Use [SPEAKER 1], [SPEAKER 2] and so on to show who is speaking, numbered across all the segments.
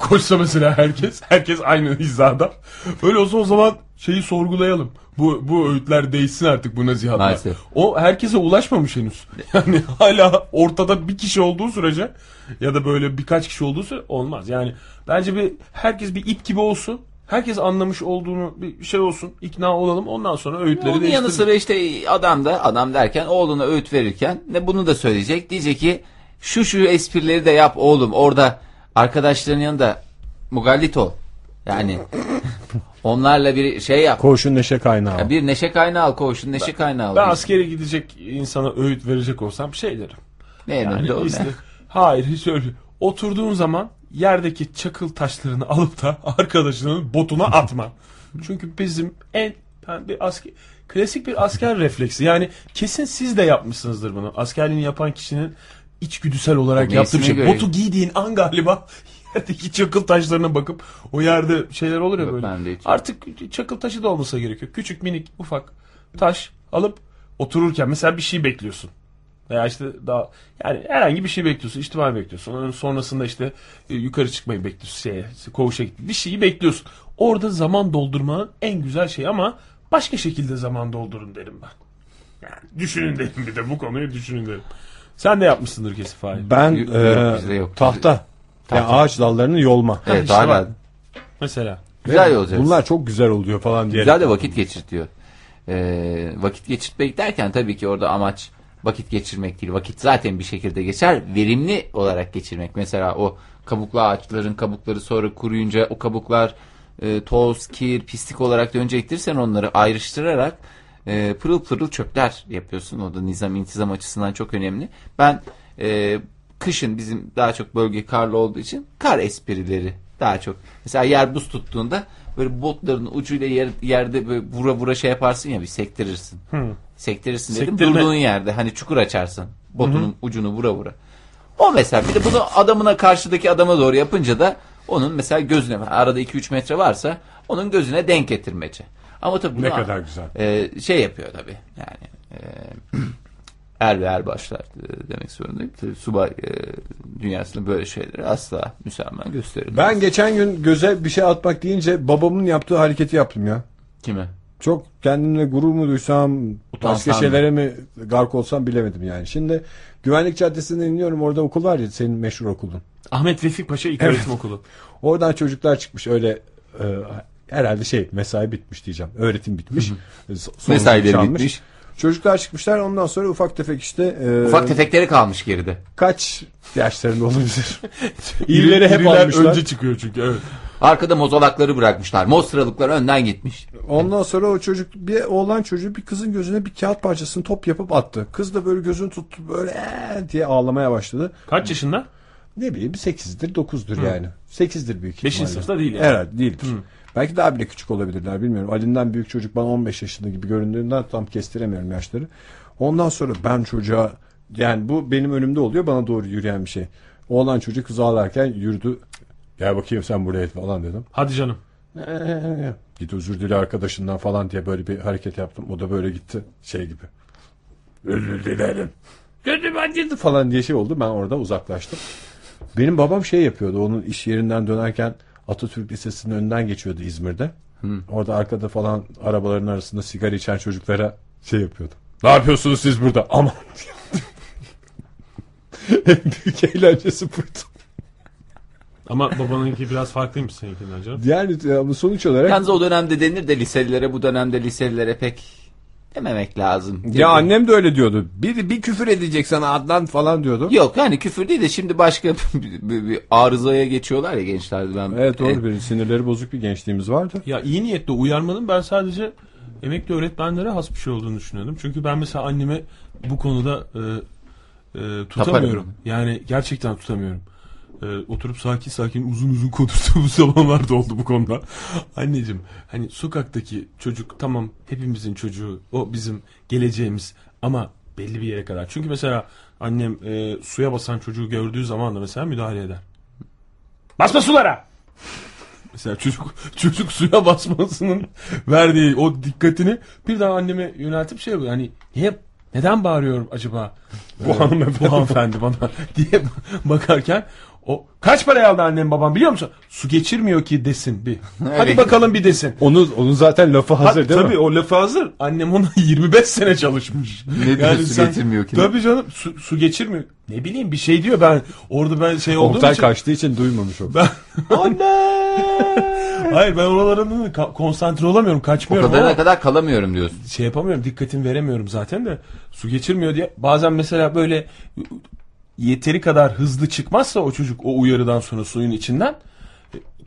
[SPEAKER 1] Koşsa mesela herkes, herkes aynı hizada. Öyle olsa o zaman şeyi sorgulayalım. Bu bu öğütler değişsin artık bu nasihatler.
[SPEAKER 2] Maalesef.
[SPEAKER 1] O herkese ulaşmamış henüz. Yani hala ortada bir kişi olduğu sürece ya da böyle birkaç kişi olduğu sürece olmaz. Yani bence bir herkes bir ip gibi olsun. Herkes anlamış olduğunu bir şey olsun. ikna olalım. Ondan sonra öğütleri
[SPEAKER 2] Onun yanı sıra işte adam da adam derken oğluna öğüt verirken ne bunu da söyleyecek. Diyecek ki şu şu esprileri de yap oğlum orada arkadaşların yanında mugallit ol. Yani onlarla bir şey yap.
[SPEAKER 3] Koğuşun neşe kaynağı.
[SPEAKER 2] Ya bir neşe kaynağı al koğuşun neşe kaynağı al.
[SPEAKER 1] Ben askere gidecek insana öğüt verecek olsam şey derim.
[SPEAKER 2] ne
[SPEAKER 1] Yani
[SPEAKER 2] yani,
[SPEAKER 1] işte- hayır hiç öyle. Oturduğun zaman yerdeki çakıl taşlarını alıp da arkadaşının botuna atma. Çünkü bizim en ben bir asker klasik bir asker refleksi. Yani kesin siz de yapmışsınızdır bunu. Askerliğini yapan kişinin içgüdüsel olarak
[SPEAKER 2] O
[SPEAKER 1] yaptığı bir şey.
[SPEAKER 2] göre.
[SPEAKER 1] Botu giydiğin an galiba yerdeki çakıl taşlarına bakıp o yerde şeyler olur ya
[SPEAKER 2] Yok,
[SPEAKER 1] böyle. Artık çakıl taşı da olmasa gerekiyor. Küçük minik ufak taş alıp otururken mesela bir şey bekliyorsun. Veya işte daha yani herhangi bir şey bekliyorsun. ihtimal bekliyorsun. Onun sonrasında işte e, yukarı çıkmayı bekliyorsun. Şeye, koğuşa. Bir şeyi bekliyorsun. Orada zaman doldurmanın en güzel şey ama başka şekilde zaman doldurun derim ben. Yani düşünün derim bir de bu konuyu düşünün derim. Sen de yapmışsındır kesin Fahir.
[SPEAKER 3] Ben
[SPEAKER 2] Yok,
[SPEAKER 3] e,
[SPEAKER 2] bizde yok.
[SPEAKER 3] tahta. Yani
[SPEAKER 2] Tahta.
[SPEAKER 3] ağaç dallarını yolma.
[SPEAKER 2] Evet
[SPEAKER 1] işte
[SPEAKER 2] hala.
[SPEAKER 1] Mesela.
[SPEAKER 2] güzel olacak.
[SPEAKER 3] Bunlar çok güzel oluyor falan diye.
[SPEAKER 2] Güzel de vakit geçirtiyor. Ee, vakit geçirtmek derken tabii ki orada amaç vakit geçirmek değil. Vakit zaten bir şekilde geçer. Verimli olarak geçirmek. Mesela o kabuklu ağaçların kabukları sonra kuruyunca o kabuklar e, toz, kir, pislik olarak dönecektir. Sen onları ayrıştırarak e, pırıl pırıl çöpler yapıyorsun. O da nizam intizam açısından çok önemli. Ben e, kışın bizim daha çok bölge karlı olduğu için kar esprileri daha çok. Mesela yer buz tuttuğunda böyle botların ucuyla yer, yerde böyle vura vura şey yaparsın ya bir sektirirsin. Sektirirsin dedim
[SPEAKER 1] Sektirme.
[SPEAKER 2] durduğun yerde hani çukur açarsın. Botunun ucunu vura vura. O mesela bir de bunu adamına karşıdaki adama doğru yapınca da onun mesela gözüne arada 2-3 metre varsa onun gözüne denk getirmece. Ama tabii
[SPEAKER 3] Ne kadar güzel.
[SPEAKER 2] e, şey yapıyor tabii yani e, er ve erbaşlar e, demek zorundayım. Tabii subay e, dünyasında böyle şeyleri asla müsamaha gösterilmez.
[SPEAKER 3] Ben geçen gün göze bir şey atmak deyince babamın yaptığı hareketi yaptım ya.
[SPEAKER 2] Kime?
[SPEAKER 3] Çok kendimle gurur mu duysam, başka
[SPEAKER 2] Utansam
[SPEAKER 3] şeylere mi gark olsam bilemedim yani. Şimdi Güvenlik Caddesi'nden iniyorum orada okul var ya senin meşhur okulun.
[SPEAKER 1] Ahmet Vefik Paşa İlköğretim Okulu.
[SPEAKER 3] Oradan çocuklar çıkmış öyle e, herhalde şey mesai bitmiş diyeceğim. Öğretim bitmiş.
[SPEAKER 2] Mesaileri
[SPEAKER 3] çalmış.
[SPEAKER 2] bitmiş.
[SPEAKER 3] Çocuklar çıkmışlar ondan sonra ufak tefek işte e,
[SPEAKER 2] Ufak tefekleri kalmış geride.
[SPEAKER 3] kaç yaşlarında olabilir. İrileri hep
[SPEAKER 1] İriler
[SPEAKER 3] almışlar.
[SPEAKER 1] önce çıkıyor çünkü evet.
[SPEAKER 2] Arkada mozolakları bırakmışlar. Mostralıklar önden gitmiş.
[SPEAKER 3] Ondan sonra o çocuk bir oğlan çocuğu bir kızın gözüne bir kağıt parçasını top yapıp attı. Kız da böyle gözünü tuttu böyle "Ee!" diye ağlamaya başladı.
[SPEAKER 1] Kaç yaşında?
[SPEAKER 3] Ne bileyim 8'dir 9'dur yani. 8'dir büyük ihtimalle.
[SPEAKER 1] Beşinci sınıfta değil yani.
[SPEAKER 3] Herhalde değildir. Belki daha bile küçük olabilirler bilmiyorum. Ali'nden büyük çocuk bana 15 yaşında gibi göründüğünden tam kestiremiyorum yaşları. Ondan sonra ben çocuğa yani bu benim önümde oluyor bana doğru yürüyen bir şey. Oğlan çocuk kız ağlarken yürüdü. Gel bakayım sen buraya falan dedim.
[SPEAKER 1] Hadi canım.
[SPEAKER 3] Git özür dile arkadaşından falan diye böyle bir hareket yaptım. O da böyle gitti şey gibi. Özür dilerim. Gözüm acıdı falan diye şey oldu. Ben orada uzaklaştım. Benim babam şey yapıyordu. Onun iş yerinden dönerken Atatürk Lisesi'nin önünden geçiyordu İzmir'de. Orada arkada falan arabaların arasında sigara içen çocuklara şey yapıyordu. Ne yapıyorsunuz siz burada? Aman. en büyük eğlencesi buydu.
[SPEAKER 1] Ama babanınki biraz farklıymış seninkinden canım.
[SPEAKER 3] Yani sonuç olarak
[SPEAKER 2] Yalnız o dönemde denir de liselilere bu dönemde liselilere pek dememek lazım.
[SPEAKER 3] Ya annem de öyle diyordu. Bir, bir küfür edecek sana Adnan falan diyordu.
[SPEAKER 2] Yok yani küfür değil de şimdi başka bir, bir- bir arızaya geçiyorlar ya gençler. Ben,
[SPEAKER 3] Evet doğru
[SPEAKER 2] E,
[SPEAKER 3] bir sinirleri bozuk bir gençliğimiz vardı.
[SPEAKER 1] Ya iyi niyetle uyarmanın ben sadece emekli öğretmenlere has bir şey olduğunu düşünüyordum. Çünkü ben mesela anneme bu konuda e, e, tutamıyorum.
[SPEAKER 2] Taparım.
[SPEAKER 1] Yani gerçekten tutamıyorum. E, oturup sakin sakin uzun uzun konuştuğumuz zamanlar da oldu bu konuda. Anneciğim hani sokaktaki çocuk tamam hepimizin çocuğu o bizim geleceğimiz ama belli bir yere kadar. Çünkü mesela annem e, suya basan çocuğu gördüğü zaman da mesela müdahale eder. Basma sulara! Mesela çocuk çocuk suya basmasının verdiği o dikkatini bir daha anneme yöneltip şey yapıyor. Hani niye neden bağırıyorum acaba bu hanımefendi, bu hanımefendi bana diye bakarken O kaç paraya aldı annem babam biliyor musun? Su geçirmiyor ki desin bir. Hadi bakalım bir desin.
[SPEAKER 3] Onun, onun zaten lafı hazır
[SPEAKER 1] Ha,
[SPEAKER 3] değil
[SPEAKER 1] tabii
[SPEAKER 3] mi?
[SPEAKER 1] o lafı hazır. Annem ona 25 sene çalışmış.
[SPEAKER 2] Ne diyor, su geçirmiyor ki?
[SPEAKER 1] Tabii canım su, su geçirmiyor. Ne bileyim bir şey diyor ben orada ben şey olduğum
[SPEAKER 3] Oktay
[SPEAKER 1] için.
[SPEAKER 3] kaçtığı için duymamış o.
[SPEAKER 1] Ben... Anne! Hayır ben oralarında ka- konsantre olamıyorum
[SPEAKER 2] O
[SPEAKER 1] kaçmıyorum
[SPEAKER 2] kadarına
[SPEAKER 1] ama
[SPEAKER 2] kadar kalamıyorum diyorsun.
[SPEAKER 1] şey yapamıyorum dikkatimi veremiyorum zaten de su geçirmiyor diye bazen mesela böyle yeteri kadar hızlı çıkmazsa o çocuk o uyarıdan sonra suyun içinden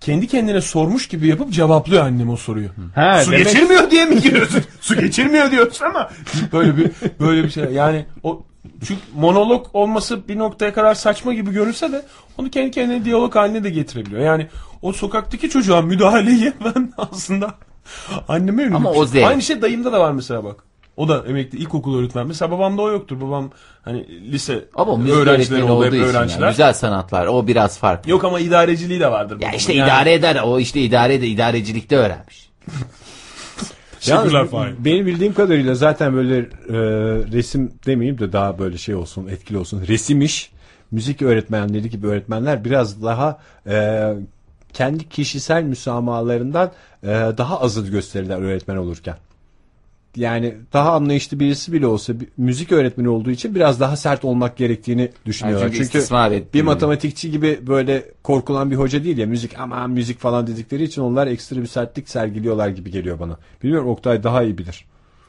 [SPEAKER 1] kendi kendine sormuş gibi yapıp cevaplıyor annem o soruyu.
[SPEAKER 3] Ha,
[SPEAKER 1] su
[SPEAKER 3] demek-
[SPEAKER 1] geçirmiyor diye mi giriyorsun? su geçirmiyor diyorsun ama böyle bir böyle bir şey. Yani o çünkü monolog olması bir noktaya kadar saçma gibi görünse de onu kendi kendine diyalog haline de getirebiliyor. Yani o sokaktaki çocuğa müdahaleyi ben aslında anneme yönelik
[SPEAKER 2] Ama o zevk.
[SPEAKER 1] Aynı şey dayımda da var mesela bak. O da emekli ilkokul öğretmen. Mesela babamda o yoktur. Babam hani lise
[SPEAKER 2] Ama müzik
[SPEAKER 1] öğrencileri oldu hep
[SPEAKER 2] olduğu için
[SPEAKER 1] öğrenciler.
[SPEAKER 2] yani. güzel sanatlar o biraz farklı.
[SPEAKER 1] Yok ama idareciliği de vardır.
[SPEAKER 2] Ya işte
[SPEAKER 1] Yani-
[SPEAKER 2] idare eder o işte idare ede idarecilikte öğrenmiş.
[SPEAKER 3] Yalnız
[SPEAKER 1] Teşekkürler Fahir.
[SPEAKER 3] benim bildiğim kadarıyla zaten böyle e, resim demeyeyim de daha böyle şey olsun etkili olsun. Resim iş, müzik öğretmenleri gibi öğretmenler biraz daha e, kendi kişisel müsamahalarından e, daha azı gösterirler öğretmen olurken. Yani daha anlayışlı birisi bile olsa bir- müzik öğretmeni olduğu için biraz daha sert olmak gerektiğini düşünüyorlar.
[SPEAKER 2] Yani çünkü
[SPEAKER 3] çünkü bir matematikçi gibi böyle korkulan bir hoca değil ya müzik aman müzik falan dedikleri için onlar ekstra bir sertlik sergiliyorlar gibi geliyor bana. Bilmiyorum Oktay daha iyi bilir.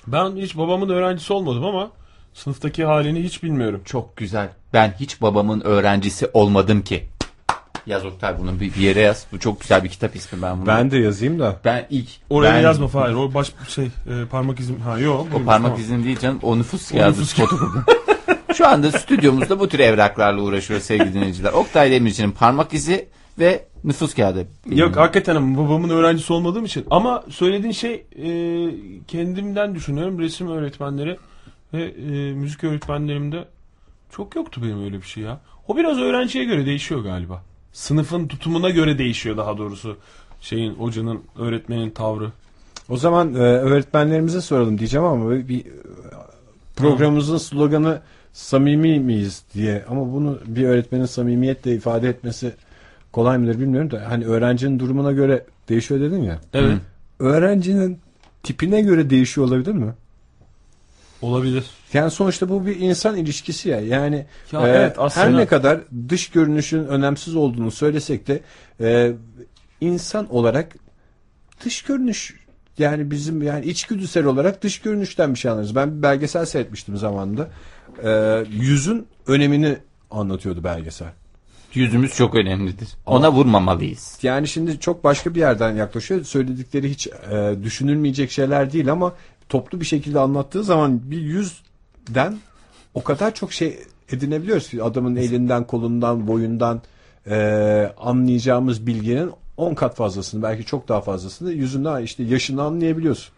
[SPEAKER 1] Ben hiç babamın öğrencisi olmadım ama sınıftaki halini hiç bilmiyorum.
[SPEAKER 2] Çok güzel. Ben hiç babamın öğrencisi olmadım ki. Yaz Oktay bunu bir, bir yere yaz. Bu çok güzel bir kitap ismi ben bunu.
[SPEAKER 3] Ben de yazayım da.
[SPEAKER 2] ben ilk
[SPEAKER 1] Oraya
[SPEAKER 2] ben,
[SPEAKER 1] yazma Fahir. O baş şey e, parmak izim. Ha yok.
[SPEAKER 2] O
[SPEAKER 1] buyurun,
[SPEAKER 2] parmak
[SPEAKER 1] tamam.
[SPEAKER 2] izin değil canım. O nüfus kağıdı. Şu anda stüdyomuzda bu tür evraklarla uğraşıyoruz sevgili dinleyiciler. Oktay Demirci'nin parmak izi ve nüfus kağıdı.
[SPEAKER 1] Yok hakikaten babamın öğrencisi olmadığım için. Ama söylediğin şey e, kendimden düşünüyorum. Resim öğretmenleri ve e, müzik öğretmenlerimde çok yoktu benim öyle bir şey ya. O biraz öğrenciye göre değişiyor galiba. Sınıfın tutumuna göre değişiyor daha doğrusu. Şeyin, hocanın, öğretmenin tavrı.
[SPEAKER 3] O zaman e, öğretmenlerimize soralım diyeceğim ama bir e, programımızın sloganı samimi miyiz diye ama bunu bir öğretmenin samimiyetle ifade etmesi kolay mıdır bilmiyorum da hani öğrencinin durumuna göre değişiyor dedin ya.
[SPEAKER 1] Evet.
[SPEAKER 3] Öğrencinin tipine göre değişiyor olabilir mi?
[SPEAKER 1] Olabilir.
[SPEAKER 3] Yani sonuçta bu bir insan ilişkisi ya. Yani
[SPEAKER 1] Ya
[SPEAKER 3] e,
[SPEAKER 1] evet, aslında.
[SPEAKER 3] her ne kadar dış görünüşün önemsiz olduğunu söylesek de e, insan olarak dış görünüş yani bizim yani içgüdüsel olarak dış görünüşten bir şey anlarız. Ben bir belgesel seyretmiştim zamanında. E, yüzün önemini anlatıyordu belgesel.
[SPEAKER 2] Yüzümüz çok önemlidir. Ona vurmamalıyız.
[SPEAKER 3] Yani şimdi çok başka bir yerden yaklaşıyor. Söyledikleri hiç e, düşünülmeyecek şeyler değil ama toplu bir şekilde anlattığı zaman bir yüzden o kadar çok şey edinebiliyoruz ki adamın elinden, kolundan, boyundan e, anlayacağımız bilginin 10 kat fazlasını belki çok daha fazlasını yüzünden işte yaşını anlayabiliyorsun.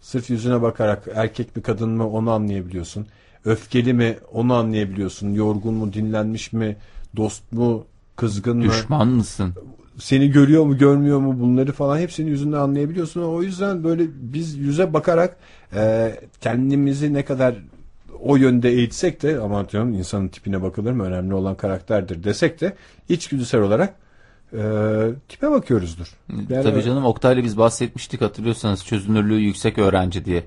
[SPEAKER 3] Sırf yüzüne bakarak erkek mi kadın mı onu anlayabiliyorsun. Öfkeli mi onu anlayabiliyorsun. Yorgun mu, dinlenmiş mi, dost mu, kızgın mı?
[SPEAKER 2] Düşman mısın?
[SPEAKER 3] seni görüyor mu görmüyor mu bunları falan hepsini yüzünden anlayabiliyorsun. O yüzden böyle biz yüze bakarak e, kendimizi ne kadar o yönde eğitsek de aman diyorum insanın tipine bakılır mı önemli olan karakterdir desek de içgüdüsel olarak e, tipe bakıyoruzdur. Yani-
[SPEAKER 2] Tabii canım Oktay'la biz bahsetmiştik hatırlıyorsanız çözünürlüğü yüksek öğrenci diye.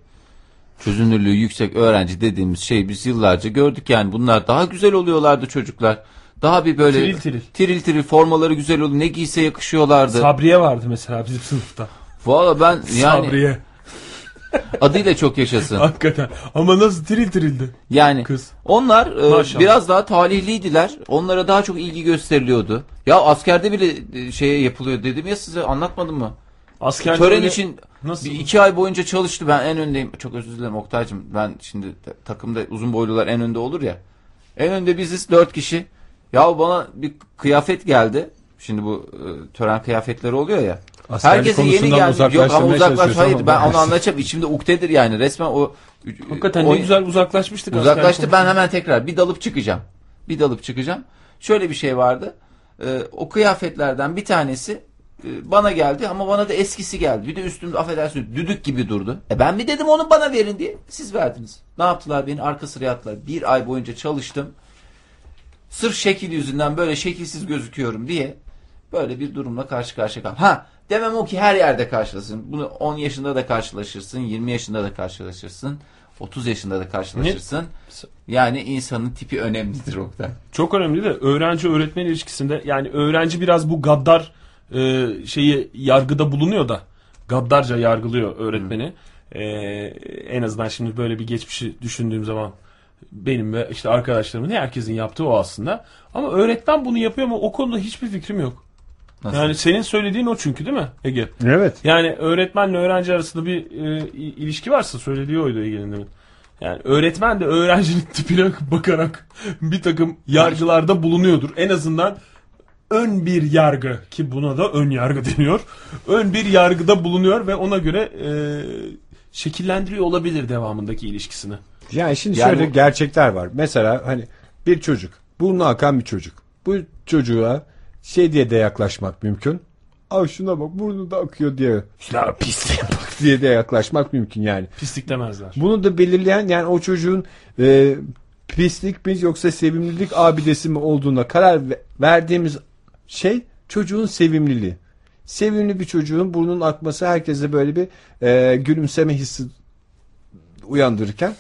[SPEAKER 2] Çözünürlüğü yüksek öğrenci dediğimiz şey biz yıllarca gördük yani bunlar daha güzel oluyorlardı çocuklar. Daha bir böyle
[SPEAKER 1] Tiril tiril.
[SPEAKER 2] tiril tiril formaları güzel oluyor. Ne giyse yakışıyorlardı.
[SPEAKER 1] Sabriye vardı mesela bizim sınıfta.
[SPEAKER 2] Valla ben yani
[SPEAKER 1] Sabriye.
[SPEAKER 2] Adıyla çok yaşasın.
[SPEAKER 1] Hakikaten. Ama nasıl tiril tirildi.
[SPEAKER 2] Yani
[SPEAKER 1] Kız.
[SPEAKER 2] onlar e,
[SPEAKER 1] Maşallah.
[SPEAKER 2] biraz daha talihliydiler. Onlara daha çok ilgi gösteriliyordu. Ya askerde bile e, şeye yapılıyor dedim ya size anlatmadım mı?
[SPEAKER 1] Askerde
[SPEAKER 2] Tören
[SPEAKER 1] öyle-
[SPEAKER 2] için
[SPEAKER 1] Nasıl?
[SPEAKER 2] bir iki ay boyunca çalıştı. Ben en öndeyim. Çok özür dilerim Oktay'cığım. Ben şimdi ta- takımda uzun boylular en önde olur ya. En önde biziz dört kişi. Ya bana bir kıyafet geldi. Şimdi bu e, tören kıyafetleri oluyor ya.
[SPEAKER 3] Askerlik
[SPEAKER 2] Herkese yeni geldi. Yok ama uzaklaş. Hayır
[SPEAKER 3] ama
[SPEAKER 2] ben onu anlatacağım. İçimde uktedir yani. Resmen o
[SPEAKER 1] Hakikaten
[SPEAKER 2] o-
[SPEAKER 1] ne güzel uzaklaşmıştık.
[SPEAKER 2] Uzaklaştı ben hemen tekrar bir dalıp çıkacağım. Bir dalıp çıkacağım. Şöyle bir şey vardı. Ee, o kıyafetlerden bir tanesi e, bana geldi ama bana da eskisi geldi. Bir de üstümde affedersiniz düdük gibi durdu. E ben bir dedim onu bana verin diye. Siz verdiniz. Ne yaptılar beni arka sıraya attılar. Bir ay boyunca çalıştım. Sırf şekil yüzünden böyle şekilsiz gözüküyorum diye böyle bir durumla karşı karşıya kal. Ha demem o ki her yerde karşılaşırsın. Bunu 10 yaşında da karşılaşırsın, 20 yaşında da karşılaşırsın, 30 yaşında da karşılaşırsın. Yani insanın tipi önemlidir Oktay.
[SPEAKER 1] Çok önemli de öğrenci öğretmen ilişkisinde yani öğrenci biraz bu gaddar e, şeyi yargıda bulunuyor da gaddarca yargılıyor öğretmeni. E, en azından şimdi böyle bir geçmişi düşündüğüm zaman benim ve işte arkadaşlarımın herkesin yaptığı o aslında. Ama öğretmen bunu yapıyor mu o konuda hiçbir fikrim yok.
[SPEAKER 2] Nasıl?
[SPEAKER 1] Yani senin söylediğin o çünkü değil mi Ege?
[SPEAKER 3] Evet.
[SPEAKER 1] Yani öğretmenle öğrenci arasında bir e, ilişki varsa söylediği oydu Ege'nin demin. Yani öğretmen de öğrencinin tipine bakarak bir takım yargılarda bulunuyordur. En azından ön bir yargı ki buna da ön yargı deniyor. Ön bir yargıda bulunuyor ve ona göre e, şekillendiriyor olabilir devamındaki ilişkisini.
[SPEAKER 3] Yani şimdi
[SPEAKER 2] Yani
[SPEAKER 3] şöyle
[SPEAKER 2] bu-
[SPEAKER 3] gerçekler var. Mesela hani bir çocuk, burnu akan bir çocuk. Bu çocuğa şey diye de yaklaşmak mümkün. Ay şuna bak burnu da akıyor diye. Şuna pisliğe bak diye de yaklaşmak mümkün yani.
[SPEAKER 1] Pislik demezler.
[SPEAKER 3] Bunu da belirleyen yani o çocuğun e, pislik mi yoksa sevimlilik abidesi mi olduğuna karar ve- verdiğimiz şey çocuğun sevimliliği. Sevimli bir çocuğun burnunun akması herkese böyle bir e, gülümseme hissi uyandırırken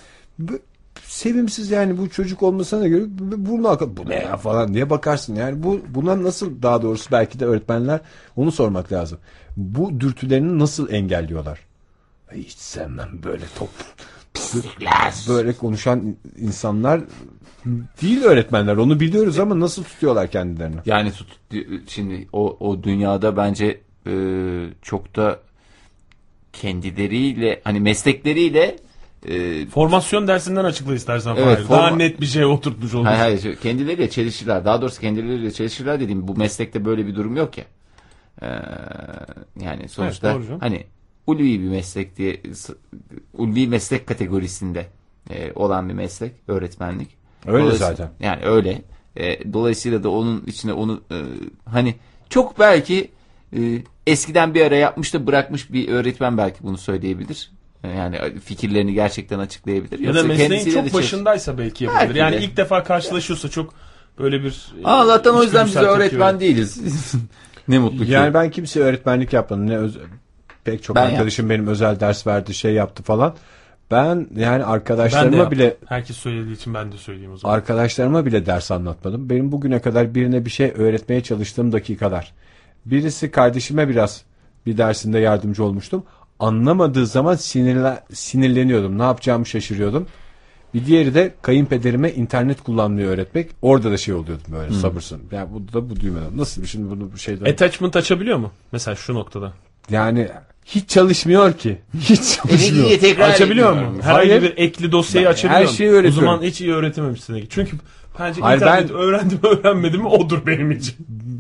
[SPEAKER 3] sevimsiz yani bu çocuk olmasına göre bu- burnu akar. Bu ne ya falan diye bakarsın. Yani bu buna nasıl daha doğrusu belki de öğretmenler onu sormak lazım. Bu dürtülerini nasıl engelliyorlar? Hiç sevmem böyle top böyle konuşan insanlar değil öğretmenler onu biliyoruz ama nasıl tutuyorlar kendilerini?
[SPEAKER 2] Yani tut, şimdi o, o dünyada bence e, çok da kendileriyle hani meslekleriyle e,
[SPEAKER 1] Formasyon dersinden açıkla istersen.
[SPEAKER 2] Evet,
[SPEAKER 1] Fahir. Daha
[SPEAKER 2] forma-
[SPEAKER 1] net bir şey oturtmuş olur.
[SPEAKER 2] hayır, hayır, şu- kendileriyle çelişirler. Daha doğrusu kendileriyle çelişirler dediğim bu meslekte böyle bir durum yok ya. E, yani sonuçta
[SPEAKER 1] doğru canım.
[SPEAKER 2] hani ulvi bir meslek diye ulvi meslek kategorisinde e, olan bir meslek öğretmenlik.
[SPEAKER 3] Öyle zaten.
[SPEAKER 2] Yani öyle. E, dolayısıyla da onun içine onu e, hani çok belki e, eskiden bir ara yapmış da bırakmış bir öğretmen belki bunu söyleyebilir. E, yani fikirlerini gerçekten açıklayabilir.
[SPEAKER 1] Ya da
[SPEAKER 2] Yoksa
[SPEAKER 1] mesleğin çok başındaysa belki yapabilir.
[SPEAKER 2] Belki
[SPEAKER 1] yani
[SPEAKER 2] de.
[SPEAKER 1] ilk defa karşılaşıyorsa çok böyle bir... e,
[SPEAKER 2] Aa, Allah'tan o yüzden
[SPEAKER 1] tepki
[SPEAKER 2] öğretmen değiliz. ne mutlu ki.
[SPEAKER 3] Yani ben kimseye öğretmenlik yapmadım. Ne öz- pek çok
[SPEAKER 2] Ben
[SPEAKER 3] arkadaşım benim özel ders verdi, şey yaptı falan. Ben yani
[SPEAKER 1] Ben
[SPEAKER 3] arkadaşlarıma
[SPEAKER 1] yaptım.
[SPEAKER 3] bile
[SPEAKER 1] Herkes söylediği için ben de söyleyeyim o zaman.
[SPEAKER 3] arkadaşlarıma bile ders anlatmadım. Benim bugüne kadar birine bir şey öğretmeye çalıştığım dakikalar. Birisi kardeşime biraz bir dersinde yardımcı olmuştum. Anlamadığı zaman sinirle, sinirleniyordum. Ne yapacağımı şaşırıyordum. Bir diğeri de kayınpederime internet kullanmayı öğretmek. Orada da şey oluyordum böyle sabırsın. Yani bu da bu düğmeden. Nasıl bir şimdi bunu bu şeyde.
[SPEAKER 1] Attachment açabiliyor mu? Mesela şu noktada.
[SPEAKER 3] Yani hiç çalışmıyor ki. Hiç çalışmıyor.
[SPEAKER 2] diye tekrar
[SPEAKER 1] Açabiliyor mu? Herhangi
[SPEAKER 3] Hayır.
[SPEAKER 1] bir ekli dosyayı açabiliyor
[SPEAKER 3] her
[SPEAKER 1] mu?
[SPEAKER 3] şeyi öğretiyorum.
[SPEAKER 1] O zaman hiç iyi öğretememişsin. Çünkü bence
[SPEAKER 3] Hayır,
[SPEAKER 1] internet
[SPEAKER 3] ben-
[SPEAKER 1] öğrendim öğrenmedim mi odur benim için.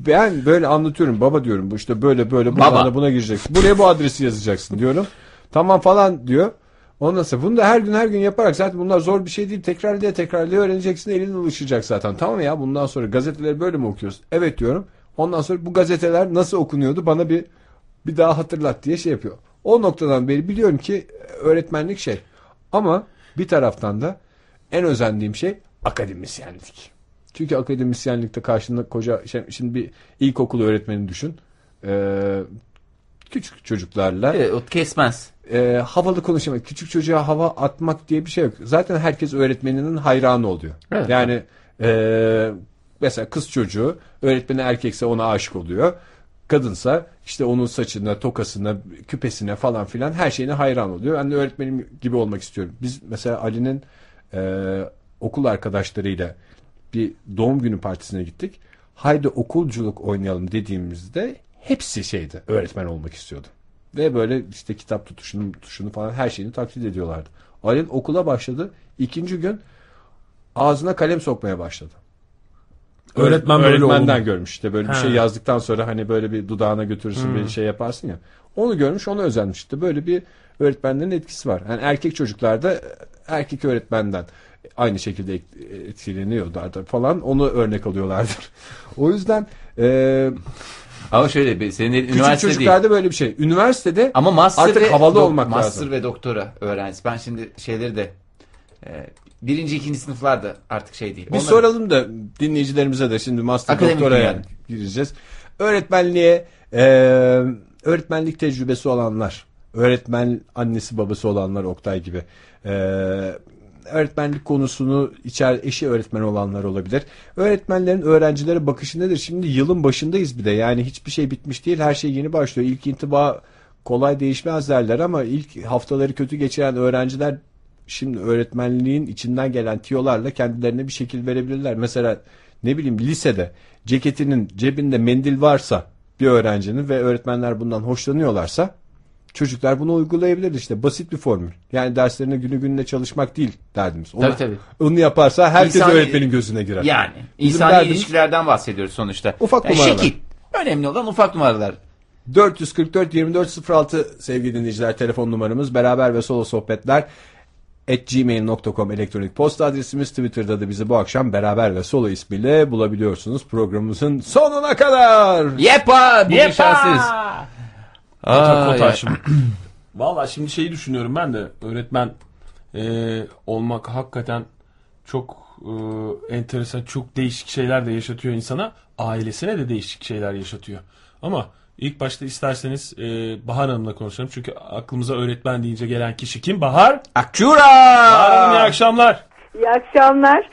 [SPEAKER 3] Ben böyle anlatıyorum. Baba diyorum bu işte böyle böyle
[SPEAKER 2] Baba.
[SPEAKER 3] buna gireceksin. Buraya bu adresi yazacaksın diyorum. Tamam falan diyor. Ondan sonra bunu da her gün her gün yaparak zaten bunlar zor bir şey değil. Tekrarlaya tekrarlaya öğreneceksin. Elin alışacak zaten. Tamam ya bundan sonra gazeteleri böyle mi okuyoruz? Evet diyorum. Ondan sonra bu gazeteler nasıl okunuyordu bana bir bir daha hatırlat diye şey yapıyor. O noktadan beri biliyorum ki öğretmenlik şey. Ama bir taraftan da en özendiğim şey akademisyenlik. Çünkü akademisyenlikte karşında koca şey- şimdi bir ilkokul öğretmeni düşün. Ee, küçük çocuklarla
[SPEAKER 2] Evet, o kesmez.
[SPEAKER 3] e, havalı konuşamak, küçük çocuğa hava atmak diye bir şey yok. Zaten herkes öğretmeninin hayranı oluyor.
[SPEAKER 2] Evet.
[SPEAKER 3] Yani e, mesela kız çocuğu öğretmeni erkekse ona aşık oluyor. Kadınsa işte onun saçına, tokasına, küpesine falan filan her şeyine hayran oluyor. Ben de öğretmenim gibi olmak istiyorum. Biz mesela Ali'nin e, okul arkadaşlarıyla bir doğum günü partisine gittik. Haydi okulculuk oynayalım dediğimizde hepsi şeydi. Öğretmen olmak istiyordu. Ve böyle işte kitap tutuşunu, tutuşunu falan her şeyini taklit ediyorlardı. Ali'nin okula başladı. İkinci gün ağzına kalem sokmaya başladı.
[SPEAKER 1] Öğretmen böyle
[SPEAKER 3] Öğretmenden
[SPEAKER 1] oldu.
[SPEAKER 3] görmüş. İşte böyle bir
[SPEAKER 1] Ha.
[SPEAKER 3] şey yazdıktan sonra hani böyle bir dudağına götürürsün bir şey yaparsın ya. Onu görmüş ona özenmiş. İşte böyle bir öğretmenlerin etkisi var. Yani erkek çocuklarda erkek öğretmenden aynı şekilde et- etkileniyorlardır falan. Onu örnek alıyorlardır. o yüzden e,
[SPEAKER 2] Ama şöyle bir senin
[SPEAKER 3] küçük
[SPEAKER 2] üniversite değil.
[SPEAKER 3] çocuklarda böyle bir şey. Üniversitede
[SPEAKER 2] Ama master
[SPEAKER 3] Artık
[SPEAKER 2] ve
[SPEAKER 3] havalı olmak
[SPEAKER 2] master
[SPEAKER 3] lazım.
[SPEAKER 2] ve doktora öğrencisi. Ben şimdi şeyleri de e, birinci ikinci sınıflar da artık şey değil.
[SPEAKER 3] Bir
[SPEAKER 2] Onların-
[SPEAKER 3] soralım da dinleyicilerimize de şimdi master
[SPEAKER 2] Akademik
[SPEAKER 3] doktora yani gireceğiz. Öğretmenliğe e, öğretmenlik tecrübesi olanlar, öğretmen annesi babası olanlar Oktay gibi. E, öğretmenlik konusunu içer eşi öğretmen olanlar olabilir. Öğretmenlerin öğrencilere bakışı nedir? Şimdi yılın başındayız bir de. Yani hiçbir şey bitmiş değil. Her şey yeni başlıyor. İlk intiba kolay değişmez derler ama ilk haftaları kötü geçiren öğrenciler şimdi öğretmenliğin içinden gelen tiyolarla kendilerine bir şekil verebilirler. Mesela ne bileyim lisede ceketinin cebinde mendil varsa bir öğrencinin ve öğretmenler bundan hoşlanıyorlarsa çocuklar bunu uygulayabilir işte basit bir formül. Yani derslerine günü gününe çalışmak değil derdimiz. Onu,
[SPEAKER 2] Tabii, tabii.
[SPEAKER 3] Onu yaparsa herkes
[SPEAKER 2] İnsani-
[SPEAKER 3] öğretmenin gözüne girer.
[SPEAKER 2] Yani
[SPEAKER 3] Bizim
[SPEAKER 2] insani
[SPEAKER 3] derdimiz-
[SPEAKER 2] ilişkilerden bahsediyoruz sonuçta.
[SPEAKER 3] Ufak
[SPEAKER 2] Yani
[SPEAKER 3] numaralar.
[SPEAKER 2] Şekil. Önemli olan ufak numaralar.
[SPEAKER 3] 444 2406 sevgili dinleyiciler telefon numaramız beraber ve solo sohbetler at gmail.com elektronik posta adresimiz Twitter'da da bizi bu akşam beraber ve solo ismiyle bulabiliyorsunuz programımızın sonuna kadar.
[SPEAKER 2] Yepa! Bugün
[SPEAKER 1] Yepa! Kota
[SPEAKER 2] Aa,
[SPEAKER 1] kota şimdi. Valla şimdi şeyi düşünüyorum ben de öğretmen e, olmak hakikaten çok e, enteresan çok değişik şeyler de yaşatıyor insana ailesine de değişik şeyler yaşatıyor ama ilk başta isterseniz e, Bahar Hanım'la konuşalım çünkü aklımıza öğretmen deyince gelen kişi kim Bahar
[SPEAKER 2] Akçura!
[SPEAKER 1] Bahar Hanım iyi akşamlar
[SPEAKER 4] İyi akşamlar.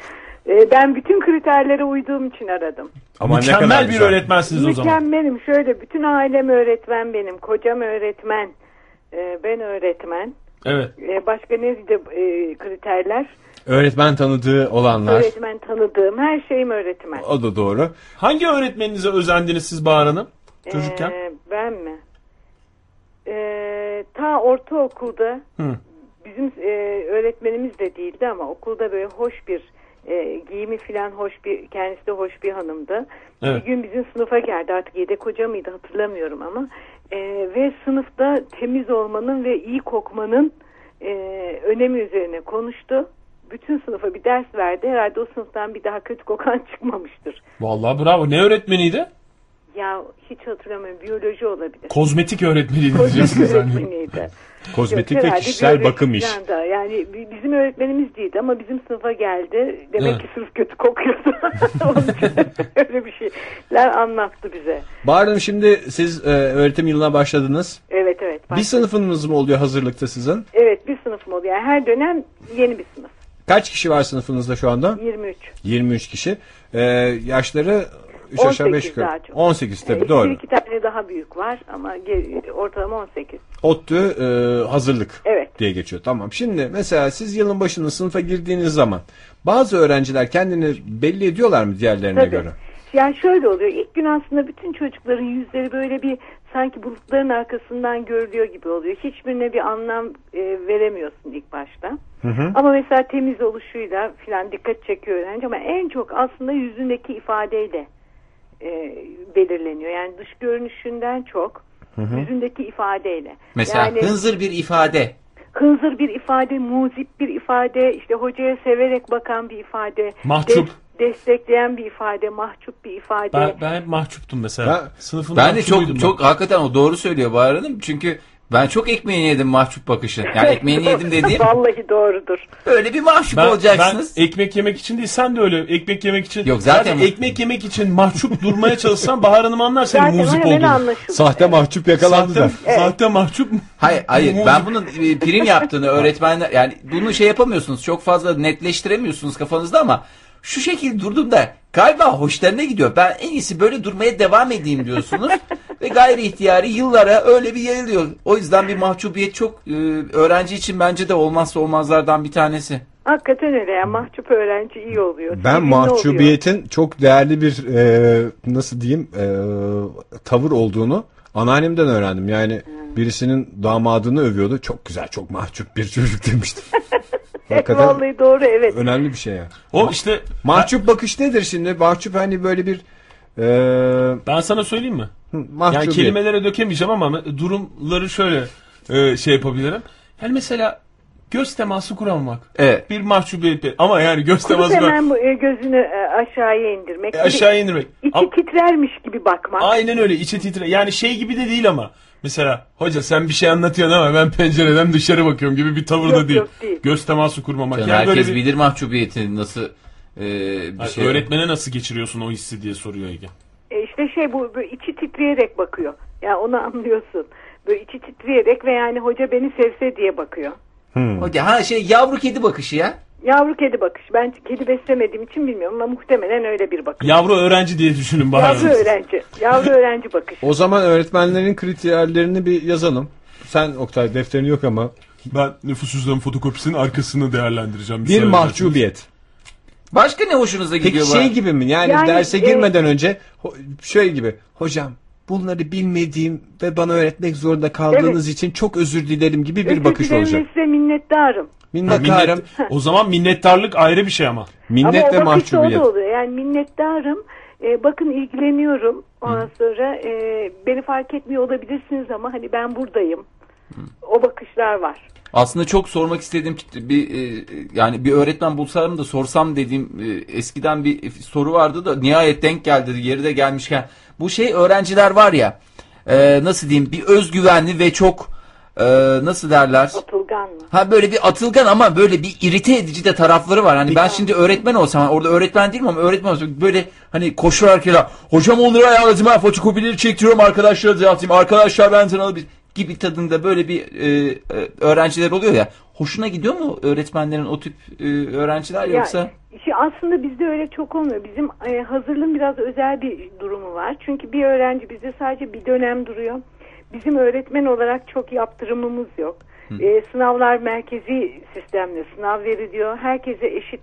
[SPEAKER 4] Ee, Ben bütün kriterlere uyduğum için aradım.
[SPEAKER 3] Ama ne kadar
[SPEAKER 1] mükemmel bir
[SPEAKER 3] güzel.
[SPEAKER 1] öğretmensiniz o zaman
[SPEAKER 4] Mükemmelim. Şöyle bütün ailem öğretmen benim. Kocam öğretmen. Ee, Ben öğretmen.
[SPEAKER 1] evet
[SPEAKER 4] Ee, Başka ne de e, kriterler?
[SPEAKER 3] Öğretmen tanıdığı olanlar
[SPEAKER 4] Öğretmen tanıdığım. Her şeyim öğretmen.
[SPEAKER 3] o da doğru.
[SPEAKER 1] hangi öğretmeninize özendiniz siz Bahar Hanım çocukken
[SPEAKER 4] Ee, Ben mi? Ee, ta ortaokulda
[SPEAKER 1] Hı.
[SPEAKER 4] bizim e, öğretmenimiz de değildi ama okulda böyle hoş bir e, giyimi falan hoş bir kendisi de hoş bir hanımdı.
[SPEAKER 1] Evet.
[SPEAKER 4] Bir gün bizim sınıfa geldi artık yedek hoca mıydı hatırlamıyorum ama E, ve sınıfta temiz olmanın ve iyi kokmanın e, önemi üzerine konuştu. Bütün sınıfa bir ders verdi. Herhalde o sınıftan bir daha kötü kokan çıkmamıştır.
[SPEAKER 1] Vallahi bravo ne öğretmeniydi
[SPEAKER 4] Ya hiç hatırlamıyorum. Biyoloji olabilir.
[SPEAKER 1] Kozmetik öğretmeniydi
[SPEAKER 4] Kozmetik
[SPEAKER 1] diyeceksiniz
[SPEAKER 4] öğretmeniydi.
[SPEAKER 3] Kozmetik
[SPEAKER 4] Yok,
[SPEAKER 3] ve kişisel bakım iş.
[SPEAKER 4] da. Yani bi- bizim öğretmenimiz değildi ama bizim sınıfa geldi. Demek
[SPEAKER 1] Evet.
[SPEAKER 4] ki sınıf kötü kokuyordu. Öyle bir şeyler anlattı bize.
[SPEAKER 3] Bahar Hanım şimdi siz e, öğretim yılına başladınız.
[SPEAKER 4] Evet evet.
[SPEAKER 3] Bir
[SPEAKER 4] Başka-
[SPEAKER 3] sınıfınız mı oluyor hazırlıkta sizin?
[SPEAKER 4] Evet bir sınıfım oluyor. Yani her dönem yeni bir sınıf.
[SPEAKER 3] Kaç kişi var sınıfınızda şu anda?
[SPEAKER 4] 23.
[SPEAKER 3] 23 kişi. Ee, yaşları 3 aşağı 5
[SPEAKER 4] 18 daha
[SPEAKER 3] yukarı.
[SPEAKER 4] çok.
[SPEAKER 3] 18 tabii
[SPEAKER 4] Ee,
[SPEAKER 3] doğru.
[SPEAKER 4] Bir iki tane daha büyük var ama ortalama 18.
[SPEAKER 3] ODTÜ e, hazırlık
[SPEAKER 4] Evet.
[SPEAKER 3] diye geçiyor. Tamam. Şimdi mesela siz yılın başında sınıfa girdiğiniz zaman bazı öğrenciler kendini belli ediyorlar mı diğerlerine
[SPEAKER 4] Tabii.
[SPEAKER 3] göre?
[SPEAKER 4] Yani şöyle oluyor. İlk gün aslında bütün çocukların yüzleri böyle bir sanki bulutların arkasından görülüyor gibi oluyor. Hiçbirine bir anlam e, veremiyorsun ilk başta. Ama mesela temiz oluşuyla filan dikkat çekiyor öğrenci ama en çok aslında yüzündeki ifadeyle e, belirleniyor. Yani dış görünüşünden çok yüzündeki ifadeyle.
[SPEAKER 2] Mesela
[SPEAKER 4] yani
[SPEAKER 2] hınzır bir ifade.
[SPEAKER 4] hınzır bir ifade, muzip bir ifade, işte hocaya severek bakan bir ifade,
[SPEAKER 1] Mahcup.
[SPEAKER 4] destekleyen bir ifade, mahcup bir ifade.
[SPEAKER 1] Ben, ben hep mahcuptum mesela.
[SPEAKER 3] Ben-
[SPEAKER 1] Sınıfın
[SPEAKER 2] Ben de çok çok hakikaten o doğru söylüyor Bahar Hanım. Çünkü ben çok ekmeğini yedim mahcup bakışı. Yani ekmeğini yedim dediğim
[SPEAKER 4] Vallahi doğrudur.
[SPEAKER 2] öyle bir mahcup
[SPEAKER 1] Ben,
[SPEAKER 2] olacaksınız.
[SPEAKER 1] ben ekmek yemek için değil sen de öyle ekmek yemek için.
[SPEAKER 2] Yok, zaten-
[SPEAKER 1] ekmek yemek için mahcup durmaya çalışsan Bahar Hanım anlar senin
[SPEAKER 4] Zaten
[SPEAKER 1] muzip
[SPEAKER 4] hemen
[SPEAKER 1] olduğunu.
[SPEAKER 3] Sahte mahcup yakalandı
[SPEAKER 1] Sahte,
[SPEAKER 3] da.
[SPEAKER 1] sahte mahcup
[SPEAKER 2] Hayır hayır
[SPEAKER 1] Muzip.
[SPEAKER 2] ben bunun e, prim yaptığını öğretmenler yani bunu şey yapamıyorsunuz çok fazla netleştiremiyorsunuz kafanızda ama şu şekil durduğumda galiba hoşlarına gidiyor. Ben en iyisi böyle durmaya devam edeyim diyorsunuz ve gayri ihtiyari yıllara öyle bir yayılıyor. O yüzden bir mahcubiyet çok e, öğrenci için bence de olmazsa olmazlardan bir tanesi.
[SPEAKER 4] Hakikaten öyle ya. Mahcup öğrenci iyi oluyor.
[SPEAKER 3] Ben
[SPEAKER 4] oluyor.
[SPEAKER 3] mahcubiyetin çok değerli bir e, nasıl diyeyim e, tavır olduğunu anneannemden öğrendim. Yani birisinin damadını övüyordu. Çok güzel, çok mahcup bir çocuk demişti. Hakikaten
[SPEAKER 4] Vallahi doğru evet.
[SPEAKER 3] önemli bir şey yani.
[SPEAKER 1] o işte
[SPEAKER 3] Mahcup bakış nedir şimdi? Mahcup hani böyle bir e,
[SPEAKER 1] ben sana söyleyeyim mi?
[SPEAKER 3] mahcubiyet.
[SPEAKER 1] Yani kelimelere dökemeyeceğim ama durumları şöyle e, şey yapabilirim. Yani mesela göz teması kuramamak.
[SPEAKER 2] Evet.
[SPEAKER 1] Bir mahcubiyet. Ama yani göz
[SPEAKER 4] Kurup
[SPEAKER 1] teması
[SPEAKER 4] hemen bu, e, gözünü e, aşağıya indirmek.
[SPEAKER 1] E, aşağı indirmek.
[SPEAKER 4] İçi
[SPEAKER 1] Ama-
[SPEAKER 4] titrermiş gibi bakmak.
[SPEAKER 1] Aynen öyle içe titre. Yani şey gibi de değil ama. Mesela hoca sen bir şey anlatıyorsun ama ben pencereden dışarı bakıyorum gibi bir tavırda
[SPEAKER 4] Yok,
[SPEAKER 1] değil.
[SPEAKER 4] yok, değil.
[SPEAKER 1] Göz teması kurmamak. Yani böyle
[SPEAKER 2] herkes
[SPEAKER 1] bir,
[SPEAKER 2] bilir mahcubiyeti nasıl e, bir
[SPEAKER 1] Ay,
[SPEAKER 2] şey.
[SPEAKER 1] öğretmene nasıl geçiriyorsun o hissi diye soruyor Ege.
[SPEAKER 4] E, işte şey bu böyle içi titreyerek bakıyor. Ya onu anlıyorsun. Böyle içi titreyerek ve yani hoca beni sevse diye bakıyor.
[SPEAKER 2] Hoca, ha şey yavru kedi bakışı ya.
[SPEAKER 4] Yavru kedi bakış. Ben kedi beslemediğim için bilmiyorum ama muhtemelen öyle bir bakış.
[SPEAKER 1] Yavru öğrenci diye düşünün Bahar
[SPEAKER 4] Yavru öğrenci. Yavru öğrenci bakış.
[SPEAKER 3] O zaman öğretmenlerin kriterlerini bir yazalım. Sen Oktay defterin yok ama.
[SPEAKER 1] Ben nüfus cüzdanı fotokopisinin arkasını değerlendireceğim.
[SPEAKER 3] Bir
[SPEAKER 1] Müsaade
[SPEAKER 3] mahcubiyet.
[SPEAKER 2] Başka ne hoşunuza gidiyor
[SPEAKER 3] Peki şey gibi mi? Yani,
[SPEAKER 4] Yani,
[SPEAKER 3] derse
[SPEAKER 4] e-
[SPEAKER 3] girmeden önce şöyle gibi. Hocam bunları bilmediğim ve bana öğretmek zorunda kaldığınız için çok özür dilerim gibi bir
[SPEAKER 4] Özür
[SPEAKER 3] bakış olacak.
[SPEAKER 4] size minnettarım.
[SPEAKER 3] Minnettarım.
[SPEAKER 1] minnet- o zaman minnettarlık ayrı bir şey ama.
[SPEAKER 3] Minnet
[SPEAKER 4] ama
[SPEAKER 3] ve mahcubiyet.
[SPEAKER 4] oluyor. Yani minnettarım. E, bakın ilgileniyorum. Ondan sonra e, beni fark etmiyor olabilirsiniz ama hani ben buradayım. O bakışlar var.
[SPEAKER 2] Aslında çok sormak istediğim bir e, yani bir öğretmen bulsam da sorsam dediğim e, eskiden bir soru vardı da nihayet denk geldi yeri de gelmişken. Bu şey öğrenciler var ya e, nasıl diyeyim bir özgüvenli ve çok e, nasıl derler?
[SPEAKER 4] Atılgan mı?
[SPEAKER 2] Ha böyle bir atılgan ama böyle bir irite edici de tarafları var. Hani ben şimdi öğretmen olsam orada öğretmen değilim ama öğretmen olsam böyle hani koşarken hocam onları ayarladım ben fotokopileri çektiriyorum arkadaşlara dağıtayım arkadaşlar ben sana bir gibi tadında böyle bir e, e, öğrenciler oluyor ya. Hoşuna gidiyor mu öğretmenlerin o tip e, öğrenciler
[SPEAKER 4] Ya,
[SPEAKER 2] yoksa?
[SPEAKER 4] şey aslında bizde öyle çok olmuyor. Bizim e, hazırlığın biraz özel bir durumu var. Çünkü bir öğrenci bizde sadece bir dönem duruyor. Bizim öğretmen olarak çok yaptırımımız yok. E, sınavlar merkezi sistemle sınav veriliyor. Herkese eşit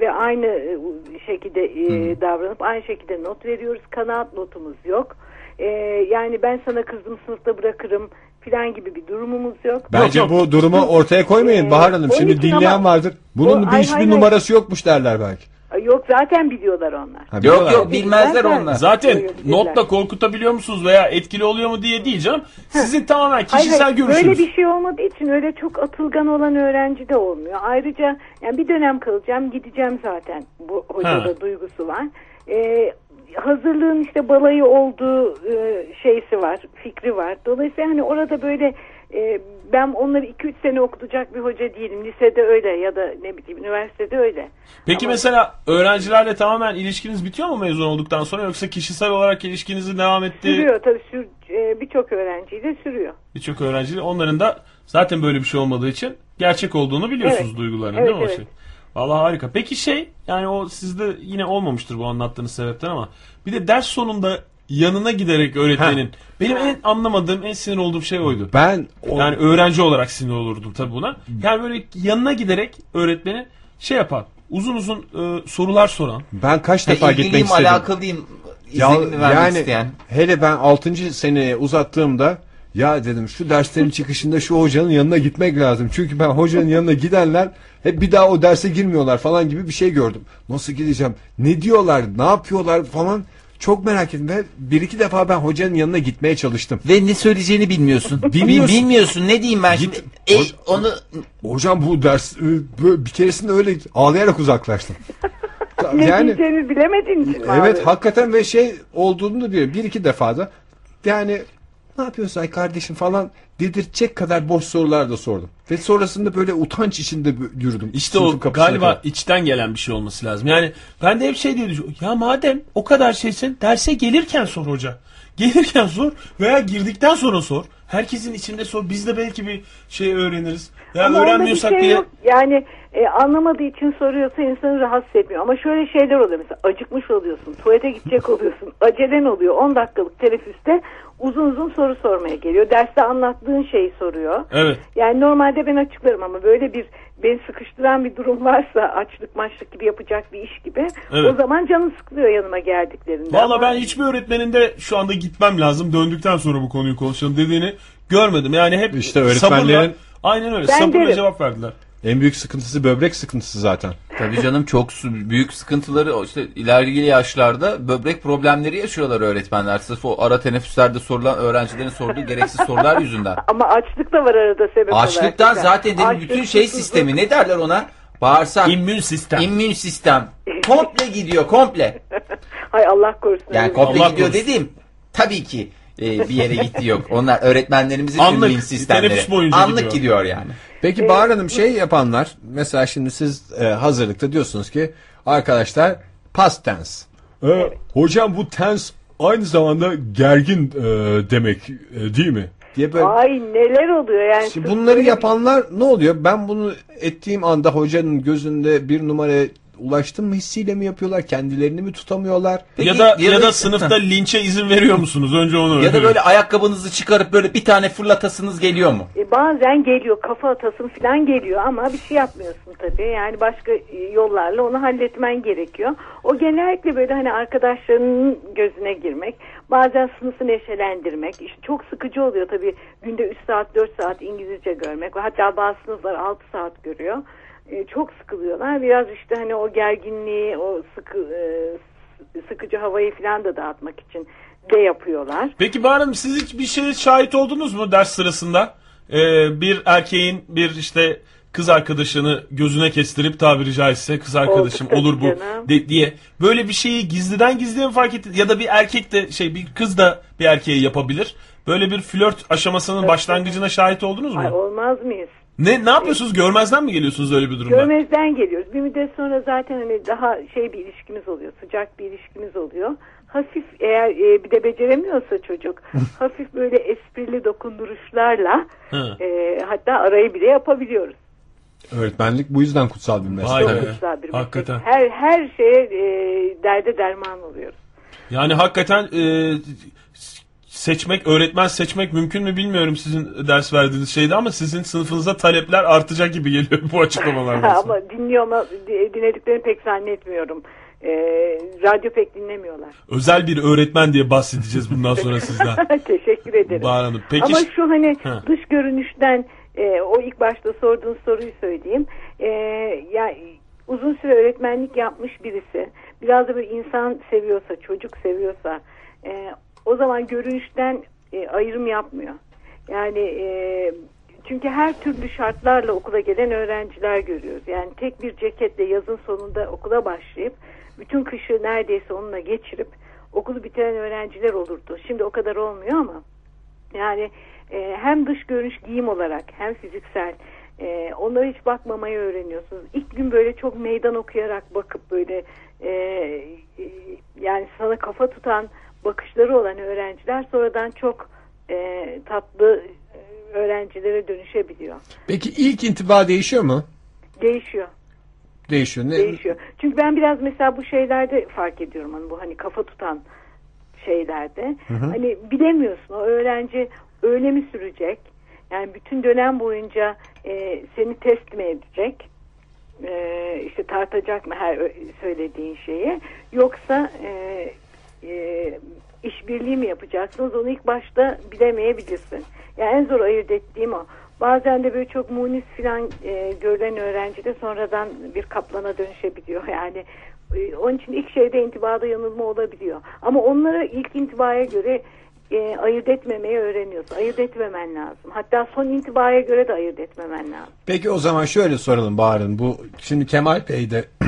[SPEAKER 4] ve aynı e, şekilde e, davranıp aynı şekilde not veriyoruz. Kanaat notumuz yok. E, yani ben sana kızdım sınıfta bırakırım filan gibi bir durumumuz yok.
[SPEAKER 3] Bence
[SPEAKER 1] Yok,
[SPEAKER 3] bu durumu ortaya koymayın
[SPEAKER 4] Ee,
[SPEAKER 3] Bahar Hanım. Şimdi dinleyen
[SPEAKER 4] ama-
[SPEAKER 3] vardır. Bunun
[SPEAKER 4] O-
[SPEAKER 3] bir hiçbir
[SPEAKER 4] hayır.
[SPEAKER 3] numarası yokmuş derler belki.
[SPEAKER 4] Yok zaten biliyorlar onlar.
[SPEAKER 3] Ha,
[SPEAKER 2] Yok
[SPEAKER 3] biliyorlar.
[SPEAKER 2] yok bilmezler
[SPEAKER 4] Zaten-
[SPEAKER 2] onlar.
[SPEAKER 1] Zaten
[SPEAKER 4] bilirler.
[SPEAKER 1] notla korkutabiliyor musunuz veya etkili oluyor mu diye değil canım. Sizin tamamen
[SPEAKER 4] Hayır,
[SPEAKER 1] kişisel
[SPEAKER 4] hayır,
[SPEAKER 1] görüşünüz.
[SPEAKER 4] Böyle bir şey olmadığı için öyle çok atılgan olan öğrenci de olmuyor. Ayrıca yani bir dönem kalacağım gideceğim zaten bu hocada
[SPEAKER 1] Ha.
[SPEAKER 4] duygusu var. Ee, hazırlığın işte balayı olduğu e, şeysi var, fikri var. Dolayısıyla hani orada böyle e, ben onları 2-3 sene okutacak bir hoca değilim. Lisede öyle ya da ne bileyim üniversitede öyle.
[SPEAKER 1] Peki
[SPEAKER 4] Ama-
[SPEAKER 1] mesela öğrencilerle tamamen ilişkiniz bitiyor mu mezun olduktan sonra yoksa kişisel olarak ilişkinizi devam etti?
[SPEAKER 4] Sürüyor tabii sür, e, birçok öğrenciyle sürüyor.
[SPEAKER 1] Birçok öğrenciyle onların da zaten böyle bir şey olmadığı için gerçek olduğunu biliyorsunuz
[SPEAKER 4] Evet.
[SPEAKER 1] duygularının
[SPEAKER 4] Evet,
[SPEAKER 1] değil mi
[SPEAKER 4] evet.
[SPEAKER 1] şey? Vallahi harika. Peki şey yani o sizde yine olmamıştır bu anlattığınız sebepten ama bir de ders sonunda yanına giderek öğretmenin benim en anlamadığım en sinir olduğum şey oydu.
[SPEAKER 3] Ben o,
[SPEAKER 1] Yani öğrenci olarak sinir olurdum tabii buna. Yani böyle yanına giderek öğretmeni şey yapan uzun uzun e, sorular soran.
[SPEAKER 3] ben kaç
[SPEAKER 2] Ha,
[SPEAKER 3] defa gitmek
[SPEAKER 2] ilgiliyim,
[SPEAKER 3] istedim.
[SPEAKER 2] alakalıyım.
[SPEAKER 3] Ya, yani
[SPEAKER 2] isteyen.
[SPEAKER 3] hele ben 6. seneye uzattığımda ya dedim şu derslerin çıkışında şu hocanın yanına gitmek lazım. Çünkü ben hocanın yanına gidenler hep bir daha o derse girmiyorlar falan gibi bir şey gördüm. Nasıl gideceğim? Ne diyorlar? Ne yapıyorlar falan? Çok merak ettim ve bir iki defa ben hocanın yanına gitmeye çalıştım.
[SPEAKER 2] Ve ne söyleyeceğini bilmiyorsun.
[SPEAKER 3] Bilmiyorsun.
[SPEAKER 2] Bilmiyorsun. Ne diyeyim ben
[SPEAKER 3] Git.
[SPEAKER 2] şimdi? E,
[SPEAKER 3] Hoş-
[SPEAKER 2] onu
[SPEAKER 3] Hocam bu ders e, bir keresinde öyle ağlayarak uzaklaştım.
[SPEAKER 4] Ne
[SPEAKER 3] yani
[SPEAKER 4] diyeceğini bilemediğin için mi
[SPEAKER 3] Evet
[SPEAKER 4] abi?
[SPEAKER 3] hakikaten ve şey olduğunu da biliyorum. Bir iki defada yani ne yapıyorsun ay kardeşim falan dedirtecek kadar boş sorular da sordum. Ve sonrasında böyle utanç içinde yürüdüm.
[SPEAKER 1] İşte o galiba
[SPEAKER 3] kadar.
[SPEAKER 1] içten gelen bir şey olması lazım. Yani ben de hep şey diye düşünüyorum. Ya madem o kadar şeysin derse gelirken sor hoca. Gelirken sor veya girdikten sonra sor. Herkesin içinde sor. Biz de belki bir şey öğreniriz. Ya
[SPEAKER 4] Ama
[SPEAKER 1] öğrenmiyorsak
[SPEAKER 4] şey
[SPEAKER 1] diye.
[SPEAKER 4] yok. Yani e, anlamadığı için soruyorsa insanı rahatsız etmiyor. Ama şöyle şeyler oluyor mesela acıkmış oluyorsun, tuvalete gidecek oluyorsun, acelen oluyor 10 dakikalık teneffüste uzun uzun soru sormaya geliyor. Derste anlattığın şeyi soruyor.
[SPEAKER 1] Evet.
[SPEAKER 4] Yani normalde ben açıklarım ama böyle bir beni sıkıştıran bir durum varsa açlık maçlık gibi yapacak bir iş gibi
[SPEAKER 1] Evet.
[SPEAKER 4] o zaman canı sıkılıyor yanıma geldiklerinde.
[SPEAKER 1] Valla
[SPEAKER 4] Ama-
[SPEAKER 1] ben hiçbir öğretmenin de şu anda gitmem lazım. Döndükten sonra bu konuyu konuşalım dediğini görmedim. Yani hep
[SPEAKER 3] İşte öğretmenlerin-
[SPEAKER 1] sabırla, aynen öyle
[SPEAKER 4] Ben
[SPEAKER 1] sabırla
[SPEAKER 4] derim.
[SPEAKER 1] cevap verdiler.
[SPEAKER 3] En büyük sıkıntısı böbrek sıkıntısı zaten.
[SPEAKER 2] Tabii canım çok büyük sıkıntıları işte ileriki yaşlarda böbrek problemleri yaşıyorlar öğretmenler. Sırf o ara teneffüslerde sorulan öğrencilerin sorduğu gereksiz sorular yüzünden.
[SPEAKER 4] Ama açlık da var arada sebep olarak.
[SPEAKER 2] Açlıktan zaten dedim
[SPEAKER 4] Açlık,
[SPEAKER 2] bütün şey sistemi ne derler ona? Bağırsak,
[SPEAKER 1] İmmün sistem.
[SPEAKER 2] immün sistem. Komple gidiyor komple.
[SPEAKER 4] Hay Allah korusun.
[SPEAKER 2] Yani komple
[SPEAKER 1] Allah
[SPEAKER 2] gidiyor
[SPEAKER 1] korusun.
[SPEAKER 2] dediğim tabii ki e, bir yere gitti yok. Onlar öğretmenlerimizin
[SPEAKER 1] Anlık,
[SPEAKER 2] immün sistemleri. Anlık
[SPEAKER 1] gidiyor.
[SPEAKER 2] gidiyor yani.
[SPEAKER 3] Peki Bahar Hanım şey yapanlar mesela şimdi siz e, hazırlıkta diyorsunuz ki arkadaşlar past tense. E, hocam bu tense aynı zamanda gergin e, demek e, değil mi? diye böyle
[SPEAKER 4] Ay neler oluyor yani.
[SPEAKER 3] Şimdi bunları yapanlar ne oluyor? Ben bunu ettiğim anda hocanın gözünde bir numaraya ulaştım mı hissiyle mi yapıyorlar? Kendilerini mi tutamıyorlar?
[SPEAKER 2] Peki,
[SPEAKER 1] ya da ya da
[SPEAKER 2] da-
[SPEAKER 1] sınıfta linçe izin veriyor musunuz? Önce onu
[SPEAKER 2] Ya da böyle ayakkabınızı çıkarıp böyle bir tane fırlatasınız geliyor mu?
[SPEAKER 4] E, bazen geliyor kafa atasın falan geliyor ama bir şey yapmıyorsun tabii. Yani başka e, yollarla onu halletmen gerekiyor. O genellikle böyle hani arkadaşlarının gözüne girmek, bazen sınıfı neşelendirmek. İşte çok sıkıcı oluyor tabii. Günde 3 saat 4 saat İngilizce görmek. Hatta bazı sınıflar 6 saat görüyor. E, çok sıkılıyorlar. Biraz işte hani o gerginliği, o sıkı e, sıkıcı havayı falan da dağıtmak için de yapıyorlar.
[SPEAKER 1] Peki Bahar Hanım siz hiç bir şeye şahit oldunuz mu ders sırasında? Ee, bir erkeğin bir işte kız arkadaşını gözüne kestirip tabiri caizse kız arkadaşım
[SPEAKER 4] tabii
[SPEAKER 1] olur bu
[SPEAKER 4] canım.
[SPEAKER 1] de- diye böyle bir şeyi gizliden gizliye mi fark etti? Ya da bir erkek de şey bir kız da bir erkeğe yapabilir. Böyle bir flört aşamasının başlangıcına şahit oldunuz mu?
[SPEAKER 4] Ay olmaz mıyız?
[SPEAKER 1] Ne ne yapıyorsunuz? Görmezden mi geliyorsunuz öyle bir durumda?
[SPEAKER 4] Görmezden geliyoruz. Bir müddet sonra zaten hani daha şey bir ilişkimiz oluyor. Sıcak bir ilişkimiz oluyor. Hafif eğer e, bir de beceremiyorsa çocuk hafif böyle esprili dokunduruşlarla e, hatta arayı bile yapabiliyoruz.
[SPEAKER 3] Öğretmenlik bu yüzden kutsal bir meslek.
[SPEAKER 1] Vay
[SPEAKER 4] Çok
[SPEAKER 1] be.
[SPEAKER 4] güzel bir meslek.
[SPEAKER 1] Hakikaten.
[SPEAKER 4] Her her şeye e, derde derman oluyoruz.
[SPEAKER 1] Yani hakikaten e, seçmek, öğretmen seçmek mümkün mü bilmiyorum sizin ders verdiğiniz şeyde ama sizin sınıfınıza talepler artacak gibi geliyor bu açıklamalardan sonra.
[SPEAKER 4] Ama dinliyor ama di- dinlediklerini pek zannetmiyorum. E, radyo pek dinlemiyorlar.
[SPEAKER 1] Özel bir öğretmen diye bahsedeceğiz bundan sonra sizden.
[SPEAKER 4] Teşekkür ederim.
[SPEAKER 1] Bahar Hanım. Peki
[SPEAKER 4] Ama şu hani
[SPEAKER 1] Ha.
[SPEAKER 4] dış görünüşten e, o ilk başta sorduğun soruyu söyleyeyim. E, ya uzun süre öğretmenlik yapmış birisi biraz da böyle insan seviyorsa, çocuk seviyorsa e, o zaman görünüşten e, ayrım yapmıyor. Yani e, çünkü her türlü şartlarla okula gelen öğrenciler görüyoruz. Yani tek bir ceketle yazın sonunda okula başlayıp bütün kışı neredeyse onunla geçirip okulu bitiren öğrenciler olurdu. Şimdi o kadar olmuyor ama yani e, hem dış görünüş giyim olarak hem fiziksel e, onlara hiç bakmamayı öğreniyorsunuz. İlk gün böyle çok meydan okuyarak bakıp böyle e, e, yani sana kafa tutan bakışları olan öğrenciler sonradan çok e, tatlı e, öğrencilere dönüşebiliyor.
[SPEAKER 3] Peki ilk intiba değişiyor mu?
[SPEAKER 4] Değişiyor.
[SPEAKER 3] Değişiyor. Ne?
[SPEAKER 4] değişiyor. Çünkü ben biraz mesela bu şeylerde fark ediyorum hani bu hani kafa tutan şeylerde. Hani bilemiyorsun o öğrenci öyle mi sürecek? Yani bütün dönem boyunca e, seni test mi edecek? E, işte tartacak mı her söylediğin şeyi? Yoksa e, e, işbirliği mi yapacaksınız? Onu ilk başta bilemeyebilirsin. Yani en zor ayırt ettiğim o. Bazen de böyle çok munis falan e, görülen öğrenci de sonradan bir kaplana dönüşebiliyor. Yani e, onun için ilk şeyde intibada yanılma olabiliyor. Ama onlara ilk intibaya göre e, ayırt etmemeyi öğreniyorsun. Ayırt etmemen lazım. Hatta son intibaya göre de ayırt etmemen lazım.
[SPEAKER 3] Peki o zaman şöyle soralım Bahar'ın. Bu şimdi Kemal Bey de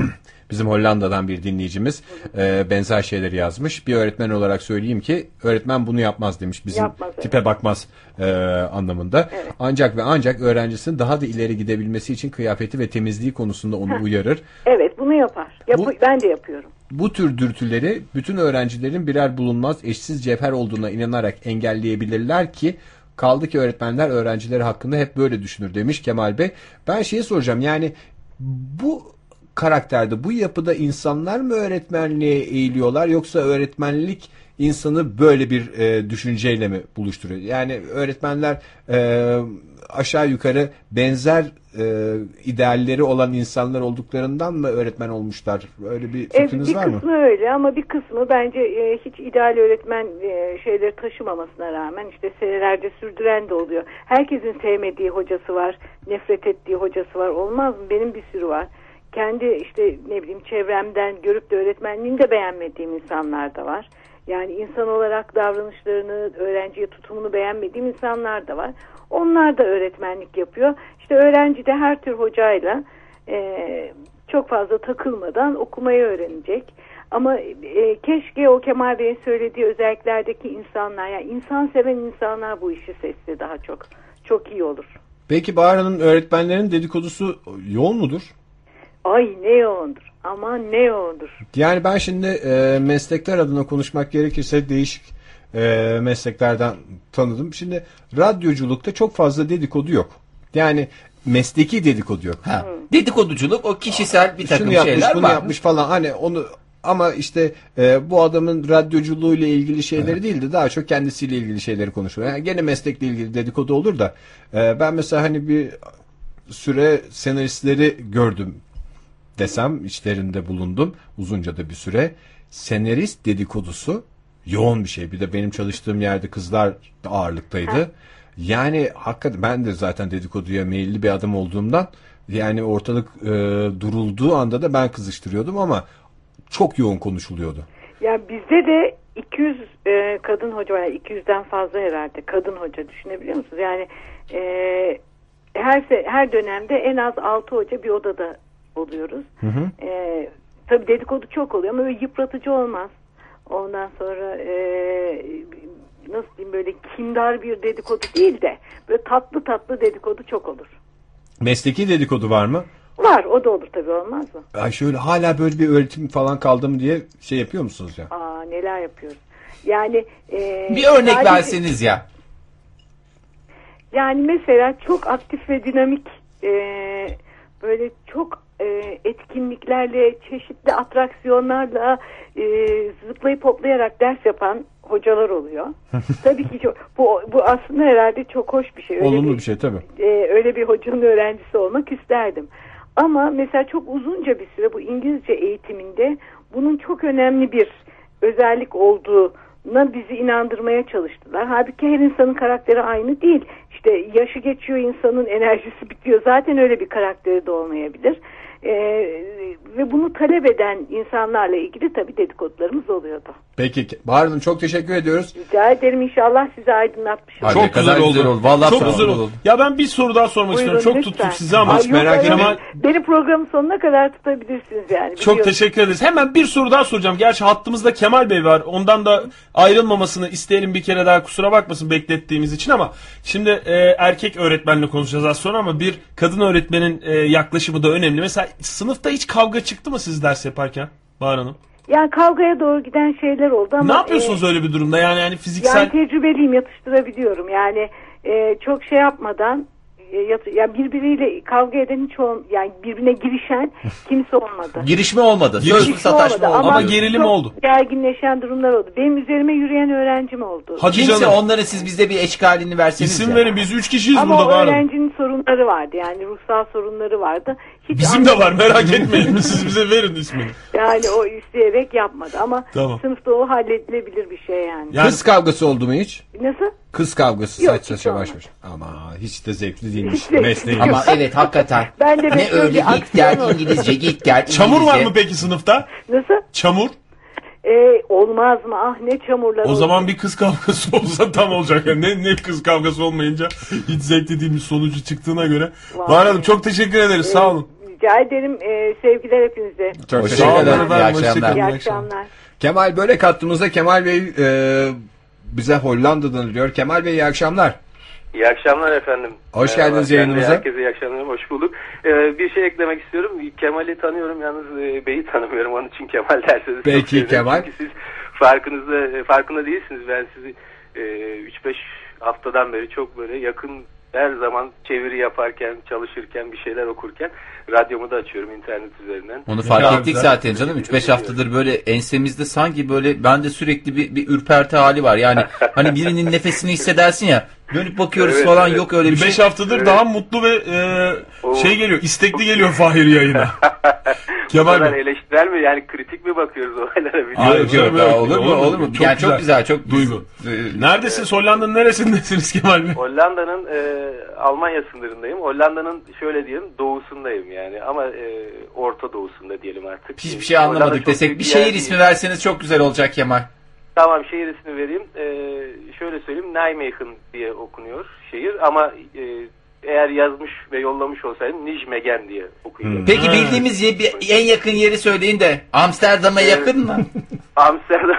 [SPEAKER 3] bizim Hollanda'dan bir dinleyicimiz e, benzer şeyleri yazmış. Bir öğretmen olarak söyleyeyim ki öğretmen bunu yapmaz demiş. Bizim
[SPEAKER 4] Yapmaz, evet.
[SPEAKER 3] tipe bakmaz e, anlamında.
[SPEAKER 4] Evet.
[SPEAKER 3] Ancak ve ancak öğrencisinin daha da ileri gidebilmesi için kıyafeti ve temizliği konusunda onu uyarır.
[SPEAKER 4] Evet bunu yapar. Yap
[SPEAKER 3] Bu-
[SPEAKER 4] Ben de yapıyorum.
[SPEAKER 3] Bu tür dürtüleri bütün öğrencilerin birer bulunmaz eşsiz cevher olduğuna inanarak engelleyebilirler ki kaldı ki öğretmenler öğrencileri hakkında hep böyle düşünür demiş Kemal Bey. Ben şeyi soracağım yani bu karakterde bu yapıda insanlar mı öğretmenliğe eğiliyorlar yoksa öğretmenlik insanı böyle bir e, düşünceyle mi buluşturuyor? Yani öğretmenler e, aşağı yukarı benzer e, idealleri olan insanlar olduklarından mı öğretmen olmuşlar? Öyle bir
[SPEAKER 4] Evet,
[SPEAKER 3] fikriniz
[SPEAKER 4] bir
[SPEAKER 3] var mı?
[SPEAKER 4] kısmı öyle ama bir kısmı bence e, hiç ideal öğretmen e, şeyleri taşımamasına rağmen işte senelerce sürdüren de oluyor. Herkesin sevmediği hocası var, nefret ettiği hocası var. Olmaz mı? Benim bir sürü var. Kendi işte ne bileyim çevremden görüp de öğretmenliğini de beğenmediğim insanlar da var. Yani insan olarak davranışlarını, öğrenciye tutumunu beğenmediğim insanlar da var. Onlar da öğretmenlik yapıyor. İşte öğrenci de her tür hocayla e, çok fazla takılmadan okumayı öğrenecek. Ama e, keşke o Kemal Bey'in söylediği özelliklerdeki insanlar, yani insan seven insanlar bu işi seçse daha çok. Çok iyi olur.
[SPEAKER 3] Peki Bahar Hanım öğretmenlerin dedikodusu yoğun mudur?
[SPEAKER 4] Ay ne yoğundur. Aman ne yoğundur.
[SPEAKER 3] Yani ben şimdi e, meslekler adına konuşmak gerekirse değişik e, mesleklerden tanıdım. Şimdi radyoculukta çok fazla dedikodu yok. Yani mesleki dedikodu yok.
[SPEAKER 2] Ha. Dedikoduculuk o kişisel bir takım
[SPEAKER 3] Şunu yapmış,
[SPEAKER 2] şeyler
[SPEAKER 3] bunu
[SPEAKER 2] var.
[SPEAKER 3] yapmış falan. Hani onu ama işte e, bu adamın radyoculuğuyla ilgili şeyleri değil de daha çok kendisiyle ilgili şeyleri konuşuyor. Yani gene meslekle ilgili dedikodu olur da e, ben mesela hani bir süre senaristleri gördüm desem içlerinde bulundum uzunca da bir süre. Senarist dedikodusu yoğun bir şey. Bir de benim çalıştığım yerde kızlar ağırlıktaydı. Yani hakikaten ben de zaten dedikoduya meyilli bir adam olduğumdan yani ortalık e, durulduğu anda da ben kızıştırıyordum ama çok yoğun konuşuluyordu.
[SPEAKER 4] Ya bizde de 200 e, kadın hoca var. Yani 200'den fazla herhalde kadın hoca düşünebiliyor musunuz? Yani e, her her dönemde en az 6 hoca bir odada oluyoruz. E, tabii dedikodu çok oluyor ama böyle yıpratıcı olmaz. Ondan sonra e, nasıl diyeyim böyle kindar bir dedikodu değil de böyle tatlı tatlı dedikodu çok olur.
[SPEAKER 3] Mesleki dedikodu var mı?
[SPEAKER 4] Var o da olur tabii olmaz mı?
[SPEAKER 3] Ay şöyle hala böyle bir öğretim falan kaldım diye şey yapıyor musunuz ya?
[SPEAKER 4] Aa neler yapıyoruz. Yani e,
[SPEAKER 2] Bir örnek
[SPEAKER 4] sadece-
[SPEAKER 2] verseniz ya.
[SPEAKER 4] Yani mesela çok aktif ve dinamik e, böyle çok e, etkinliklerle, çeşitli atraksiyonlarla e, zıplayıp hoplayarak ders yapan hocalar oluyor. Tabii ki çok, bu, bu aslında herhalde çok hoş bir şey. Öyle
[SPEAKER 3] Olumlu bir şey tabii.
[SPEAKER 4] e, öyle bir hocanın öğrencisi olmak isterdim. Ama mesela çok uzunca bir süre bu İngilizce eğitiminde bunun çok önemli bir özellik olduğuna bizi inandırmaya çalıştılar. Halbuki her insanın karakteri aynı değil. İşte yaşı geçiyor insanın enerjisi bitiyor. Zaten öyle bir karakteri de olmayabilir. E, ve bunu talep eden insanlarla ilgili tabii dedikodularımız oluyordu.
[SPEAKER 3] Peki Bahar Hanım çok teşekkür ediyoruz.
[SPEAKER 4] Rica ederim inşallah sizi aydınlatmışım.
[SPEAKER 2] Ay,
[SPEAKER 1] Çok güzel oldu.
[SPEAKER 2] Vallahi
[SPEAKER 1] çok
[SPEAKER 2] çok
[SPEAKER 1] güzel oldu.
[SPEAKER 2] oldu.
[SPEAKER 1] Ya ben bir soru daha sormak
[SPEAKER 4] Buyurun,
[SPEAKER 1] istiyorum. Çok
[SPEAKER 4] lütfen.
[SPEAKER 1] tuttuk sizi ama
[SPEAKER 4] Ay,
[SPEAKER 3] hiç merak etmeyin.
[SPEAKER 4] Değil. Beni programın sonuna kadar tutabilirsiniz yani.
[SPEAKER 1] çok
[SPEAKER 4] biliyorum.
[SPEAKER 1] teşekkür ederiz. Hemen bir soru daha soracağım. Gerçi hattımızda Kemal Bey var. Ondan da ayrılmamasını isteyelim bir kere daha kusura bakmasın beklettiğimiz için ama şimdi e, erkek öğretmenle konuşacağız az sonra ama bir kadın öğretmenin e, yaklaşımı da önemli. Mesela sınıfta hiç kavga çıktı mı siz ders yaparken Bahar Hanım?
[SPEAKER 4] Yani kavgaya doğru giden şeyler oldu ama...
[SPEAKER 1] ne yapıyorsunuz
[SPEAKER 4] e,
[SPEAKER 1] öyle bir durumda? Yani yani fiziksel
[SPEAKER 4] Yani tecrübeliyim yatıştırabiliyorum. Yani e, çok şey yapmadan e, yat- ya birbiriyle kavga eden hiç ol, yani birbirine girişen kimse olmadı.
[SPEAKER 2] Girişme olmadı.
[SPEAKER 1] Girişme
[SPEAKER 2] Sözlü sataşma olmadı.
[SPEAKER 1] Ama gerilim
[SPEAKER 4] çok
[SPEAKER 1] oldu.
[SPEAKER 4] Gerginleşen durumlar oldu. Benim üzerime yürüyen öğrencim oldu.
[SPEAKER 1] Hadi
[SPEAKER 2] Kimse
[SPEAKER 1] canım.
[SPEAKER 2] onları siz bize bir eşkalini verseniz
[SPEAKER 1] İsim
[SPEAKER 2] ya.
[SPEAKER 1] verin biz üç kişiyiz
[SPEAKER 4] Ama
[SPEAKER 1] burada Hanım.
[SPEAKER 4] öğrencinin sorunları vardı yani ruhsal sorunları vardı. Hiç
[SPEAKER 1] Bizim de var merak etmeyin. Siz bize verin ismini.
[SPEAKER 4] Yani o isteyerek yapmadı ama
[SPEAKER 1] Tamam.
[SPEAKER 4] sınıfta o halledilebilir bir şey yani.
[SPEAKER 1] Yani-
[SPEAKER 3] Kız kavgası oldu mu hiç?
[SPEAKER 4] Nasıl?
[SPEAKER 3] Kız kavgası
[SPEAKER 4] Yok,
[SPEAKER 3] saç saça baş başa. Ama hiç de zevkli değilmiş mesleği.
[SPEAKER 2] Ama evet hakikaten.
[SPEAKER 4] Ben de
[SPEAKER 2] ne
[SPEAKER 4] bekliyorum
[SPEAKER 2] öyle
[SPEAKER 4] bir
[SPEAKER 2] git gel. İngilizce git gel
[SPEAKER 1] Çamur var
[SPEAKER 2] İngilizce.
[SPEAKER 1] mı peki sınıfta?
[SPEAKER 4] Nasıl?
[SPEAKER 1] Çamur.
[SPEAKER 4] Ee, olmaz mı? Ah ne çamurlar
[SPEAKER 1] O zaman bir kız kavgası olsa tam olacak. Yani ne, ne kız kavgası olmayınca hiç zevkli değil bir sonucu çıktığına göre.
[SPEAKER 4] Vay.
[SPEAKER 1] Bahar Hanım çok teşekkür ederiz. Sağ olun.
[SPEAKER 4] Rica ederim. Ee, sevgiler hepinize.
[SPEAKER 3] Çok teşekkür
[SPEAKER 1] Sağ olun
[SPEAKER 3] ederim.
[SPEAKER 2] İyi akşamlar.
[SPEAKER 4] İyi akşamlar.
[SPEAKER 3] Kemal böyle kattığımızda Kemal Bey e, bize Hollanda'dan diyor. Kemal Bey iyi akşamlar.
[SPEAKER 5] İyi akşamlar efendim.
[SPEAKER 3] Hoş
[SPEAKER 5] Merhaba,
[SPEAKER 3] geldiniz yayınımıza.
[SPEAKER 5] Herkese iyi akşamlar, hoş bulduk. Ee, bir şey eklemek istiyorum. Kemal'i tanıyorum, yalnız e, Bey'i tanımıyorum. Onun için Kemal derseniz
[SPEAKER 3] Peki. Kemal.
[SPEAKER 5] Çünkü siz farkınızda, e, farkında değilsiniz. Ben sizi e, 3-5 haftadan beri çok böyle yakın her zaman çeviri yaparken, çalışırken, bir şeyler okurken radyomu da açıyorum internet üzerinden.
[SPEAKER 2] Onu fark
[SPEAKER 1] kadar
[SPEAKER 2] ettik
[SPEAKER 1] güzel.
[SPEAKER 2] zaten canım. 3-5 haftadır böyle ensemizde sanki böyle bende sürekli bir, bir ürperti hali var. Yani hani birinin nefesini hissedersin ya. Dönüp bakıyoruz
[SPEAKER 5] Evet,
[SPEAKER 2] falan
[SPEAKER 5] evet.
[SPEAKER 2] yok öyle bir
[SPEAKER 1] Bir
[SPEAKER 2] şey.
[SPEAKER 1] beş haftadır
[SPEAKER 5] Evet.
[SPEAKER 1] daha mutlu ve e,
[SPEAKER 5] Oo.
[SPEAKER 1] şey geliyor, istekli geliyor Fahir yayına.
[SPEAKER 5] Bu
[SPEAKER 1] Kemal
[SPEAKER 5] kadar
[SPEAKER 1] Bey.
[SPEAKER 5] eleştirel mi yani kritik mi bakıyoruz olaylara?
[SPEAKER 1] Hayır.
[SPEAKER 2] Yok, yok,
[SPEAKER 1] yok,
[SPEAKER 2] olur mu
[SPEAKER 1] olur mu? Çok
[SPEAKER 2] yani
[SPEAKER 1] güzel.
[SPEAKER 2] çok güzel çok
[SPEAKER 1] Duygu.
[SPEAKER 2] Ee,
[SPEAKER 1] Neredesin? Hollanda'nın neresindesiniz Kemal Bey?
[SPEAKER 5] Hollanda'nın e, Almanya sınırındayım. Hollanda'nın şöyle diyelim doğusundayım yani ama e, orta doğusunda diyelim artık.
[SPEAKER 2] Hiçbir şey
[SPEAKER 5] Hollanda
[SPEAKER 2] anlamadık
[SPEAKER 5] çok
[SPEAKER 2] desek bir şehir ismi verseniz çok güzel olacak Kemal.
[SPEAKER 5] Tamam şehir ismi vereyim. E, şöyle söyleyeyim Nijmegen diye okunuyor şehir ama e, eğer yazmış ve yollamış olsaydım Nijmegen diye okuyacağım.
[SPEAKER 2] Peki
[SPEAKER 1] Ha.
[SPEAKER 2] bildiğimiz ye- bir- en yakın yeri söyleyin de Amsterdam'a yakın mı?
[SPEAKER 5] Amsterdam.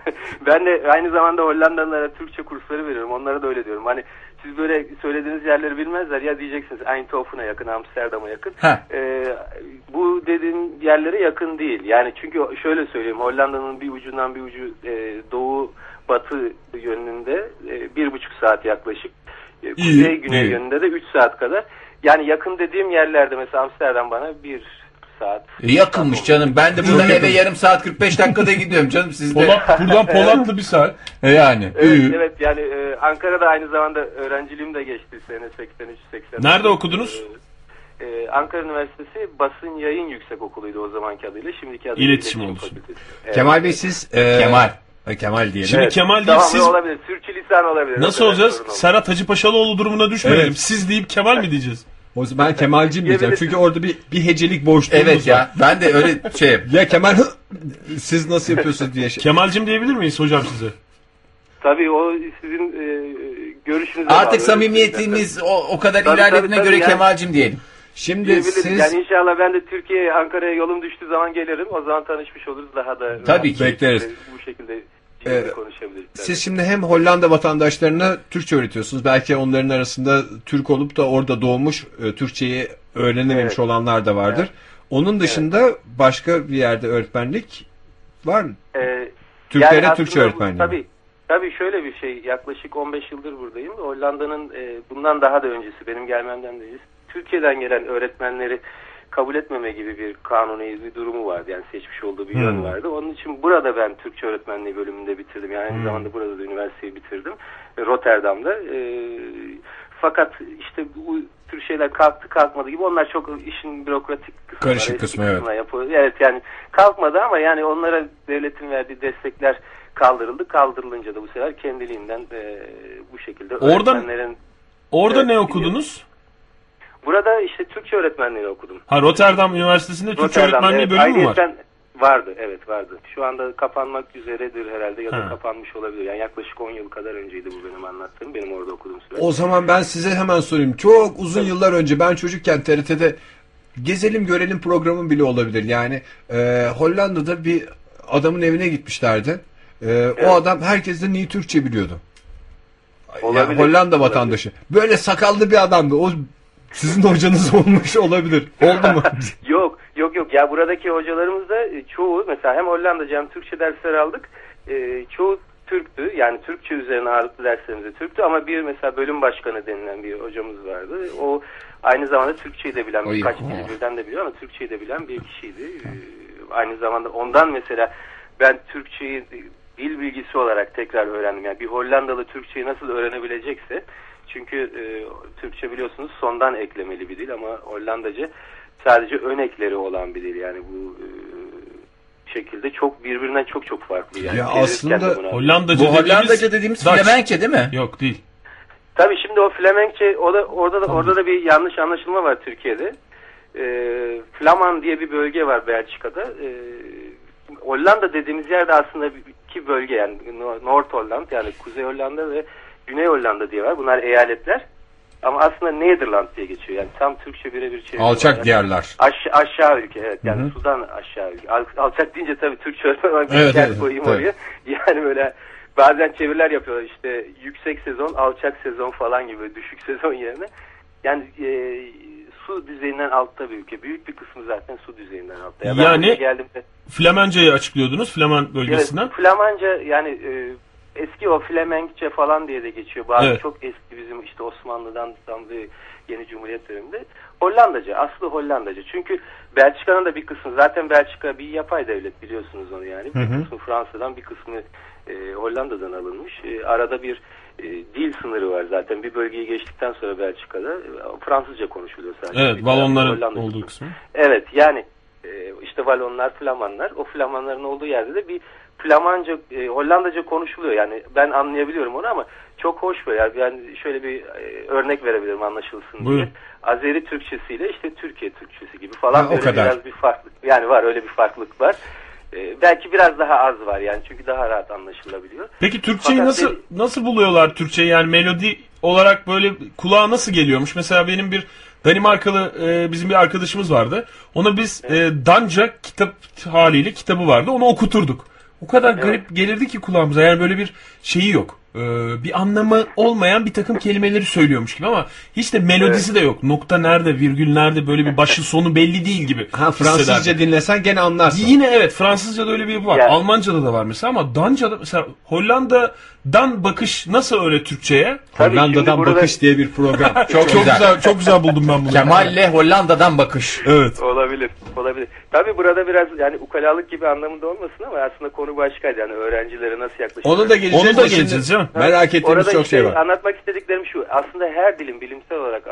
[SPEAKER 5] ben de aynı zamanda Hollandalılara Türkçe kursları veriyorum. Onlara da öyle diyorum. Hani siz böyle söylediğiniz yerleri bilmezler. Ya diyeceksiniz Eindhoven'a yakın, Amsterdam'a yakın. Ee, bu dediğim yerlere yakın değil. Yani çünkü şöyle söyleyeyim. Hollanda'nın bir ucundan bir ucu e, doğu batı yönünde e, bir buçuk saat yaklaşık. E, kuzey güney yönünde de üç saat kadar. Yani yakın dediğim yerlerde mesela Amsterdam bana bir saat.
[SPEAKER 2] E, Yakınmış canım. Ben de buradan eve yarım saat 45 dakikada gidiyorum canım siz de.
[SPEAKER 1] Polat, buradan Polatlı bir saat.
[SPEAKER 2] E, Yani.
[SPEAKER 5] Evet, evet yani e, Ankara'da aynı zamanda öğrenciliğim de geçti sene 83 80.
[SPEAKER 1] Nerede okudunuz?
[SPEAKER 5] E, e, Ankara Üniversitesi Basın Yayın Yüksekokulu'ydu o zamanki adıyla. Şimdiki adıyla
[SPEAKER 1] İletişim olsun.
[SPEAKER 5] Fakültesi. Evet.
[SPEAKER 3] Kemal Bey siz... e,
[SPEAKER 2] Kemal.
[SPEAKER 3] e, Kemal diyelim.
[SPEAKER 1] Şimdi
[SPEAKER 5] Evet.
[SPEAKER 1] Kemal
[SPEAKER 5] Tamam,
[SPEAKER 1] siz
[SPEAKER 5] olabilir. Sürçülisan olabilir.
[SPEAKER 1] nasıl olacağız? Serhat Hacı Paşalıoğlu durumuna düşmeyelim.
[SPEAKER 3] Evet.
[SPEAKER 1] Siz deyip Kemal mi diyeceğiz?
[SPEAKER 3] O zaman ben Kemalciyim diyeceğim. Çünkü orada bir, bir hecelik boşluğumuz
[SPEAKER 2] Evet ya. Ben de öyle şey.
[SPEAKER 3] Ya Kemal hı, siz nasıl yapıyorsunuz diye şey.
[SPEAKER 1] Kemalcim diyebilir miyiz hocam size?
[SPEAKER 5] Tabii o sizin e, görüşünüze
[SPEAKER 2] Artık
[SPEAKER 5] bağlı.
[SPEAKER 2] samimiyetimiz o, o kadar
[SPEAKER 5] Tabii,
[SPEAKER 2] ilerlediğine
[SPEAKER 5] tabii,
[SPEAKER 2] göre
[SPEAKER 5] tabii.
[SPEAKER 2] Kemal'cim diyelim.
[SPEAKER 3] Şimdi siz
[SPEAKER 5] Yani inşallah ben de Türkiye'ye, Ankara'ya yolum düştüğü zaman gelirim. O zaman tanışmış oluruz. Daha da
[SPEAKER 2] Tabii ki.
[SPEAKER 3] Bekleriz.
[SPEAKER 5] Bu şekilde
[SPEAKER 3] Ee,
[SPEAKER 5] konuşabiliriz.
[SPEAKER 3] siz şimdi hem Hollanda vatandaşlarına Türkçe öğretiyorsunuz. Belki onların arasında Türk olup da orada doğmuş e, Türkçeyi öğrenememiş
[SPEAKER 5] Evet.
[SPEAKER 3] olanlar da vardır. Onun dışında başka bir yerde öğretmenlik var mı?
[SPEAKER 5] Ee,
[SPEAKER 3] Türklere
[SPEAKER 5] yani
[SPEAKER 3] Türkçe öğretmenliği.
[SPEAKER 5] Tabii, tabii şöyle bir şey. Yaklaşık 15 yıldır buradayım. Hollanda'nın e, bundan daha da öncesi, benim gelmemden de öncesi, Türkiye'den gelen öğretmenleri kabul etmeme gibi bir kanuni bir durumu vardı. Yani seçmiş olduğu bir
[SPEAKER 3] Hmm.
[SPEAKER 5] yön vardı. Onun için burada ben Türkçe öğretmenliği bölümünde bitirdim. Yani aynı
[SPEAKER 3] Hmm.
[SPEAKER 5] zamanda burada da üniversiteyi bitirdim. E, Rotterdam'da. E, fakat işte bu tür şeyler kalktı kalkmadı gibi onlar çok işin bürokratik kısmı.
[SPEAKER 3] Karışık kısmı, evet.
[SPEAKER 5] yapıyor. Evet yani kalkmadı ama yani onlara devletin verdiği destekler kaldırıldı. Kaldırılınca da bu sefer kendiliğinden e, bu şekilde
[SPEAKER 1] Orada-
[SPEAKER 5] öğretmenlerin
[SPEAKER 1] Orada
[SPEAKER 5] Evet,
[SPEAKER 1] ne okudunuz?
[SPEAKER 5] Burada işte Türkçe öğretmenliği okudum.
[SPEAKER 1] Ha Rotterdam Üniversitesi'nde Türkçe
[SPEAKER 5] Rotterdam'da,
[SPEAKER 1] öğretmenliği
[SPEAKER 5] evet,
[SPEAKER 1] bölümü mü var?
[SPEAKER 5] Vardı evet vardı. Şu anda kapanmak üzeredir herhalde ya da
[SPEAKER 1] Ha.
[SPEAKER 5] kapanmış olabilir. Yani yaklaşık 10 yıl kadar önceydi bu benim anlattığım. Benim orada okuduğum süre.
[SPEAKER 3] O zaman ben size hemen sorayım. Çok uzun yıllar önce ben çocukken TRT'de gezelim görelim programı bile olabilir. Yani e, Hollanda'da bir adamın evine gitmişlerdi. E, O adam herkesten iyi Türkçe biliyordu. Yani
[SPEAKER 5] Olabilir,
[SPEAKER 3] Hollanda
[SPEAKER 5] olabilir.
[SPEAKER 3] vatandaşı. Böyle sakallı bir adamdı. O sizin hocanız olmuş olabilir. Oldu mu?
[SPEAKER 5] Yok yok yok ya buradaki hocalarımız da e, çoğu mesela hem Hollandaca hem Türkçe dersler aldık. E, çoğu Türktü yani Türkçe üzerine ağırlıklı derslerimiz de Türktü ama bir mesela bölüm başkanı denilen bir hocamız vardı. O aynı zamanda Türkçeyi de bilen
[SPEAKER 2] Oy.
[SPEAKER 5] birkaç dili birden de biliyor ama Türkçeyi de bilen bir kişiydi. E, aynı zamanda ondan mesela ben Türkçeyi dil bilgisi olarak tekrar öğrendim. Yani bir Hollandalı Türkçeyi nasıl öğrenebilecekse çünkü e, Türkçe biliyorsunuz sondan eklemeli bir dil ama Hollandaca sadece ön ekleri olan bir dil. Yani bu e, şekilde çok birbirinden çok çok farklı. Yani.
[SPEAKER 3] Ya aslında
[SPEAKER 5] buna-
[SPEAKER 1] Hollandaca
[SPEAKER 2] Bu Hollandaca
[SPEAKER 1] dediğimiz...
[SPEAKER 2] dediğimiz
[SPEAKER 1] Dutch.
[SPEAKER 2] Flemenkçe değil mi?
[SPEAKER 1] Yok değil.
[SPEAKER 5] Tabii şimdi o Flemenkçe o da orada da orada da bir yanlış anlaşılma var Türkiye'de. Ee, Flaman diye bir bölge var Belçika'da. Ee, Hollanda dediğimiz yerde aslında iki bölge yani Nor- North Holland yani Kuzey Hollanda ve Güney Hollanda diye var. Bunlar eyaletler. Ama aslında Nederland diye geçiyor. Yani tam Türkçe birebir çeviri.
[SPEAKER 3] Alçak
[SPEAKER 5] olarak.
[SPEAKER 3] diyarlar.
[SPEAKER 5] Aş aşağı ülke evet yani sudan aşağı ülke. Al alçak deyince tabii Türkçe öğretmen bir
[SPEAKER 3] Evet, evet,
[SPEAKER 5] koyayım
[SPEAKER 3] tabii.
[SPEAKER 5] oraya. Yani böyle bazen çeviriler yapıyorlar işte yüksek sezon, alçak sezon falan gibi düşük sezon yerine. Yani e, su düzeyinden altta bir ülke. Büyük bir kısmı zaten su düzeyinden altta. Ya ben
[SPEAKER 1] Yani-
[SPEAKER 5] buraya geldiğimde
[SPEAKER 1] Flemenca'yı açıklıyordunuz
[SPEAKER 5] evet,
[SPEAKER 1] bölgesinden.
[SPEAKER 5] Flamanca yani e, eski o Flemenkçe falan diye de geçiyor. Bazı
[SPEAKER 1] Evet.
[SPEAKER 5] çok eski bizim işte Osmanlı'dan tam ve yeni Cumhuriyet döneminde Hollandaca. Aslı Hollandaca. Çünkü Belçika'nın da bir kısmı zaten Belçika bir yapay devlet biliyorsunuz onu yani. Bir kısmı Fransa'dan bir kısmı e, Hollanda'dan alınmış. E, arada bir e, dil sınırı var zaten. Bir bölgeyi geçtikten sonra Belçika'da e, Fransızca konuşuluyor sadece.
[SPEAKER 1] Evet
[SPEAKER 5] Hollanda
[SPEAKER 1] olduğu kısmı.
[SPEAKER 5] Evet yani e, işte Valonlar, Flamanlar. O Flamanların olduğu yerde de bir Flamanca, e, Hollandaca konuşuluyor. Yani ben anlayabiliyorum onu ama çok hoş böyle. Yani ben şöyle bir e, örnek verebilirim anlaşılsın
[SPEAKER 1] Buyurun.
[SPEAKER 5] diye. Azeri Türkçesiyle işte Türkiye Türkçesi gibi falan
[SPEAKER 3] Ha, o kadar.
[SPEAKER 5] biraz bir farklılık. Yani var öyle bir farklılık var. E, belki biraz daha az var yani çünkü daha rahat anlaşılabiliyor.
[SPEAKER 1] Peki Türkçeyi
[SPEAKER 5] Fakat
[SPEAKER 1] nasıl
[SPEAKER 5] bir-
[SPEAKER 1] nasıl buluyorlar Türkçeyi? Yani melodi olarak böyle kulağa nasıl geliyormuş? Mesela benim bir Danimarkalı e, bizim bir arkadaşımız vardı. Ona biz e, Danca kitap haliyle kitabı vardı. Onu okuturduk. O kadar garip gelirdi ki kulağımıza. Yani böyle bir şeyi yok. E, bir anlamı olmayan bir takım kelimeleri söylüyormuş gibi ama hiç de melodisi de yok. Nokta nerede, virgül nerede böyle bir başı sonu belli değil gibi.
[SPEAKER 3] Ha Fransızca
[SPEAKER 1] hissederdim.
[SPEAKER 3] dinlesen gene anlarsın.
[SPEAKER 1] Yine evet Fransızca'da öyle bir yapı var.
[SPEAKER 5] Yani-
[SPEAKER 1] Almanca'da da var mesela ama Danca'da mesela Hollanda'dan bakış nasıl öyle Türkçe'ye?
[SPEAKER 5] Tabii
[SPEAKER 3] Hollanda'dan
[SPEAKER 5] burada-
[SPEAKER 3] bakış diye bir program.
[SPEAKER 1] Çok,
[SPEAKER 3] Çok
[SPEAKER 1] çok
[SPEAKER 3] güzel.
[SPEAKER 1] güzel çok güzel buldum ben bunu.
[SPEAKER 2] Kemal'le Hollanda'dan bakış.
[SPEAKER 1] Evet.
[SPEAKER 5] Olabilir, olabilir. Tabii burada biraz yani ukalalık gibi anlamında olmasın ama aslında konu başkaydı. Yani öğrencilere nasıl yaklaşıyor.
[SPEAKER 3] Onu da geleceğiz.
[SPEAKER 1] Onu da geleceğiz, değil mi?
[SPEAKER 3] Merak ettiğimiz
[SPEAKER 5] Orada
[SPEAKER 3] çok
[SPEAKER 5] işte
[SPEAKER 3] şey var.
[SPEAKER 5] Anlatmak istediklerim şu. Aslında her dilin bilimsel olarak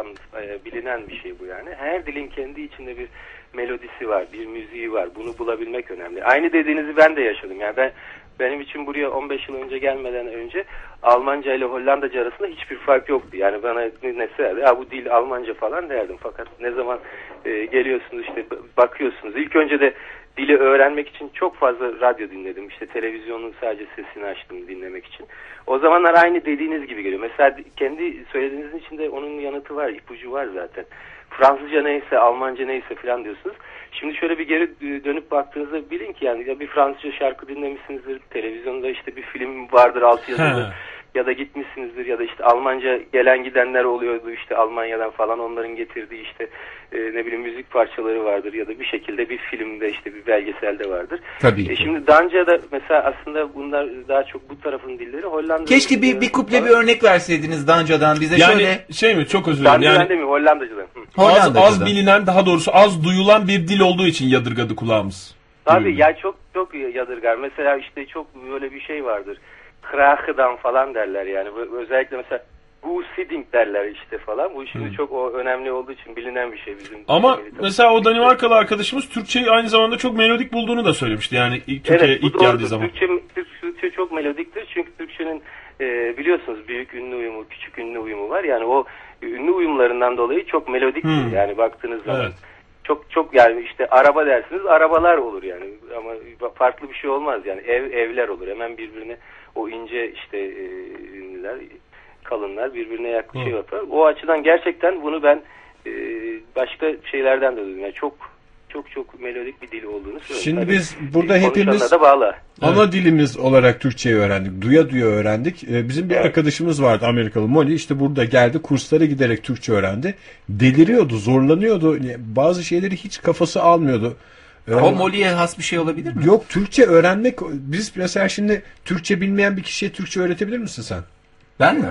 [SPEAKER 5] e, bilinen bir şey bu yani. Her dilin kendi içinde bir melodisi var, bir müziği var. Bunu bulabilmek önemli. Aynı dediğinizi ben de yaşadım. Yani ben benim için buraya 15 yıl önce gelmeden önce Almanca ile Hollandaca arasında hiçbir fark yoktu. Yani bana ne söylerdi? Ya bu dil Almanca falan derdim. Fakat ne zaman e, geliyorsunuz işte bakıyorsunuz. İlk önce de dili öğrenmek için çok fazla radyo dinledim. İşte televizyonun sadece sesini açtım dinlemek için. O zamanlar aynı dediğiniz gibi geliyor. Mesela kendi söylediğinizin içinde onun yanıtı var, ipucu var zaten. Fransızca neyse, Almanca neyse falan diyorsunuz. Şimdi şöyle bir geri e, dönüp baktığınızda bilin ki yani ya bir Fransızca şarkı dinlemişsinizdir, televizyonda işte bir film vardır altyazılı
[SPEAKER 1] He.
[SPEAKER 5] Ya da gitmişsinizdir ya da işte Almanca gelen gidenler oluyordu işte Almanya'dan falan onların getirdiği işte e, ne bileyim müzik parçaları vardır ya da bir şekilde bir filmde işte bir belgeselde vardır.
[SPEAKER 2] Tabii
[SPEAKER 5] E
[SPEAKER 2] ki.
[SPEAKER 5] şimdi Danca'da mesela aslında bunlar daha çok bu tarafın dilleri Hollanda.
[SPEAKER 2] Keşke bir, bir kuple bir örnek verseydiniz Danca'dan bize
[SPEAKER 1] Yani
[SPEAKER 2] şöyle.
[SPEAKER 1] şey mi çok özür dilerim.
[SPEAKER 5] Danca'dan
[SPEAKER 1] Yani
[SPEAKER 5] değil mi? Hollandacıdan. Hı.
[SPEAKER 1] az,
[SPEAKER 2] Hollandaca'dan.
[SPEAKER 1] az bilinen daha doğrusu az duyulan bir dil olduğu için yadırgadı kulağımız.
[SPEAKER 5] Tabii ya çok çok yadırgar. Mesela işte çok böyle bir şey vardır. Krahıdan falan derler yani. Özellikle mesela bu sitting derler işte falan. Bu şimdi çok o önemli olduğu için bilinen bir şey bizim.
[SPEAKER 1] Ama
[SPEAKER 5] Tabii.
[SPEAKER 1] mesela o Danimarkalı arkadaşımız Türkçeyi aynı zamanda çok melodik bulduğunu da söylemişti. Yani Türkiye'ye
[SPEAKER 5] Evet,
[SPEAKER 1] ilk geldiği
[SPEAKER 5] doğrudur.
[SPEAKER 1] zaman.
[SPEAKER 5] Türkçe, Türk- Türkçe çok melodiktir çünkü Türkçenin e, biliyorsunuz büyük ünlü uyumu, küçük ünlü uyumu var. Yani o ünlü uyumlarından dolayı çok melodiktir
[SPEAKER 1] Hmm.
[SPEAKER 5] yani baktığınız zaman.
[SPEAKER 1] Evet.
[SPEAKER 5] Çok çok yani işte araba dersiniz arabalar olur yani ama farklı bir şey olmaz yani ev evler olur hemen birbirine o ince işte e, ünlüler kalınlar birbirine yaklaşıyor
[SPEAKER 1] Hı.
[SPEAKER 5] yapar. O açıdan gerçekten bunu ben e, başka şeylerden de duydum. Yani çok çok çok melodik bir dil olduğunu söylüyorum.
[SPEAKER 3] Şimdi
[SPEAKER 5] Tabii,
[SPEAKER 3] biz burada
[SPEAKER 5] e,
[SPEAKER 3] hepimiz
[SPEAKER 5] da bağlı.
[SPEAKER 3] ana dilimiz olarak Türkçeyi öğrendik. Duya duya öğrendik. Ee, bizim bir arkadaşımız vardı Amerikalı Molly. İşte burada geldi kurslara giderek Türkçe öğrendi. Deliriyordu, zorlanıyordu. Bazı şeyleri hiç kafası almıyordu. Ee,
[SPEAKER 2] O Molly'e has bir şey olabilir mi?
[SPEAKER 3] Yok Türkçe öğrenmek biz mesela şimdi Türkçe bilmeyen bir kişiye Türkçe öğretebilir misin sen?
[SPEAKER 2] Ben mi?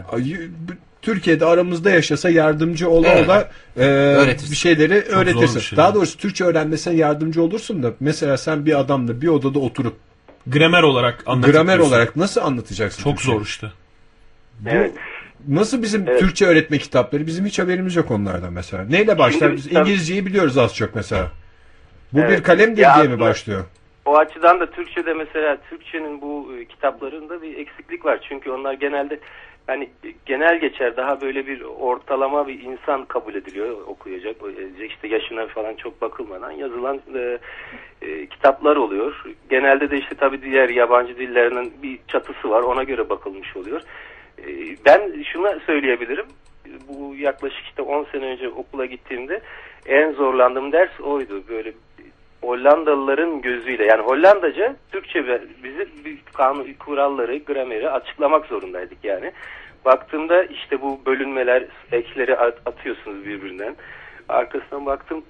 [SPEAKER 3] Türkiye'de aramızda yaşasa yardımcı ola
[SPEAKER 2] Evet.
[SPEAKER 3] ola e,
[SPEAKER 2] Öğretirsin.
[SPEAKER 3] bir şeyleri öğretirsin.
[SPEAKER 1] zor bir şey.
[SPEAKER 3] Daha doğrusu Türkçe öğrenmesen yardımcı olursun da mesela sen bir adamla bir odada oturup
[SPEAKER 1] Gramer olarak
[SPEAKER 3] gramer olarak nasıl anlatacaksın?
[SPEAKER 1] Çok
[SPEAKER 3] Türkçeyi?
[SPEAKER 1] zor işte.
[SPEAKER 3] Bu
[SPEAKER 5] Evet.
[SPEAKER 3] Nasıl bizim
[SPEAKER 5] Evet.
[SPEAKER 3] Türkçe öğretme kitapları bizim hiç haberimiz yok onlardan mesela. Neyle başlar? Biz İngilizceyi biliyoruz az çok mesela. Bu
[SPEAKER 5] Evet.
[SPEAKER 3] bir kalemdir
[SPEAKER 5] Ya
[SPEAKER 3] diye mi başlıyor?
[SPEAKER 5] O açıdan da Türkçe'de mesela Türkçenin bu e, kitaplarında bir eksiklik var. Çünkü onlar genelde hani genel geçer daha böyle bir ortalama bir insan kabul ediliyor okuyacak. e, işte yaşına falan çok bakılmadan yazılan e, e, kitaplar oluyor. Genelde de işte tabii diğer yabancı dillerinin bir çatısı var. Ona göre bakılmış oluyor. E, ben şuna söyleyebilirim. Bu yaklaşık işte 10 sene önce okula gittiğimde en zorlandığım ders oydu. Böyle Hollandalıların gözüyle yani Hollandaca Türkçe bizi kanun kuralları, grameri açıklamak zorundaydık yani. Baktığımda işte bu bölünmeler, ekleri at- atıyorsunuz birbirinden. Arkasından baktım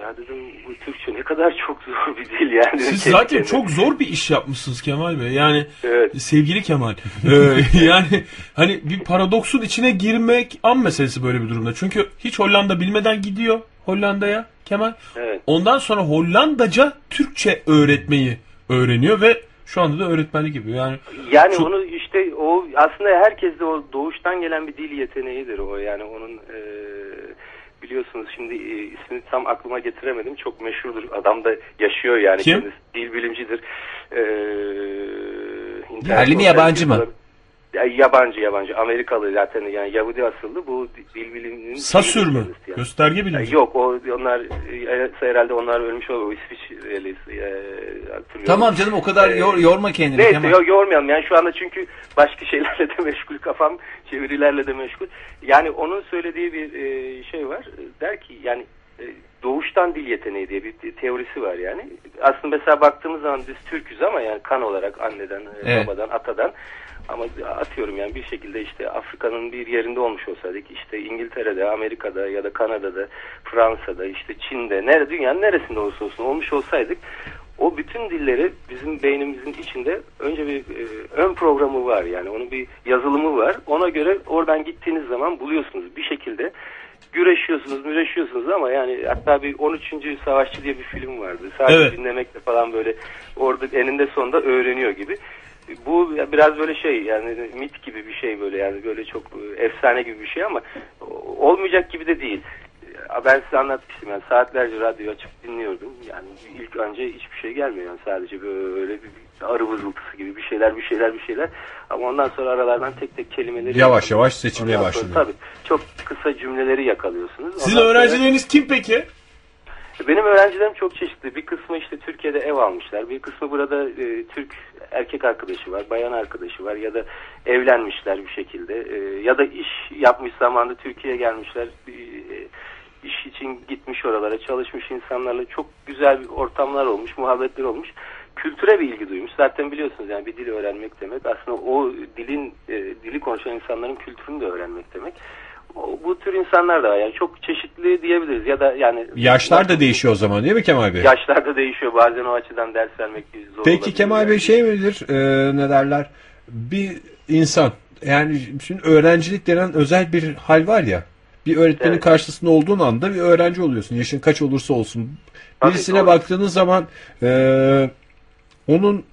[SPEAKER 5] ya dedim bu Türkçe ne kadar çok zor bir dil yani.
[SPEAKER 1] Siz zaten
[SPEAKER 5] kendine.
[SPEAKER 1] çok zor bir iş yapmışsınız Kemal Bey. Yani
[SPEAKER 5] Evet.
[SPEAKER 1] sevgili Kemal. Ee, yani hani bir paradoksun içine girmek an meselesi böyle bir durumda. Çünkü hiç Hollanda bilmeden gidiyor Hollanda'ya Kemal.
[SPEAKER 5] Evet.
[SPEAKER 1] Ondan sonra Hollandaca Türkçe öğretmeyi öğreniyor ve şu anda da öğretmenlik gibi. Yani
[SPEAKER 5] Yani
[SPEAKER 1] Çok-
[SPEAKER 5] onu işte o aslında herkeste o doğuştan gelen bir dil yeteneğidir o yani onun e, biliyorsunuz şimdi e, ismini tam aklıma getiremedim çok meşhurdur adam da yaşıyor yani
[SPEAKER 1] Kim?
[SPEAKER 5] kendisi dil bilimcidir. E,
[SPEAKER 2] Yerli mi, yabancı mı?
[SPEAKER 5] çıkıyor. Ya, yabancı yabancı Amerikalı zaten yani Yahudi asıllı bu dil biliminin
[SPEAKER 1] Sasür mü?
[SPEAKER 5] Yani.
[SPEAKER 1] Gösterge
[SPEAKER 5] Ya,
[SPEAKER 1] bilimci.
[SPEAKER 5] Yok o onlar e, herhalde onlar ölmüş oluyor. O İsviçreli e, hatırlıyorum.
[SPEAKER 2] Tamam canım o kadar
[SPEAKER 5] Ee,
[SPEAKER 2] yor, yorma kendini
[SPEAKER 5] Neyse
[SPEAKER 2] Kemal.
[SPEAKER 5] yo- yormayalım yani şu anda çünkü başka şeylerle de meşgul kafam çevirilerle de meşgul. Yani onun söylediği bir e, şey var der ki yani e, doğuştan dil yeteneği diye bir teorisi var yani. Aslında mesela baktığımız zaman biz Türk'üz ama yani kan olarak anneden, e,
[SPEAKER 2] Evet.
[SPEAKER 5] babadan, atadan ama atıyorum yani bir şekilde işte Afrika'nın bir yerinde olmuş olsaydık işte İngiltere'de, Amerika'da ya da Kanada'da, Fransa'da, işte Çin'de, nere, dünyanın neresinde olursa olsun olmuş olsaydık o bütün dilleri bizim beynimizin içinde önce bir e, ön programı var yani onun bir yazılımı var. Ona göre oradan gittiğiniz zaman buluyorsunuz bir şekilde güreşiyorsunuz, müreşiyorsunuz ama yani hatta bir 13. Savaşçı diye bir film vardı. Sadece
[SPEAKER 1] Evet.
[SPEAKER 5] dinlemekle falan böyle orada eninde sonunda öğreniyor gibi. Bu biraz böyle şey yani mit gibi bir şey böyle yani böyle çok e, efsane gibi bir şey ama olmayacak gibi de değil. Ben size anlatmıştım yani saatlerce radyo açıp dinliyordum. Yani ilk önce hiçbir şey gelmiyor yani sadece böyle bir, arı vızıltısı gibi bir şeyler bir şeyler bir şeyler. Ama ondan sonra aralardan tek tek kelimeleri
[SPEAKER 3] Yavaş yavaş seçilmeye
[SPEAKER 5] sonra
[SPEAKER 3] başladı.
[SPEAKER 5] Tabii çok kısa cümleleri yakalıyorsunuz.
[SPEAKER 1] Sizin
[SPEAKER 5] Ondan sonra-
[SPEAKER 1] öğrencileriniz kim peki?
[SPEAKER 5] Benim öğrencilerim çok çeşitli. Bir kısmı işte Türkiye'de ev almışlar. Bir kısmı burada e, Türk erkek arkadaşı var, bayan arkadaşı var ya da evlenmişler bir şekilde. E, ya da iş yapmış zamanda Türkiye'ye gelmişler. E, iş için gitmiş oralara, çalışmış insanlarla çok güzel bir ortamlar olmuş, muhabbetler olmuş. Kültüre bir ilgi duymuş. Zaten biliyorsunuz yani bir dil öğrenmek demek aslında o dilin e, dili konuşan insanların kültürünü de öğrenmek demek. Bu tür insanlar da var. Yani çok çeşitli diyebiliriz ya da yani
[SPEAKER 3] Yaşlar da değişiyor o zaman değil mi Kemal Bey?
[SPEAKER 5] Yaşlar da değişiyor. Bazen o açıdan ders vermek zor
[SPEAKER 3] Peki. Kemal Bey şey midir e, ne derler bir insan yani şimdi öğrencilik denen özel bir hal var ya bir öğretmenin
[SPEAKER 5] Evet.
[SPEAKER 3] karşısında olduğun anda bir öğrenci oluyorsun yaşın kaç olursa olsun
[SPEAKER 5] Tabii,
[SPEAKER 3] birisine
[SPEAKER 5] doğru.
[SPEAKER 3] baktığınız zaman e, onun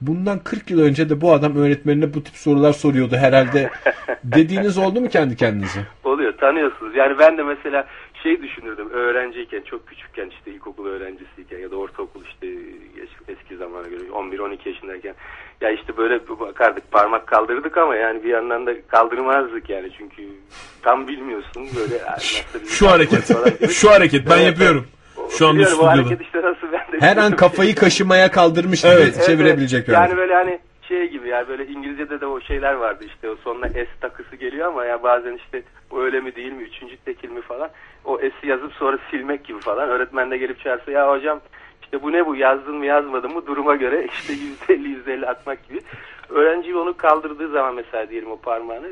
[SPEAKER 3] bundan 40 yıl önce de bu adam öğretmenine bu tip sorular soruyordu herhalde dediğiniz oldu mu kendi kendinize?
[SPEAKER 5] Oluyor tanıyorsunuz. Yani ben de mesela şey düşünürdüm öğrenciyken çok küçükken işte ilkokul öğrencisiyken ya da ortaokul işte eski, zamana göre 11-12 yaşındayken ya işte böyle bakardık parmak kaldırdık ama yani bir yandan da kaldırmazdık yani çünkü tam bilmiyorsun böyle
[SPEAKER 1] Şu hareket. Şu hareket ben
[SPEAKER 5] Evet,
[SPEAKER 1] yapıyorum. Şu anda
[SPEAKER 5] biliyorum, hareket işte nasıl ben de
[SPEAKER 3] Her an kafayı kaşımaya kaldırmış gibi
[SPEAKER 1] Evet,
[SPEAKER 3] çevirebilecek bir
[SPEAKER 5] Yani. Böyle hani şey gibi yani böyle İngilizce'de de o şeyler vardı işte o sonuna S takısı geliyor ama ya bazen işte bu öyle mi değil mi üçüncü tekil mi falan o S'i yazıp sonra silmek gibi falan. Öğretmen de gelip çağırsa ya hocam işte bu ne bu yazdın mı yazmadın mı? duruma göre işte yüzde yüzde elli atmak gibi. Öğrenci onu kaldırdığı zaman mesela diyelim o parmağını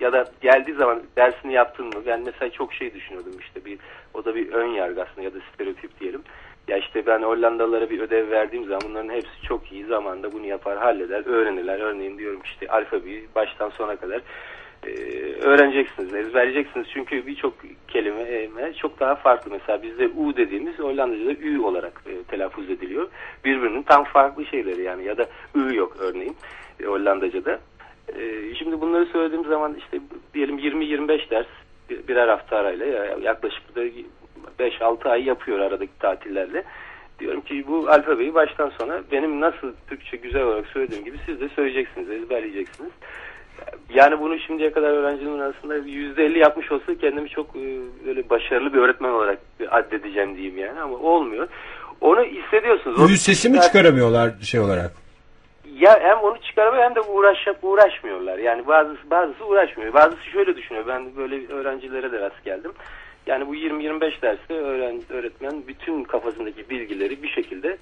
[SPEAKER 5] ya da geldiği zaman dersini yaptın mı? Ben mesela çok şey düşünüyordum işte bir o da bir ön yargı aslında ya da stereotip diyelim ya işte ben Hollandalılara bir ödev verdiğim zaman bunların hepsi çok iyi zamanda bunu yapar, halleder, öğrenirler. Örneğin diyorum işte alfabeyi baştan sona kadar e, öğreneceksiniz, ezberleyeceksiniz. Çünkü birçok kelime e, çok daha farklı. Mesela bizde U dediğimiz Hollandaca'da Ü olarak e, telaffuz ediliyor. Birbirinin tam farklı şeyleri yani ya da Ü yok örneğin e, Hollandaca'da. E, şimdi bunları söylediğim zaman işte diyelim 20-25 ders bir- birer hafta arayla ya- yaklaşık da 5-6 ay yapıyor aradaki tatillerle. Diyorum ki bu alfabeyi baştan sona benim nasıl Türkçe güzel olarak söylediğim gibi siz de söyleyeceksiniz, ezberleyeceksiniz. Yani bunu şimdiye kadar öğrencinin arasında %50 yapmış olsa kendimi çok e, böyle başarılı bir öğretmen olarak addedeceğim diyeyim yani ama olmuyor. Onu hissediyorsunuz.
[SPEAKER 3] Ü sesi mi çıkaramıyorlar şey olarak?
[SPEAKER 5] Ya hem onu çıkaramıyor hem de uğraş uğraşmıyorlar. Yani bazısı bazısı uğraşmıyor. Bazısı şöyle düşünüyor. Ben böyle öğrencilere de rast geldim. Yani bu 20-25 derste öğren, öğretmen bütün kafasındaki bilgileri bir şekilde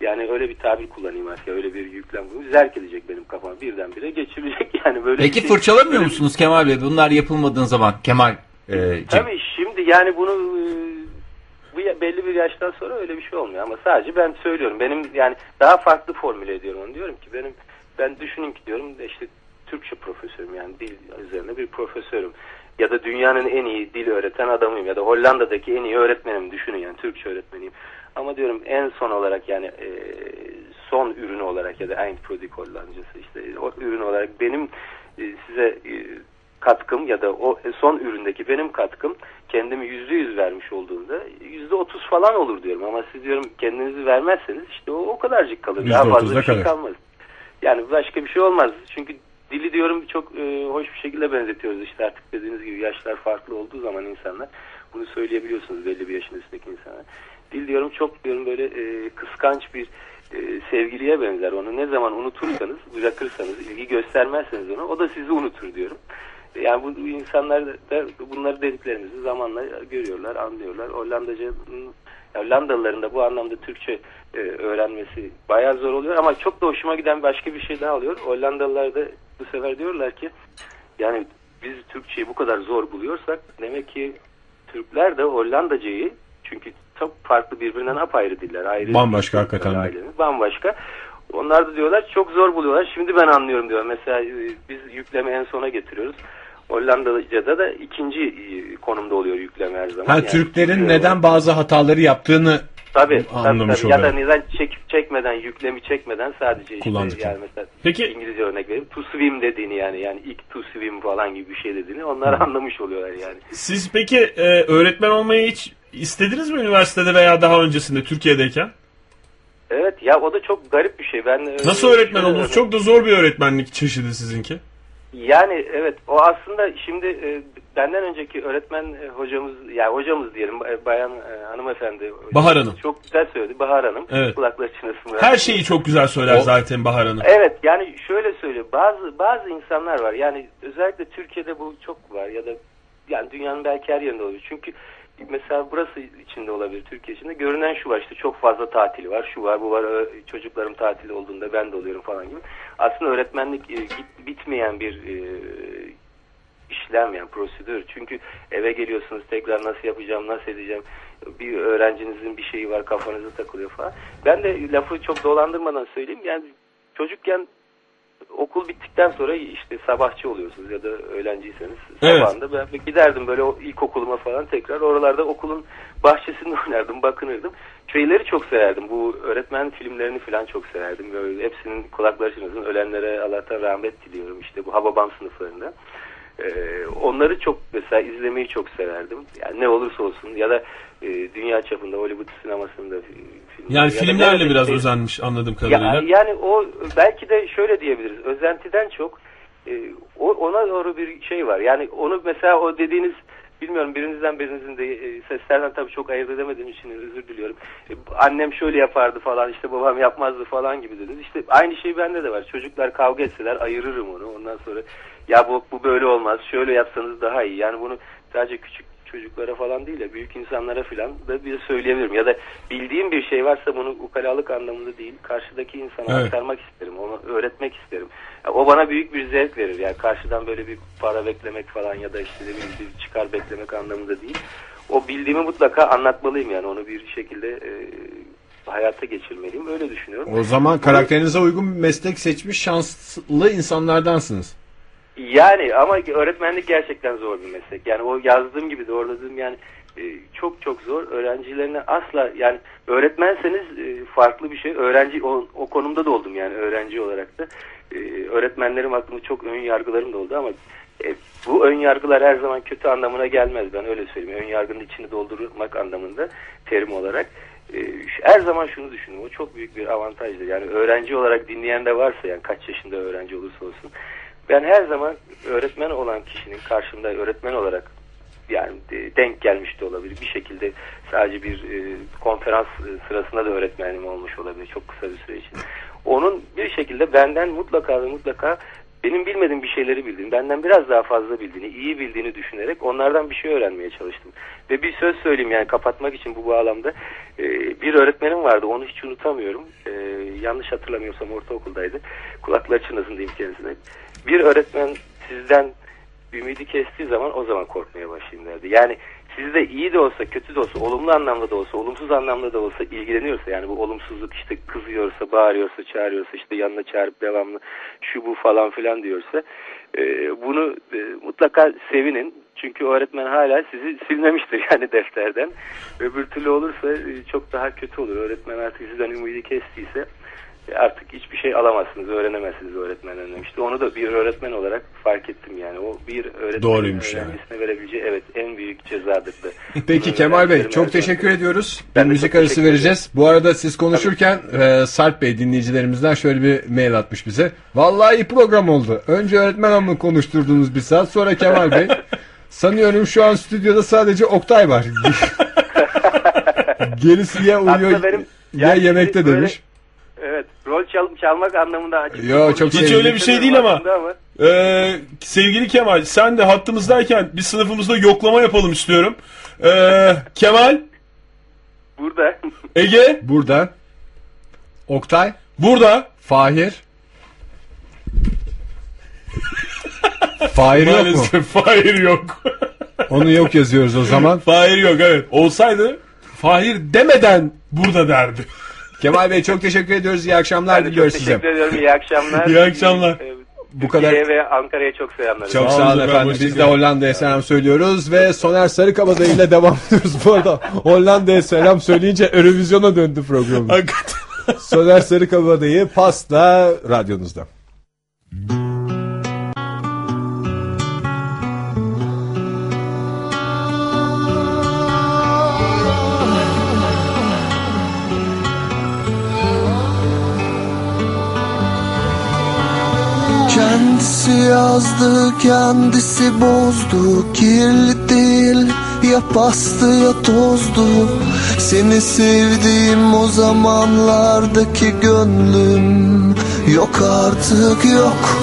[SPEAKER 5] yani öyle bir tabir kullanayım artık. Öyle bir yüklem zerk edecek benim kafama birdenbire geçirecek yani böyle
[SPEAKER 2] Peki
[SPEAKER 5] şey-
[SPEAKER 2] fırçalamıyor musunuz Kemal Bey? Bunlar yapılmadığın zaman Kemal e, Cem.
[SPEAKER 5] Tabii şimdi yani bunu e, bu belli bir yaştan sonra öyle bir şey olmuyor. Ama sadece ben söylüyorum. Benim yani daha farklı formüle ediyorum onu. Diyorum ki benim ben düşünün ki diyorum işte Türkçe profesörüm yani dil üzerine bir profesörüm. Ya da dünyanın en iyi dil öğreten adamıyım. Ya da Hollanda'daki en iyi öğretmenim. Düşünün yani Türkçe öğretmeniyim. Ama diyorum en son olarak yani e, son ürünü olarak ya da Eindproduct Hollandacası işte o ürün olarak benim e, size e, katkım ya da o son üründeki benim katkım kendimi yüzde yüz vermiş olduğunda yüzde otuz falan olur diyorum ama siz diyorum kendinizi vermezseniz işte o, o kadarcık kalır. Daha fazla bir şey
[SPEAKER 3] kalır.
[SPEAKER 5] kalmaz. Yani başka bir şey olmaz. Çünkü dili diyorum çok e, hoş bir şekilde benzetiyoruz işte artık dediğiniz gibi yaşlar farklı olduğu zaman insanlar bunu söyleyebiliyorsunuz belli bir yaşın üstündeki insanlar. Dil diyorum çok diyorum böyle e, kıskanç bir e, sevgiliye benzer. Onu ne zaman unutursanız, bırakırsanız, ilgi göstermezseniz ona o da sizi unutur diyorum. Yani bu insanlar da bunları dediklerimizi zamanla görüyorlar, anlıyorlar. Hollandaca'nın Hollandalıların da bu anlamda Türkçe e, öğrenmesi bayağı zor oluyor ama çok da hoşuma giden başka bir şey daha oluyor. Hollandalılar da bu sefer diyorlar ki yani biz Türkçeyi bu kadar zor buluyorsak demek ki Türkler de Hollandacayı çünkü çok farklı birbirinden apayrı diller. Ayrı
[SPEAKER 3] Bambaşka hakikaten.
[SPEAKER 5] Ailemiz, Bambaşka. Onlar da diyorlar çok zor buluyorlar. Şimdi ben anlıyorum diyor. Mesela e, biz yükleme en sona getiriyoruz. Hollandaca'da da ikinci e, konumda oluyor yükleme her zaman.
[SPEAKER 3] Ha
[SPEAKER 5] Yani
[SPEAKER 3] Türklerin
[SPEAKER 5] Türkler
[SPEAKER 3] neden bazı hataları yaptığını
[SPEAKER 5] Tabii, tabii,
[SPEAKER 3] anlamış
[SPEAKER 5] tabii. Ya da neden çekip çekmeden, yüklemi çekmeden sadece işte
[SPEAKER 3] Kullandık.
[SPEAKER 5] yani mesela
[SPEAKER 6] Peki-
[SPEAKER 5] İngilizce örnek vereyim. To swim dediğini yani yani ilk to swim falan gibi bir şey dediğini onlar anlamış oluyorlar yani.
[SPEAKER 6] Siz peki e, öğretmen olmayı hiç istediniz mi üniversitede veya daha öncesinde Türkiye'deyken?
[SPEAKER 5] Evet ya o da çok garip bir şey. Ben e,
[SPEAKER 6] Nasıl öğretmen oldunuz? Çok da zor bir öğretmenlik çeşidi sizinki.
[SPEAKER 5] Yani evet o aslında şimdi e, benden önceki öğretmen e, hocamız yani hocamız diyelim bayan e, hanımefendi.
[SPEAKER 6] Bahar Hanım.
[SPEAKER 5] Çok güzel söyledi Bahar Hanım.
[SPEAKER 6] Evet.
[SPEAKER 5] Kulakları çınlasın.
[SPEAKER 6] Her şeyi çok güzel söyler
[SPEAKER 3] O-
[SPEAKER 6] zaten Bahar Hanım.
[SPEAKER 5] Evet yani şöyle söyleyeyim bazı bazı insanlar var yani özellikle Türkiye'de bu çok var ya da yani dünyanın belki her yerinde oluyor. Çünkü mesela burası içinde olabilir Türkiye içinde görünen şu var işte çok fazla tatil var şu var bu var çocuklarım tatil olduğunda ben de oluyorum falan gibi. Aslında öğretmenlik e, bitmeyen bir e, işlem yani prosedür. Çünkü eve geliyorsunuz tekrar nasıl yapacağım, nasıl edeceğim. Bir öğrencinizin bir şeyi var kafanıza takılıyor falan. Ben de lafı çok dolandırmadan söyleyeyim. Yani çocukken okul bittikten sonra işte sabahçı oluyorsunuz ya da öğrenciyseniz
[SPEAKER 6] Evet.
[SPEAKER 5] sabahında ben giderdim böyle ilkokuluma falan tekrar oralarda okulun bahçesinde oynardım bakınırdım. Şeyleri çok severdim bu öğretmen filmlerini falan çok severdim böyle hepsinin kulakları çınlasın ölenlere Allah'tan rahmet diliyorum işte bu Hababam sınıflarında. Ee, onları çok mesela izlemeyi çok severdim. Yani ne olursa olsun ya da e, dünya çapında Hollywood sinemasında fi- filmler
[SPEAKER 6] Yani
[SPEAKER 5] ya
[SPEAKER 6] filmlerle
[SPEAKER 5] neredeyse-
[SPEAKER 6] biraz özenmiş anladığım kadarıyla.
[SPEAKER 5] ya, yani o belki de şöyle diyebiliriz. Özentiden çok e, o, ona doğru bir şey var. Yani onu mesela o dediğiniz bilmiyorum birinizden birinizin de e, seslerden tabii çok ayırt edemediğim için özür diliyorum. E, annem şöyle yapardı falan işte babam yapmazdı falan gibi dediniz. İşte aynı şey bende de var. Çocuklar kavga etseler ayırırım onu. Ondan sonra ya bu, bu böyle olmaz. Şöyle yapsanız daha iyi. Yani bunu sadece küçük çocuklara falan değil de büyük insanlara falan da bir söyleyebilirim. Ya da bildiğim bir şey varsa bunu ukalalık anlamında değil, karşıdaki insana
[SPEAKER 6] Evet.
[SPEAKER 5] aktarmak isterim, onu öğretmek isterim. Ya o bana büyük bir zevk verir. Yani karşıdan böyle bir para beklemek falan ya da işte bileyim bir çıkar beklemek anlamında değil. O bildiğimi mutlaka anlatmalıyım yani onu bir şekilde e, hayata geçirmeliyim. Öyle düşünüyorum.
[SPEAKER 3] O zaman karakterinize uygun bir meslek seçmiş şanslı insanlardansınız.
[SPEAKER 5] Yani ama öğretmenlik gerçekten zor bir meslek. Yani o yazdığım gibi doğruladığım yani e, çok çok zor. Öğrencilerine asla yani öğretmenseniz e, farklı bir şey. Öğrenci o, o konumda da oldum yani öğrenci olarak da. E, öğretmenlerim hakkında çok ön yargılarım da oldu ama bu ön yargılar her zaman kötü anlamına gelmez. Ben öyle söyleyeyim. Ön yargının içini doldurmak anlamında terim olarak. Her zaman şunu düşündüm. O çok büyük bir avantajdır. Yani öğrenci olarak dinleyen de varsa yani kaç yaşında öğrenci olursa olsun ben her zaman öğretmen olan kişinin karşımda öğretmen olarak yani e, denk gelmiş de olabilir. Bir şekilde sadece bir e, konferans e, sırasında da öğretmenim olmuş olabilir çok kısa bir süre için. Onun bir şekilde benden mutlaka ve mutlaka benim bilmediğim bir şeyleri bildiğini, benden biraz daha fazla bildiğini, iyi bildiğini düşünerek onlardan bir şey öğrenmeye çalıştım. Ve bir söz söyleyeyim yani kapatmak için bu bağlamda. E, bir öğretmenim vardı, onu hiç unutamıyorum. E, yanlış hatırlamıyorsam ortaokuldaydı. Kulakları çınlasın diyeyim kendisine. Bir öğretmen sizden ümidi kestiği zaman o zaman korkmaya başlayın derdi. Yani sizde iyi de olsa kötü de olsa olumlu anlamda da olsa olumsuz anlamda da olsa ilgileniyorsa yani bu olumsuzluk işte kızıyorsa bağırıyorsa çağırıyorsa işte yanına çağırıp devamlı şu bu falan filan diyorsa e, bunu e, mutlaka sevinin. Çünkü öğretmen hala sizi silmemiştir yani defterden. Öbür türlü olursa e, çok daha kötü olur. Öğretmen artık sizden ümidi kestiyse artık hiçbir şey alamazsınız, öğrenemezsiniz öğretmenden demişti. Onu da bir öğretmen olarak fark ettim yani. O bir öğretmenin
[SPEAKER 6] Doğruymuş yani.
[SPEAKER 5] öğrencisine verebileceği evet en büyük cezadır da.
[SPEAKER 3] Peki
[SPEAKER 5] Bunu
[SPEAKER 3] Kemal Bey çok teşekkür ediyoruz.
[SPEAKER 5] Ben
[SPEAKER 3] müzik arası vereceğiz. Bu arada siz konuşurken e, Sarp Bey dinleyicilerimizden şöyle bir mail atmış bize. Vallahi iyi program oldu. Önce öğretmen hanımı konuşturdunuz bir saat sonra Kemal Bey. Sanıyorum şu an stüdyoda sadece Oktay var. Gerisi ya uyuyor
[SPEAKER 5] Aslında benim-
[SPEAKER 3] ya
[SPEAKER 5] yani
[SPEAKER 3] yemekte
[SPEAKER 5] böyle-
[SPEAKER 3] demiş.
[SPEAKER 5] Evet, rol çal çalmak anlamında açık.
[SPEAKER 3] Yo, çok
[SPEAKER 6] Hiç öyle bir şey değil ama. Ee, sevgili Kemal sen de hattımızdayken bir sınıfımızda yoklama yapalım istiyorum. Ee, Kemal,
[SPEAKER 5] Burada
[SPEAKER 6] Ege
[SPEAKER 3] Burada Oktay,
[SPEAKER 6] burada.
[SPEAKER 3] Fahir. Fahir yok mu?
[SPEAKER 6] Maalesef Fahir yok.
[SPEAKER 3] Onu yok yazıyoruz o zaman.
[SPEAKER 6] Fahir yok evet. Olsaydı Fahir demeden burada derdi.
[SPEAKER 3] Kemal Bey çok teşekkür ediyoruz. İyi akşamlar
[SPEAKER 5] ben
[SPEAKER 3] diliyoruz size.
[SPEAKER 5] teşekkür ediyorum. İyi akşamlar.
[SPEAKER 6] İyi akşamlar.
[SPEAKER 5] Ee,
[SPEAKER 3] Bu kadar
[SPEAKER 5] ve Ankara'ya çok selamlar.
[SPEAKER 3] Çok
[SPEAKER 6] Sağ olun efendim.
[SPEAKER 3] Biz de. Hollanda'ya selam söylüyoruz ve Soner Sarıkabadayı ile devam ediyoruz. Bu arada Hollanda'ya selam söyleyince Eurovision'a döndü programımız. Soner Sarıkabadayı pasta radyonuzda.
[SPEAKER 7] Kendisi yazdı, kendisi bozdu. Kirli değil, ya pastı ya tozdu. Seni sevdiğim o zamanlardaki gönlüm Yok artık yok.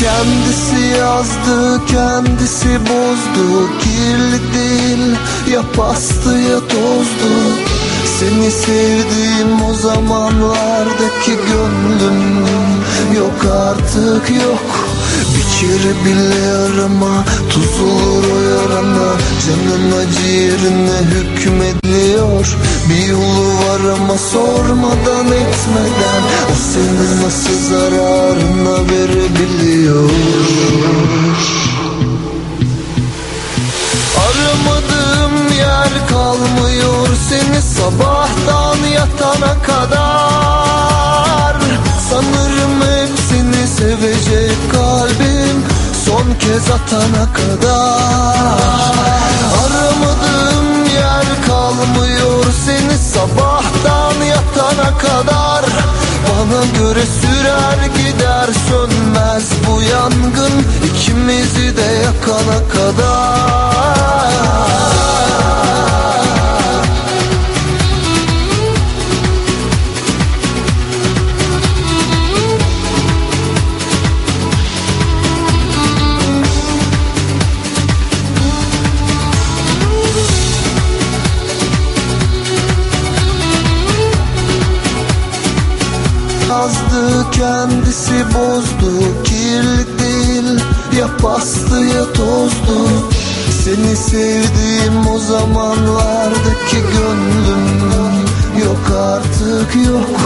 [SPEAKER 7] Kendisi yazdı, kendisi bozdu. Kirli değil, ya pastı ya tozdu. Seni sevdiğim o zamanlardaki gönlüm Yok artık yok Kere bile arama Tuz olur o yarana Canın acı hükmediyor Bir yolu var ama sormadan etmeden. O senin nasıl zararına verebiliyor Aramadığım yer kalmıyor seni sabahtan yatana kadar. Sanırım sevecek kalbim son kez atana kadar. Aramadığım yer kalmıyor seni sabahtan yatana kadar. Bana göre sürer gider sönmez bu yangın ikimizi de yakana kadar kendisi bozdu Kirli değil ya pastı ya tozdu. Seni sevdiğim o zamanlardaki gönlüm Yok artık yok.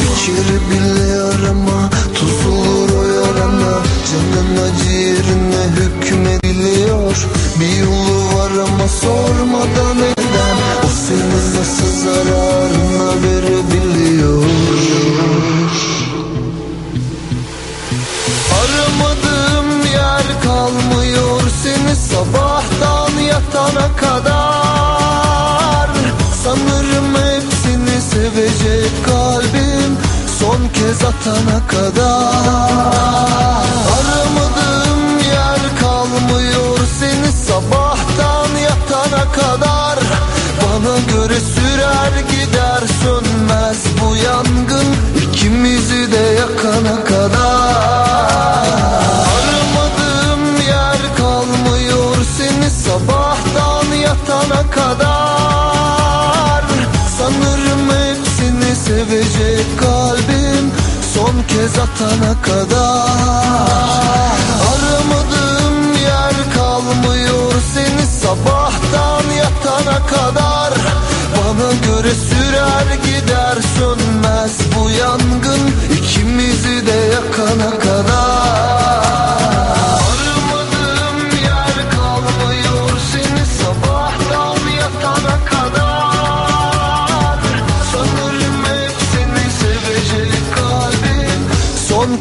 [SPEAKER 7] Bir kere bile arama Tuz olur o yarana. Canın acı yerine hükmediliyor. Bir yolu var ama sormadan eden O senin nasıl zararına verebiliyor sana kadar. Aramadığım yer kalmıyor seni sabahtan yatana kadar. Bana göre sürer gider.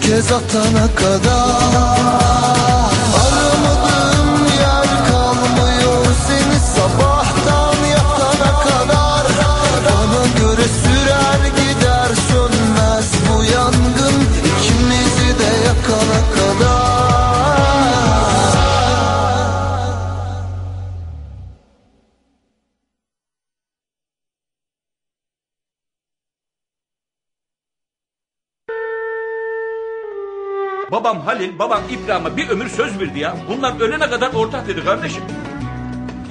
[SPEAKER 7] Kez atana kadar
[SPEAKER 8] babam İbrahim'e bir ömür söz verdi ya. Bunlar ölene kadar ortak dedi kardeşim.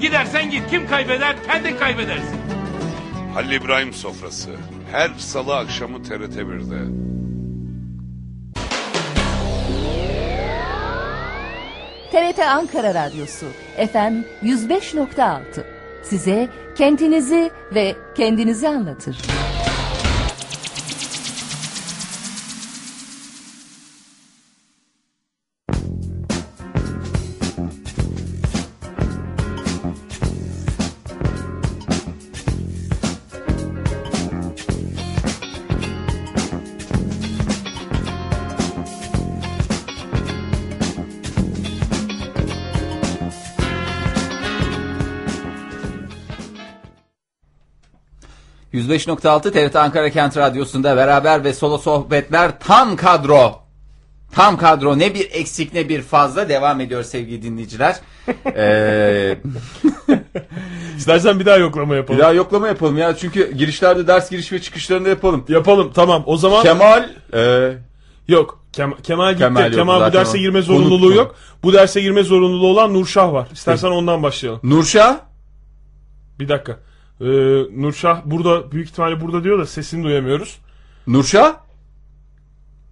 [SPEAKER 9] Gidersen git kim kaybeder kendin kaybedersin.
[SPEAKER 10] Halil İbrahim sofrası. Her salı akşamı TRT 1'de.
[SPEAKER 11] TRT Ankara Radyosu FM 105.6 size kendinizi ve kendinizi anlatır.
[SPEAKER 2] %105.6 TRT Ankara Kent Radyosu'nda beraber ve solo sohbetler tam kadro. Tam kadro ne bir eksik ne bir fazla devam ediyor sevgili dinleyiciler. Ee,
[SPEAKER 1] İstersen bir daha yoklama yapalım.
[SPEAKER 2] bir daha yoklama yapalım ya çünkü girişlerde ders giriş ve çıkışlarında yapalım.
[SPEAKER 1] Yapalım tamam o zaman.
[SPEAKER 2] Kemal e,
[SPEAKER 1] Yok Kem- Kemal gitti.
[SPEAKER 2] Kemal
[SPEAKER 1] Kemal,
[SPEAKER 2] yok,
[SPEAKER 1] bu
[SPEAKER 2] zaten
[SPEAKER 1] derse
[SPEAKER 2] o.
[SPEAKER 1] girme zorunluluğu
[SPEAKER 2] Unuttum.
[SPEAKER 1] yok. Bu derse girme zorunluluğu olan Nurşah var. İstersen ondan başlayalım.
[SPEAKER 2] Nurşah
[SPEAKER 1] Bir dakika. Ee, Nurşah burada büyük ihtimalle burada diyor da sesini duyamıyoruz.
[SPEAKER 2] Nurşah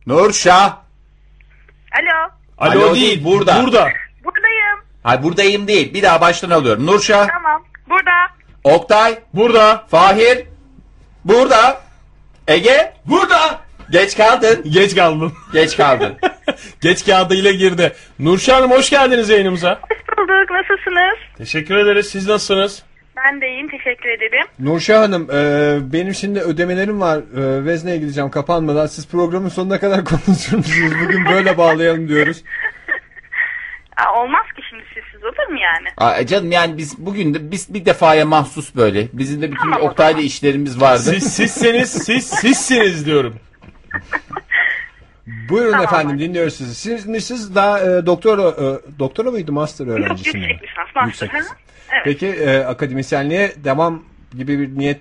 [SPEAKER 2] Nurşah
[SPEAKER 12] Alo,
[SPEAKER 1] Alo,
[SPEAKER 2] Alo
[SPEAKER 1] değil,
[SPEAKER 2] değil, burada.
[SPEAKER 1] Burada.
[SPEAKER 12] buradayım.
[SPEAKER 2] Hayır buradayım değil bir daha baştan alıyorum. Nurşah
[SPEAKER 12] Tamam, burada.
[SPEAKER 2] Oktay
[SPEAKER 1] Burada.
[SPEAKER 2] Fahir burada Ege
[SPEAKER 1] Burada.
[SPEAKER 2] geç kaldın
[SPEAKER 1] Geç kaldım.
[SPEAKER 2] geç kaldın.
[SPEAKER 1] Geç kağıdı ile girdi. Nurşah Hanım hoş geldiniz yayınımıza.
[SPEAKER 12] Hoş bulduk, nasılsınız?
[SPEAKER 1] Teşekkür ederiz. Siz nasılsınız?
[SPEAKER 12] Ben de iyiyim, teşekkür ederim.
[SPEAKER 3] Nurşah Hanım e, benim şimdi ödemelerim var. E, Vezne'ye gideceğim kapanmadan. Siz programın sonuna kadar konuşur musunuz? Bugün böyle bağlayalım diyoruz.
[SPEAKER 12] Aa, olmaz ki şimdi sessiz olur mu yani?
[SPEAKER 2] Aa, canım yani biz bugün de biz bir defaya mahsus böyle. Bizim de bütün
[SPEAKER 12] Tamam
[SPEAKER 2] Oktay'la işlerimiz vardı.
[SPEAKER 1] Siz sizseniz siz sizsiniz diyorum.
[SPEAKER 3] Buyurun
[SPEAKER 12] Tamam.
[SPEAKER 3] efendim dinliyoruz sizi. Siz, siz daha e, doktora, e, doktora mıydı master öğrencisi mi?
[SPEAKER 12] Yüksek lisans, master.
[SPEAKER 3] Yüksek lisans.
[SPEAKER 12] Evet.
[SPEAKER 3] Peki e, akademisyenliğe devam gibi bir niyet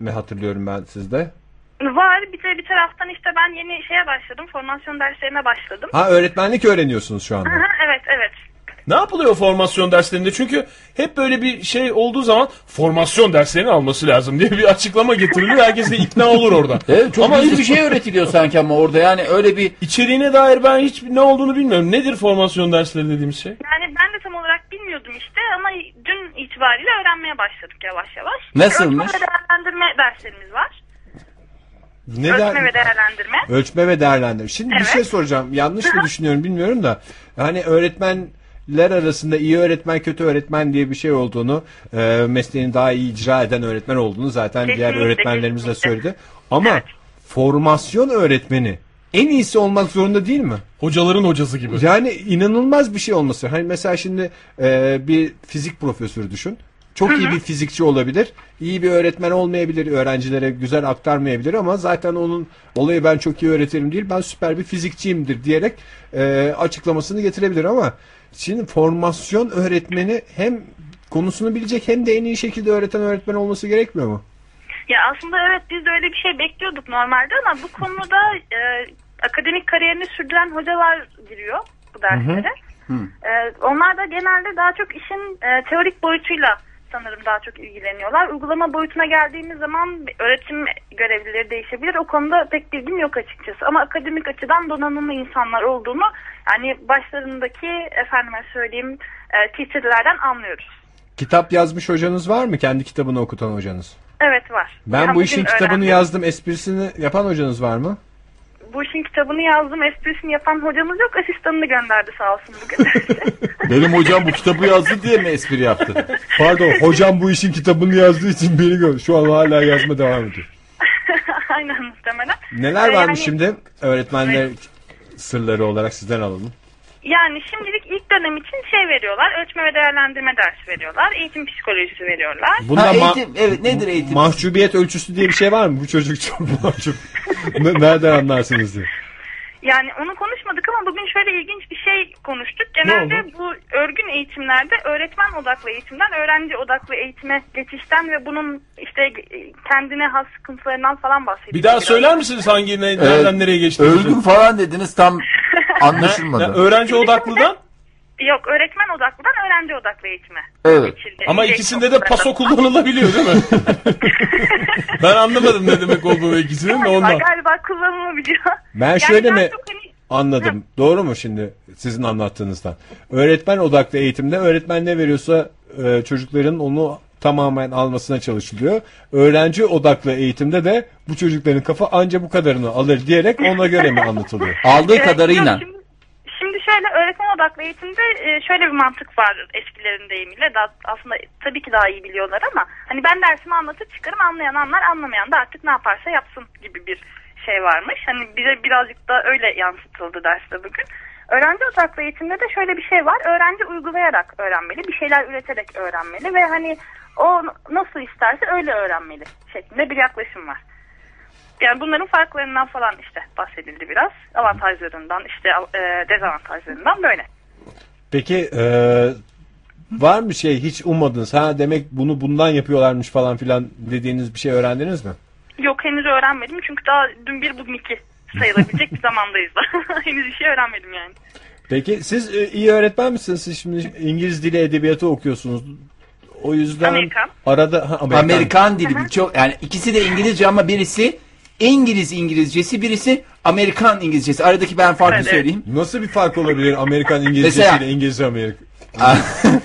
[SPEAKER 3] mi hatırlıyorum ben sizde?
[SPEAKER 12] Var, bir de bir taraftan işte ben yeni şeye başladım, formasyon derslerine başladım.
[SPEAKER 3] Ha öğretmenlik öğreniyorsunuz şu anda.
[SPEAKER 12] Hı hı, evet, evet.
[SPEAKER 1] Ne yapılıyor formasyon derslerinde? Çünkü hep böyle bir şey olduğu zaman formasyon derslerini alması lazım diye bir açıklama getiriliyor. Herkes de ikna olur orada.
[SPEAKER 2] Evet, çok
[SPEAKER 1] Ama
[SPEAKER 2] güzel bir şey öğretiliyor sanki ama orada yani öyle bir
[SPEAKER 1] İçeriğine dair ben hiç ne olduğunu bilmiyorum. Nedir formasyon dersleri dediğimiz şey?
[SPEAKER 12] Yani ben de tam olarak bilmiyordum işte ama dün itibariyle öğrenmeye başladık yavaş yavaş.
[SPEAKER 2] Nasılmış?
[SPEAKER 12] Ölçme ve değerlendirme derslerimiz var.
[SPEAKER 3] Ne
[SPEAKER 12] Ölçme
[SPEAKER 3] der-
[SPEAKER 12] ve değerlendirme.
[SPEAKER 3] Ölçme ve değerlendirme. Şimdi bir
[SPEAKER 12] Evet.
[SPEAKER 3] şey soracağım. Yanlış mı düşünüyorum bilmiyorum da. Hani öğretmenler arasında iyi öğretmen kötü öğretmen diye bir şey olduğunu, e, mesleğini daha iyi icra eden öğretmen olduğunu zaten diğer
[SPEAKER 12] Kesinlikle,
[SPEAKER 3] öğretmenlerimiz de söyledi. Ama
[SPEAKER 12] Evet.
[SPEAKER 3] formasyon öğretmeni en iyisi olmak zorunda değil mi?
[SPEAKER 1] Hocaların hocası gibi.
[SPEAKER 3] Yani inanılmaz bir şey olması. Hani mesela şimdi e, bir fizik profesörü düşün. Çok iyi bir fizikçi olabilir. İyi bir öğretmen olmayabilir. Öğrencilere güzel aktarmayabilir ama zaten onun olayı ben çok iyi öğretirim değil. Ben süper bir fizikçiyimdir diyerek e, açıklamasını getirebilir ama şimdi formasyon öğretmeni hem konusunu bilecek hem de en iyi şekilde öğreten öğretmen olması gerekmiyor mu?
[SPEAKER 12] Ya aslında evet biz de öyle bir şey bekliyorduk normalde ama bu konuda e, akademik kariyerini sürdüren hocalar giriyor bu derslere. E, onlar da genelde daha çok işin e, teorik boyutuyla sanırım daha çok ilgileniyorlar. Uygulama boyutuna geldiğimiz zaman öğretim görevlileri değişebilir. O konuda pek bilgim yok açıkçası. Ama akademik açıdan donanımlı insanlar olduğunu yani başlarındaki efendime söyleyeyim e, teacherlerden anlıyoruz.
[SPEAKER 3] Kitap yazmış hocanız var mı? Kendi kitabını okutan hocanız.
[SPEAKER 12] Evet var.
[SPEAKER 3] Ben
[SPEAKER 12] Yani
[SPEAKER 3] bu işin kitabını
[SPEAKER 12] öğrendim.
[SPEAKER 3] yazdım. Esprisini yapan hocanız var mı?
[SPEAKER 12] Bu işin kitabını yazdım. Esprisini yapan hocamız yok. Asistanını gönderdi sağ olsun bugün.
[SPEAKER 2] benim hocam bu kitabı yazdı diye mi espri yaptı?
[SPEAKER 3] Pardon hocam bu işin kitabını yazdığı için beni gör. Şu an hala yazma devam ediyor.
[SPEAKER 12] Aynen muhtemelen.
[SPEAKER 3] Neler
[SPEAKER 12] Ee,
[SPEAKER 3] varmış
[SPEAKER 12] yani-
[SPEAKER 3] şimdi öğretmenler sırları olarak sizden alalım.
[SPEAKER 12] Yani şimdilik ilk dönem için şey veriyorlar. Ölçme ve değerlendirme dersi veriyorlar. Eğitim psikolojisi veriyorlar.
[SPEAKER 3] Bunda
[SPEAKER 2] Ha, eğitim, evet nedir eğitim?
[SPEAKER 3] mahcubiyet ölçüsü diye bir şey var mı? Bu çocuk çok mahcup. Ne- Nereden anlarsınız diye.
[SPEAKER 12] Yani onu konuşmadık ama bugün şöyle ilginç bir şey konuştuk. Genelde bu örgün eğitimlerde öğretmen odaklı eğitimden öğrenci odaklı eğitime geçişten ve bunun işte kendine has sıkıntılarından falan bahsediyor.
[SPEAKER 6] Bir daha söyler misiniz hangi ne, nereden nereye geçtiğinizi?
[SPEAKER 2] Örgün falan dediniz tam anlaşılmadı.
[SPEAKER 6] Ne, öğrenci odaklıdan
[SPEAKER 12] Yok öğretmen odaklıdan öğrenci odaklı eğitime.
[SPEAKER 2] Evet.
[SPEAKER 12] geçildi.
[SPEAKER 6] ama
[SPEAKER 12] İlk
[SPEAKER 6] ikisinde de paso kullanılabiliyor değil mi? ben anlamadım ne demek olduğunu ikisinin de ondan.
[SPEAKER 12] galiba kullanılabiliyor.
[SPEAKER 3] Ben
[SPEAKER 12] Yani
[SPEAKER 3] şöyle
[SPEAKER 12] daha
[SPEAKER 3] mi
[SPEAKER 12] hani-
[SPEAKER 3] anladım? Doğru mu şimdi sizin anlattığınızdan? Öğretmen odaklı eğitimde öğretmen ne veriyorsa e, çocukların onu tamamen almasına çalışılıyor. Öğrenci odaklı eğitimde de bu çocukların kafa anca bu kadarını alır diyerek ona göre mi anlatılıyor?
[SPEAKER 2] Aldığı
[SPEAKER 12] Evet,
[SPEAKER 2] kadarıyla.
[SPEAKER 12] yok, Şimdi, şimdi şöyle öğretmen odaklı eğitimde e, şöyle bir mantık var eskilerin deyimiyle. Daha, aslında tabii ki daha iyi biliyorlar ama hani ben dersimi anlatıp çıkarım anlayan anlar anlamayan da artık ne yaparsa yapsın gibi bir şey varmış. Hani bize birazcık da öyle yansıtıldı derste bugün. Öğrenci odaklı eğitimde de şöyle bir şey var. Öğrenci uygulayarak öğrenmeli, bir şeyler üreterek öğrenmeli ve hani o nasıl isterse öyle öğrenmeli şeklinde bir yaklaşım var. Yani bunların farklarından falan işte bahsedildi biraz. Avantajlarından işte e, dezavantajlarından böyle.
[SPEAKER 3] Peki e, var mı şey hiç ummadınız? Ha demek bunu bundan yapıyorlarmış falan filan dediğiniz bir şey öğrendiniz mi?
[SPEAKER 12] Yok henüz öğrenmedim çünkü daha dün bir bugün iki sayılabilecek bir zamandayız da. henüz bir şey öğrenmedim yani.
[SPEAKER 3] Peki siz e, iyi öğretmen misiniz? Siz şimdi İngiliz dili edebiyatı okuyorsunuz. O yüzden
[SPEAKER 12] Amerikan.
[SPEAKER 3] arada ha,
[SPEAKER 2] Amerikan. dili çok yani ikisi de İngilizce ama birisi İngiliz İngilizcesi birisi Amerikan İngilizcesi. Aradaki ben farkı
[SPEAKER 12] Evet.
[SPEAKER 2] söyleyeyim.
[SPEAKER 3] Nasıl bir fark olabilir Amerikan İngilizcesi
[SPEAKER 2] Mesela-
[SPEAKER 3] ile İngiliz Amerika?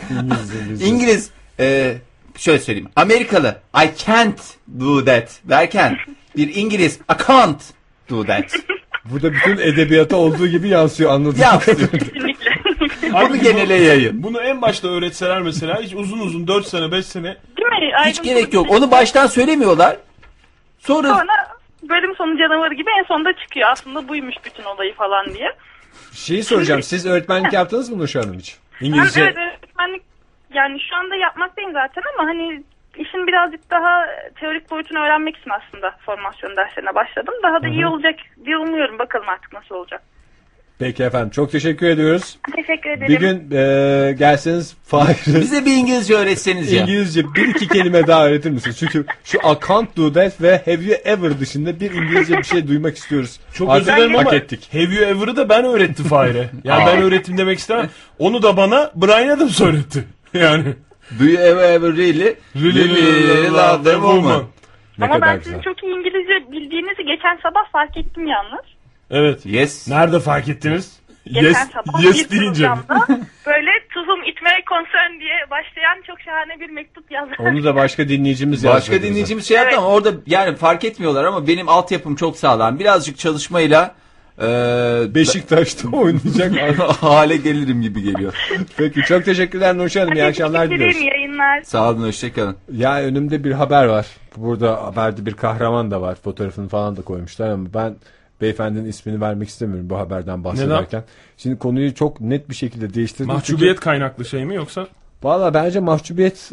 [SPEAKER 3] İngiliz İngilizcesi.
[SPEAKER 2] İngiliz e, şöyle söyleyeyim. Amerikalı I can't do that derken bir İngiliz I can't do that.
[SPEAKER 3] Burada bütün edebiyata olduğu gibi yansıyor anladığım
[SPEAKER 2] Ya.
[SPEAKER 3] kadarıyla.
[SPEAKER 2] Bunu genele yayın.
[SPEAKER 6] Bunu en başta öğretseler mesela hiç uzun uzun 4 sene 5 sene
[SPEAKER 12] Değil mi?
[SPEAKER 2] Hiç gerek yok. Onu baştan söylemiyorlar. Sonra
[SPEAKER 12] Sonra bölüm sonu canavarı gibi en sonunda çıkıyor. Aslında buymuş bütün olayı falan diye.
[SPEAKER 3] Şeyi soracağım. Siz öğretmenlik yaptınız mı Nurşah Hanım hiç? İngilizce.
[SPEAKER 12] evet öğretmenlik yani şu anda yapmaktayım zaten ama hani işin birazcık daha teorik boyutunu öğrenmek için aslında formasyon derslerine başladım. Daha da iyi olacak diye umuyorum. Bakalım artık nasıl olacak.
[SPEAKER 3] Peki efendim. Çok teşekkür ediyoruz.
[SPEAKER 12] Teşekkür ederim.
[SPEAKER 3] Bir gün e, gelseniz Fahir'e
[SPEAKER 2] bize bir İngilizce öğretseniz ya.
[SPEAKER 3] İngilizce bir iki kelime daha öğretir misiniz? Çünkü şu I can't do that ve have you ever dışında bir İngilizce bir şey duymak istiyoruz.
[SPEAKER 6] Çok
[SPEAKER 3] Artık
[SPEAKER 6] özür dilerim
[SPEAKER 3] hak
[SPEAKER 6] ama
[SPEAKER 3] ettik.
[SPEAKER 6] Have you ever'ı da ben öğrettim Fahir'e. Yani ben öğrettim demek istemem. Onu da bana Brian Adams öğretti. Yani.
[SPEAKER 2] Do you ever ever really, really love the woman?
[SPEAKER 3] Ne
[SPEAKER 12] Ama ben
[SPEAKER 3] güzel.
[SPEAKER 12] sizin çok iyi İngilizce bildiğinizi geçen sabah fark ettim yalnız.
[SPEAKER 6] Evet.
[SPEAKER 2] Yes.
[SPEAKER 6] Nerede fark ettiniz?
[SPEAKER 12] Geçen
[SPEAKER 6] Yes,
[SPEAKER 12] sabah
[SPEAKER 6] yes
[SPEAKER 12] bir
[SPEAKER 6] deyince.
[SPEAKER 12] böyle tuzum itme concern diye başlayan çok şahane bir mektup yazmış.
[SPEAKER 3] Onu da başka dinleyicimiz yazdı.
[SPEAKER 2] Başka dinleyicimiz şey yaptı ama orada yani fark etmiyorlar ama benim altyapım çok sağlam. Birazcık çalışmayla e,
[SPEAKER 3] Beşiktaş'ta oynayacak.
[SPEAKER 2] hale gelirim gibi geliyor.
[SPEAKER 3] Peki çok teşekkürler Nurşah Hanım. İyi akşamlar diliyoruz.
[SPEAKER 12] yayınlar.
[SPEAKER 2] Sağ olun hoşçakalın.
[SPEAKER 3] Ya önümde bir haber var. Burada haberde bir kahraman da var. Fotoğrafını falan da koymuşlar ama ben beyefendinin ismini vermek istemiyorum bu haberden bahsederken. Şimdi konuyu çok net bir şekilde değiştirdim.
[SPEAKER 6] Mahcubiyet kaynaklı şey mi yoksa?
[SPEAKER 3] Valla bence mahcubiyet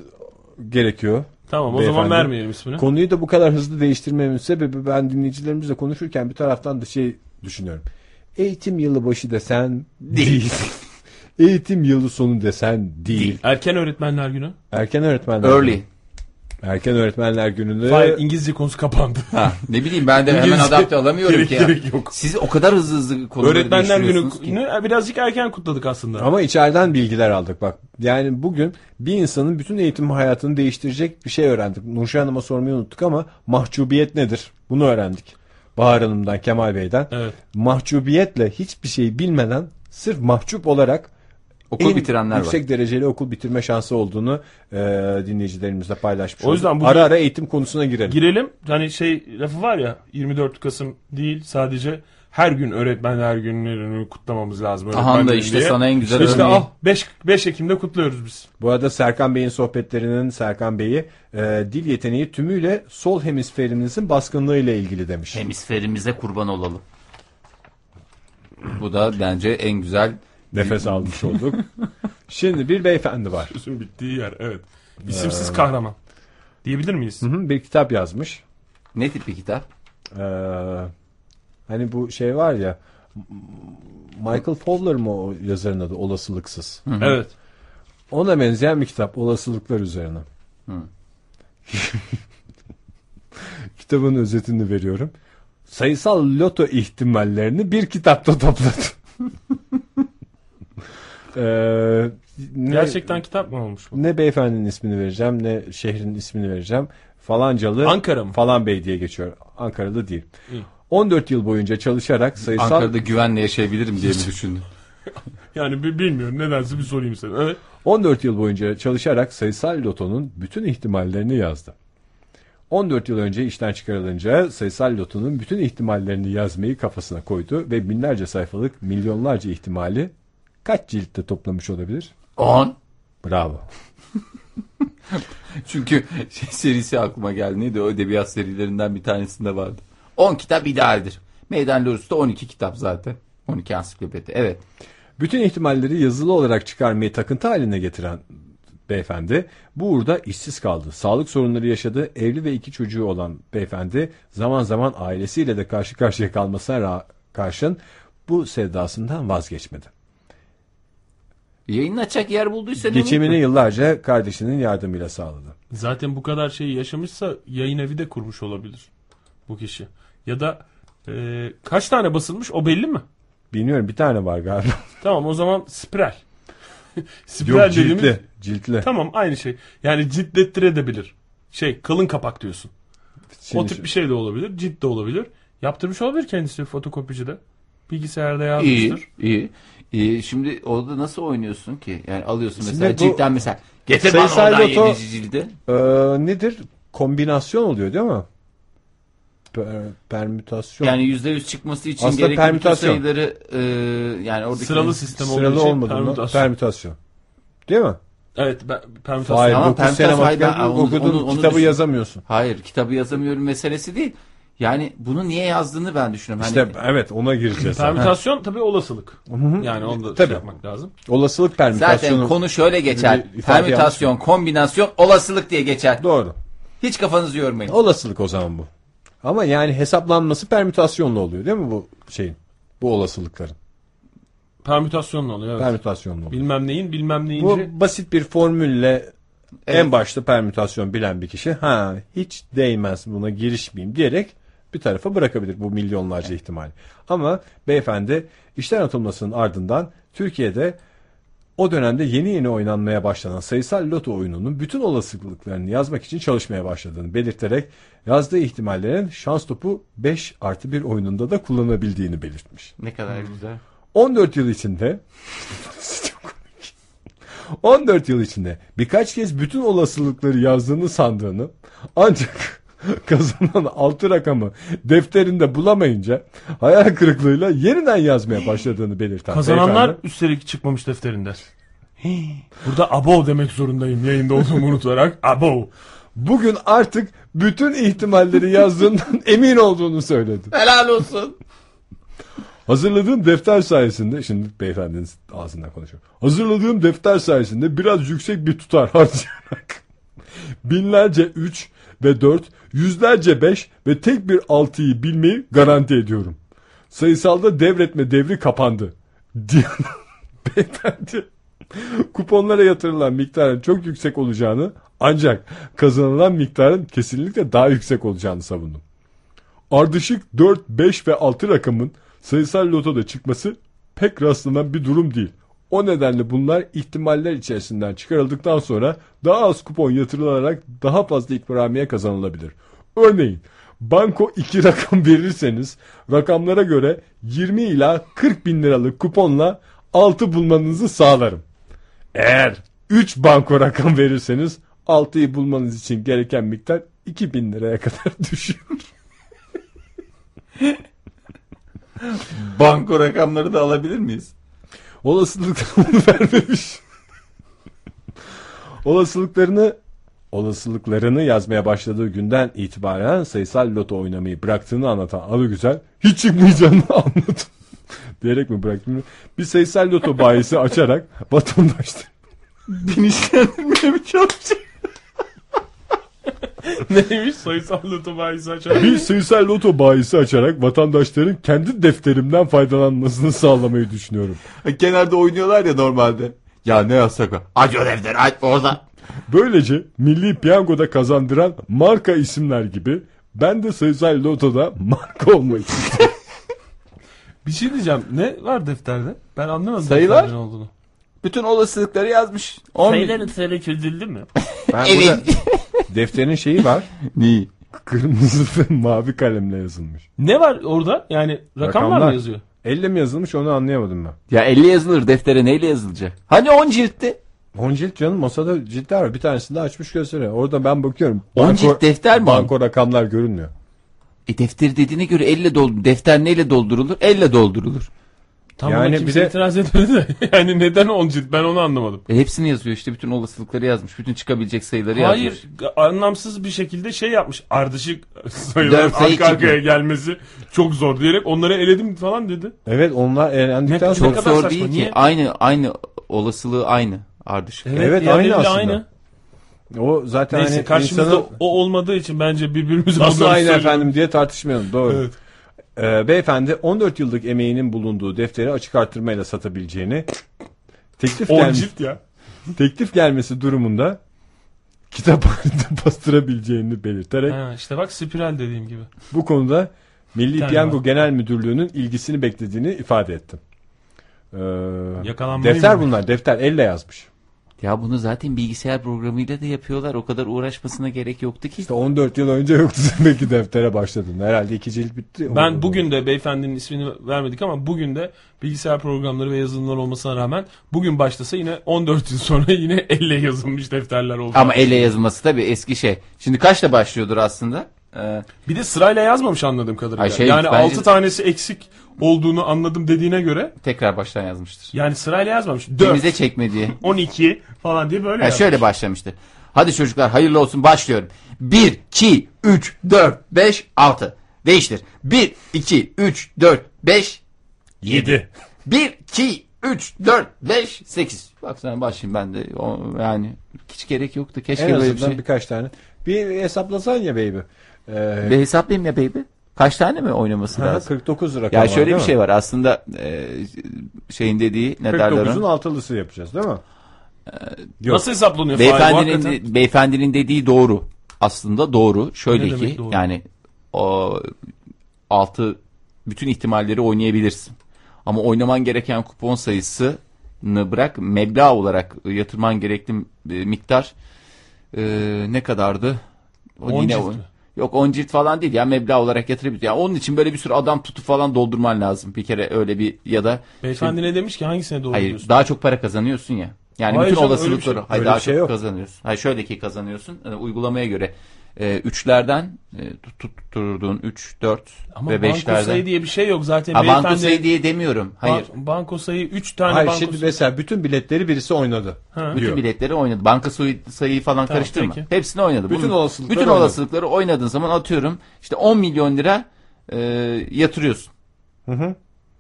[SPEAKER 3] gerekiyor.
[SPEAKER 6] Tamam o
[SPEAKER 3] Beyefendi.
[SPEAKER 6] zaman vermeyelim ismini.
[SPEAKER 3] Konuyu da bu kadar hızlı değiştirmemin sebebi ben dinleyicilerimizle konuşurken bir taraftan da şey düşünüyorum. Eğitim yılı başı desen değil. Eğitim yılı sonu desen değil.
[SPEAKER 6] Erken öğretmenler günü.
[SPEAKER 3] Erken öğretmenler
[SPEAKER 2] Early.
[SPEAKER 3] günü. Erken öğretmenler gününde
[SPEAKER 6] Fahir İngilizce konusu kapandı.
[SPEAKER 2] Ha, ne bileyim ben de hemen
[SPEAKER 6] İngilizce
[SPEAKER 2] adapte olamıyorum
[SPEAKER 6] gerek-
[SPEAKER 2] ki ya.
[SPEAKER 6] gerek yok.
[SPEAKER 2] Siz o kadar hızlı hızlı konuları
[SPEAKER 6] Öğretmenler
[SPEAKER 2] değiştiriyorsunuz ki.
[SPEAKER 6] günü birazcık erken kutladık aslında.
[SPEAKER 3] Ama içeriden bilgiler aldık bak. Yani bugün bir insanın bütün eğitim hayatını değiştirecek bir şey öğrendik. Nurşah Hanım'a sormayı unuttuk ama mahcubiyet nedir? Bunu öğrendik. Bahar Hanım'dan, Kemal Bey'den.
[SPEAKER 6] Evet.
[SPEAKER 3] Mahcubiyetle hiçbir şey bilmeden sırf mahcup olarak
[SPEAKER 2] Okul
[SPEAKER 3] en
[SPEAKER 2] bitirenler
[SPEAKER 3] yüksek
[SPEAKER 2] var.
[SPEAKER 3] dereceli okul bitirme şansı olduğunu e, dinleyicilerimizle paylaşmış.
[SPEAKER 6] O yüzden bugün-
[SPEAKER 3] ara ara eğitim konusuna girelim.
[SPEAKER 6] Girelim. Hani şey lafı var ya 24 Kasım değil sadece her gün öğretmenler günlerini kutlamamız lazım.
[SPEAKER 2] Aha da işte
[SPEAKER 6] diye.
[SPEAKER 2] sana en güzel
[SPEAKER 6] İşte
[SPEAKER 2] örneği.
[SPEAKER 6] al 5, 5 Ekim'de kutluyoruz biz.
[SPEAKER 3] Bu arada Serkan Bey'in sohbetlerinin Serkan Bey'i e, dil yeteneği tümüyle sol hemisferinizin baskınlığı ile ilgili demiş.
[SPEAKER 2] Hemisferimize kurban olalım. Bu da bence en güzel
[SPEAKER 3] Nefes almış olduk. Şimdi bir beyefendi var.
[SPEAKER 6] Sözün bittiği yer evet. İsimsiz
[SPEAKER 3] Ee,
[SPEAKER 6] kahraman. Diyebilir miyiz?
[SPEAKER 3] Hı hı, bir kitap yazmış.
[SPEAKER 2] ne tip bir kitap?
[SPEAKER 3] Ee, hani bu şey var ya Michael Fowler mı o yazarın adı olasılıksız.
[SPEAKER 6] Evet.
[SPEAKER 3] Ona benzeyen bir kitap olasılıklar üzerine. Kitabın özetini veriyorum. Sayısal loto ihtimallerini bir kitapta topladım. Ee, ne,
[SPEAKER 6] Gerçekten kitap mı olmuş bu?
[SPEAKER 3] ne beyefendinin ismini vereceğim ne şehrin ismini vereceğim. Falancalı
[SPEAKER 6] Ankara mı?
[SPEAKER 3] falan bey diye geçiyor. Ankara'da değil.
[SPEAKER 6] İyi.
[SPEAKER 3] 14 yıl boyunca çalışarak sayısal
[SPEAKER 2] Ankara'da güvenle yaşayabilirim diye mi düşündün?
[SPEAKER 6] Yani bi- bilmiyorum nedense bir sorayım sana. Evet.
[SPEAKER 3] 14 yıl boyunca çalışarak sayısal lotonun bütün ihtimallerini yazdı. 14 yıl önce işten çıkarılınca sayısal lotonun bütün ihtimallerini yazmayı kafasına koydu ve binlerce sayfalık milyonlarca ihtimali kaç ciltte toplamış olabilir?
[SPEAKER 2] 10.
[SPEAKER 3] Bravo.
[SPEAKER 2] Çünkü şey serisi aklıma geldi. Neydi o edebiyat serilerinden bir tanesinde vardı. 10 kitap idealdir. Meydan Lorus'ta 12 kitap zaten. 12 ansiklopedi. Evet.
[SPEAKER 3] Bütün ihtimalleri yazılı olarak çıkarmayı takıntı haline getiren beyefendi bu uğurda işsiz kaldı. Sağlık sorunları yaşadı. Evli ve iki çocuğu olan beyefendi zaman zaman ailesiyle de karşı karşıya kalmasına karşın bu sevdasından vazgeçmedi.
[SPEAKER 2] Yayınlatacak yer bulduysa ne
[SPEAKER 3] Geçimini yıllarca kardeşinin yardımıyla sağladı.
[SPEAKER 6] Zaten bu kadar şeyi yaşamışsa yayın evi de kurmuş olabilir bu kişi. Ya da e, kaç tane basılmış o belli mi?
[SPEAKER 3] Bilmiyorum bir tane var galiba.
[SPEAKER 6] Tamam o zaman spiral. spiral
[SPEAKER 3] Yok ciltli.
[SPEAKER 6] dediğimiz-
[SPEAKER 3] Ciltli.
[SPEAKER 6] Tamam aynı şey. Yani ciltlettirebilir. Şey kalın kapak diyorsun.
[SPEAKER 3] Şimdi
[SPEAKER 6] o tip bir şey de olabilir. Cilt de olabilir. Yaptırmış olabilir kendisi fotokopicide. Bilgisayarda yazmıştır.
[SPEAKER 2] iyi. iyi. Şimdi orada nasıl oynuyorsun ki? Yani alıyorsun
[SPEAKER 3] Şimdi
[SPEAKER 2] mesela
[SPEAKER 3] bu-
[SPEAKER 2] mesela. Getir bana
[SPEAKER 3] Sayısal
[SPEAKER 2] oradan
[SPEAKER 3] loto-
[SPEAKER 2] yedici cildi.
[SPEAKER 3] Ee, nedir? Kombinasyon oluyor değil mi? Per- permütasyon.
[SPEAKER 2] Yani %100 çıkması için
[SPEAKER 3] Aslında
[SPEAKER 2] gerekli bütün
[SPEAKER 3] permütasyon.
[SPEAKER 2] sayıları e, yani oradaki
[SPEAKER 6] Sıralı sistem olduğu
[SPEAKER 3] Sıralı
[SPEAKER 6] için
[SPEAKER 3] olmadı mı?
[SPEAKER 6] permütasyon.
[SPEAKER 3] Permütasyon. Değil mi?
[SPEAKER 6] Evet ben, permütasyon.
[SPEAKER 3] Hayır,
[SPEAKER 2] Ama
[SPEAKER 3] 9 sene
[SPEAKER 2] permütasyon- hayır, ben- onu-
[SPEAKER 3] okudun,
[SPEAKER 2] onu- onu
[SPEAKER 3] kitabı
[SPEAKER 2] düşün-
[SPEAKER 3] yazamıyorsun.
[SPEAKER 2] Hayır, kitabı yazamıyorum meselesi değil. Yani bunu niye yazdığını ben düşünüyorum.
[SPEAKER 3] İşte
[SPEAKER 2] Hani
[SPEAKER 3] evet ona gireceğiz.
[SPEAKER 6] Permütasyon tabii olasılık.
[SPEAKER 3] hı.
[SPEAKER 6] Yani onu da
[SPEAKER 3] Tabii.
[SPEAKER 6] şey yapmak lazım.
[SPEAKER 3] Olasılık permütasyonu.
[SPEAKER 2] zaten konu şöyle geçer. Permütasyon, kombinasyon, olasılık diye geçer.
[SPEAKER 3] Doğru.
[SPEAKER 2] Hiç kafanızı yormayın.
[SPEAKER 3] Olasılık o zaman bu. Ama yani hesaplanması permütasyonla oluyor değil mi bu şeyin? Bu olasılıkların.
[SPEAKER 6] Permütasyonla oluyor. Evet.
[SPEAKER 3] Permütasyonla oluyor.
[SPEAKER 6] Bilmem neyin bilmem
[SPEAKER 3] Bu
[SPEAKER 6] neyince.
[SPEAKER 3] basit bir formülle
[SPEAKER 2] Evet.
[SPEAKER 3] en başta permütasyon bilen bir kişi ha hiç değmez buna girişmeyeyim diyerek bir tarafa bırakabilir bu milyonlarca ihtimal. Ama beyefendi işten atılmasının ardından Türkiye'de o dönemde yeni yeni oynanmaya başlanan sayısal loto oyununun bütün olasılıklarını yazmak için çalışmaya başladığını belirterek yazdığı ihtimallerin şans topu 5 artı 1 oyununda da kullanabildiğini belirtmiş.
[SPEAKER 2] Ne kadar güzel.
[SPEAKER 3] 14 yıl içinde Çok komik. 14 yıl içinde birkaç kez bütün olasılıkları yazdığını sandığını ancak kazanan 6 rakamı defterinde bulamayınca hayal kırıklığıyla yeniden yazmaya başladığını belirten
[SPEAKER 6] Kazananlar
[SPEAKER 3] beyefendi,
[SPEAKER 6] üstelik çıkmamış defterinde. Burada abo demek zorundayım yayında olduğumu unutarak. Abo.
[SPEAKER 3] bugün artık bütün ihtimalleri yazdığından emin olduğunu söyledi.
[SPEAKER 2] Helal olsun.
[SPEAKER 3] Hazırladığım defter sayesinde şimdi beyefendinin ağzından konuşuyorum. Hazırladığım defter sayesinde biraz yüksek bir tutar harcayarak binlerce 3 ve 4, yüzlerce 5 ve tek bir 6'yı bilmeyi garanti ediyorum. Sayısalda devretme devri kapandı. Beyefendi kuponlara yatırılan miktarın çok yüksek olacağını ancak kazanılan miktarın kesinlikle daha yüksek olacağını savundum. Ardışık 4, 5 ve 6 rakamın sayısal lotoda çıkması pek rastlanan bir durum değil. O nedenle bunlar ihtimaller içerisinden çıkarıldıktan sonra daha az kupon yatırılarak daha fazla ikramiye kazanılabilir. Örneğin banko 2 rakam verirseniz rakamlara göre 20 ila 40 bin liralık kuponla 6 bulmanızı sağlarım. Eğer 3 banko rakam verirseniz 6'yı bulmanız için gereken miktar 2000 liraya kadar düşüyor.
[SPEAKER 2] Banko rakamları da alabilir miyiz?
[SPEAKER 3] Olasılıklarını vermemiş. Olasılıklarını olasılıklarını yazmaya başladığı günden itibaren sayısal loto oynamayı bıraktığını anlatan Alı Güzel hiç çıkmayacağını anladım. diyerek mi bıraktım? Bir sayısal loto bayisi açarak vatandaşlar
[SPEAKER 2] Bilinçlendirmeye çalışıyor.
[SPEAKER 1] Neymiş sayısal loto bayisi açar.
[SPEAKER 3] bir sayısal loto bayisi açarak vatandaşların kendi defterimden faydalanmasını sağlamayı düşünüyorum.
[SPEAKER 2] Kenarda oynuyorlar ya normalde. Ya ne yasak o? Aç o defteri aç orada.
[SPEAKER 3] Böylece milli piyangoda kazandıran marka isimler gibi ben de sayısal lotoda marka olmak istiyorum.
[SPEAKER 1] Bir şey diyeceğim. Ne var defterde? Ben anlamadım.
[SPEAKER 2] Sayılar?
[SPEAKER 1] defterin olduğunu.
[SPEAKER 2] Bütün olasılıkları yazmış. On
[SPEAKER 1] Sayıların sayıları çözüldü mü?
[SPEAKER 3] Ben
[SPEAKER 2] Evet.
[SPEAKER 3] burada defterin şeyi var.
[SPEAKER 2] Neyi?
[SPEAKER 3] Kırmızı ve mavi kalemle yazılmış.
[SPEAKER 1] Ne var orada? Yani rakamlar,
[SPEAKER 3] Rakamlar.
[SPEAKER 1] mı yazıyor?
[SPEAKER 3] Elle mi yazılmış onu anlayamadım ben.
[SPEAKER 2] Ya 50 yazılır deftere neyle yazılacak? Hani 10 ciltti?
[SPEAKER 3] 10 cilt canım masada ciltler var. Bir tanesini de açmış gösteriyor. Orada ben bakıyorum.
[SPEAKER 2] 10 cilt defter mi?
[SPEAKER 3] Banko rakamlar görünmüyor.
[SPEAKER 2] E defteri dediğine göre elle doldur. Defter neyle doldurulur? Elle doldurulur.
[SPEAKER 1] Tam
[SPEAKER 3] Yani
[SPEAKER 1] kimse
[SPEAKER 3] de-
[SPEAKER 1] itiraz etmedi de. yani neden 10 cilt ben onu anlamadım.
[SPEAKER 2] E hepsini yazıyor işte bütün olasılıkları yazmış. Bütün çıkabilecek sayıları yazmış.
[SPEAKER 1] Hayır anlamsız bir şekilde şey yapmış. Ardışık sayıların arka arkaya gelmesi çok zor diyerek onları eledim falan dedi.
[SPEAKER 3] Evet onlar eğlendikten
[SPEAKER 1] Ne-
[SPEAKER 3] sonra.
[SPEAKER 1] ne
[SPEAKER 2] Çok
[SPEAKER 1] kadar
[SPEAKER 2] zor
[SPEAKER 1] saçma,
[SPEAKER 2] değil ki.
[SPEAKER 1] niye?
[SPEAKER 2] Aynı aynı olasılığı aynı. Ardışık.
[SPEAKER 3] Evet,
[SPEAKER 1] diğerleriyle
[SPEAKER 3] aynı aslında. O zaten
[SPEAKER 1] Neyse
[SPEAKER 3] hani
[SPEAKER 1] karşımızda
[SPEAKER 3] insanın
[SPEAKER 1] o olmadığı için bence birbirimizi
[SPEAKER 3] nasıl aynı
[SPEAKER 1] söylüyoruz.
[SPEAKER 3] efendim diye tartışmayalım. Doğru.
[SPEAKER 1] Evet.
[SPEAKER 3] Ee, beyefendi 14 yıllık emeğinin bulunduğu defteri açık artırmayla satabileceğini teklif
[SPEAKER 1] 10
[SPEAKER 3] gelmiş,
[SPEAKER 1] cilt ya.
[SPEAKER 3] teklif gelmesi durumunda kitaphanede bastırabileceğini belirterek
[SPEAKER 1] Ha, işte bak spiral dediğim gibi.
[SPEAKER 3] bu konuda Milli
[SPEAKER 1] tane
[SPEAKER 3] Piyango
[SPEAKER 1] var.
[SPEAKER 3] Genel Müdürlüğü'nün ilgisini beklediğini ifade ettim. Ee, defter
[SPEAKER 1] mı?
[SPEAKER 3] bunlar. Defter elle yazmış.
[SPEAKER 2] Ya bunu zaten bilgisayar programıyla da yapıyorlar. O kadar uğraşmasına gerek yoktu ki.
[SPEAKER 3] İşte 14 yıl önce yoktu demek ki deftere başladın. Herhalde iki cilt bitti.
[SPEAKER 1] Ben bugün de beyefendinin ismini vermedik ama bugün de bilgisayar programları ve yazılımlar olmasına rağmen bugün başlasa yine 14 yıl sonra yine elle yazılmış defterler oldu.
[SPEAKER 2] Ama elle yazılması tabii eski şey. Şimdi kaçta başlıyordur aslında? Ee,
[SPEAKER 1] Bir de sırayla yazmamış anladığım kadarıyla.
[SPEAKER 2] Şey,
[SPEAKER 1] yani
[SPEAKER 2] bence-
[SPEAKER 1] 6 tanesi eksik olduğunu anladım dediğine göre
[SPEAKER 2] tekrar baştan yazmıştır.
[SPEAKER 1] yani sırayla yazmamış. 4,
[SPEAKER 2] Temize çekme diye.
[SPEAKER 1] 12 falan diye böyle yazmış.
[SPEAKER 2] şöyle başlamıştı. Hadi çocuklar hayırlı olsun başlıyorum. 1, 2, 3, 4, 5, 6. Değiştir. 1, 2, 3, 4, 5,
[SPEAKER 3] 7.
[SPEAKER 2] 1, 2, 3, 4, 5, 8. Bak sen başlayayım ben de. O, yani hiç gerek yoktu. Keşke
[SPEAKER 3] En
[SPEAKER 2] böyle bir şey.
[SPEAKER 3] birkaç tane. Bir hesaplasan ya baby. Ee,
[SPEAKER 2] Bir hesaplayayım ya baby. Kaç tane mi oynaması
[SPEAKER 3] ha,
[SPEAKER 2] lazım?
[SPEAKER 3] 49 rakam
[SPEAKER 2] Ya
[SPEAKER 3] var,
[SPEAKER 2] şöyle
[SPEAKER 3] değil
[SPEAKER 2] bir
[SPEAKER 3] mi?
[SPEAKER 2] şey var aslında e, şeyin dediği ne derler
[SPEAKER 3] 49'un
[SPEAKER 2] ona?
[SPEAKER 3] altılısı yapacağız değil mi? Yok.
[SPEAKER 1] Nasıl hesaplanıyor?
[SPEAKER 2] Beyefendinin,
[SPEAKER 1] hakikaten?
[SPEAKER 2] beyefendinin dediği doğru. Aslında doğru. Şöyle
[SPEAKER 1] Ne
[SPEAKER 2] ki
[SPEAKER 1] doğru?
[SPEAKER 2] yani o altı bütün ihtimalleri oynayabilirsin. Ama oynaman gereken kupon sayısını bırak meblağ olarak yatırman gerekli e, miktar e, ne kadardı? O
[SPEAKER 1] 10 cilt
[SPEAKER 2] o-
[SPEAKER 1] mi?
[SPEAKER 2] Yok 10 cilt falan değil ya meblağ olarak yatırabilir. Yani onun için böyle bir sürü adam tutup falan doldurman lazım. Bir kere öyle bir ya da
[SPEAKER 1] Beyefendi ne demiş ki hangisine doğru
[SPEAKER 2] Hayır
[SPEAKER 1] diyorsun?
[SPEAKER 2] daha çok para kazanıyorsun ya. Yani
[SPEAKER 1] Hayır
[SPEAKER 2] bütün
[SPEAKER 1] canım,
[SPEAKER 2] olasılıkları
[SPEAKER 1] şey-
[SPEAKER 2] hayır daha
[SPEAKER 3] şey
[SPEAKER 2] çok
[SPEAKER 3] yok.
[SPEAKER 2] kazanıyorsun. Hayır şöyle ki kazanıyorsun. Yani uygulamaya göre e, üçlerden e, tut- tutturduğun 3 4
[SPEAKER 1] Ama
[SPEAKER 2] ve
[SPEAKER 1] banko
[SPEAKER 2] 5'lerden.
[SPEAKER 1] sayı diye bir şey yok zaten.
[SPEAKER 2] Ha, banko sayı diye demiyorum. Hayır.
[SPEAKER 1] Ba- banko sayı 3 tane
[SPEAKER 3] Hayır
[SPEAKER 1] banko
[SPEAKER 3] şimdi
[SPEAKER 1] sayı.
[SPEAKER 3] mesela bütün biletleri birisi oynadı.
[SPEAKER 1] Ha.
[SPEAKER 2] bütün
[SPEAKER 3] diyor.
[SPEAKER 2] biletleri oynadı. Banka sayı, sayıyı falan
[SPEAKER 1] Tamam,
[SPEAKER 2] karıştırma.
[SPEAKER 1] peki.
[SPEAKER 2] Hepsini oynadı.
[SPEAKER 3] Bütün
[SPEAKER 2] Bunun-
[SPEAKER 3] olasılıkları
[SPEAKER 2] bütün
[SPEAKER 3] oynadı.
[SPEAKER 2] olasılıkları oynadığın zaman atıyorum işte 10 milyon lira e, yatırıyorsun.
[SPEAKER 3] Hı hı.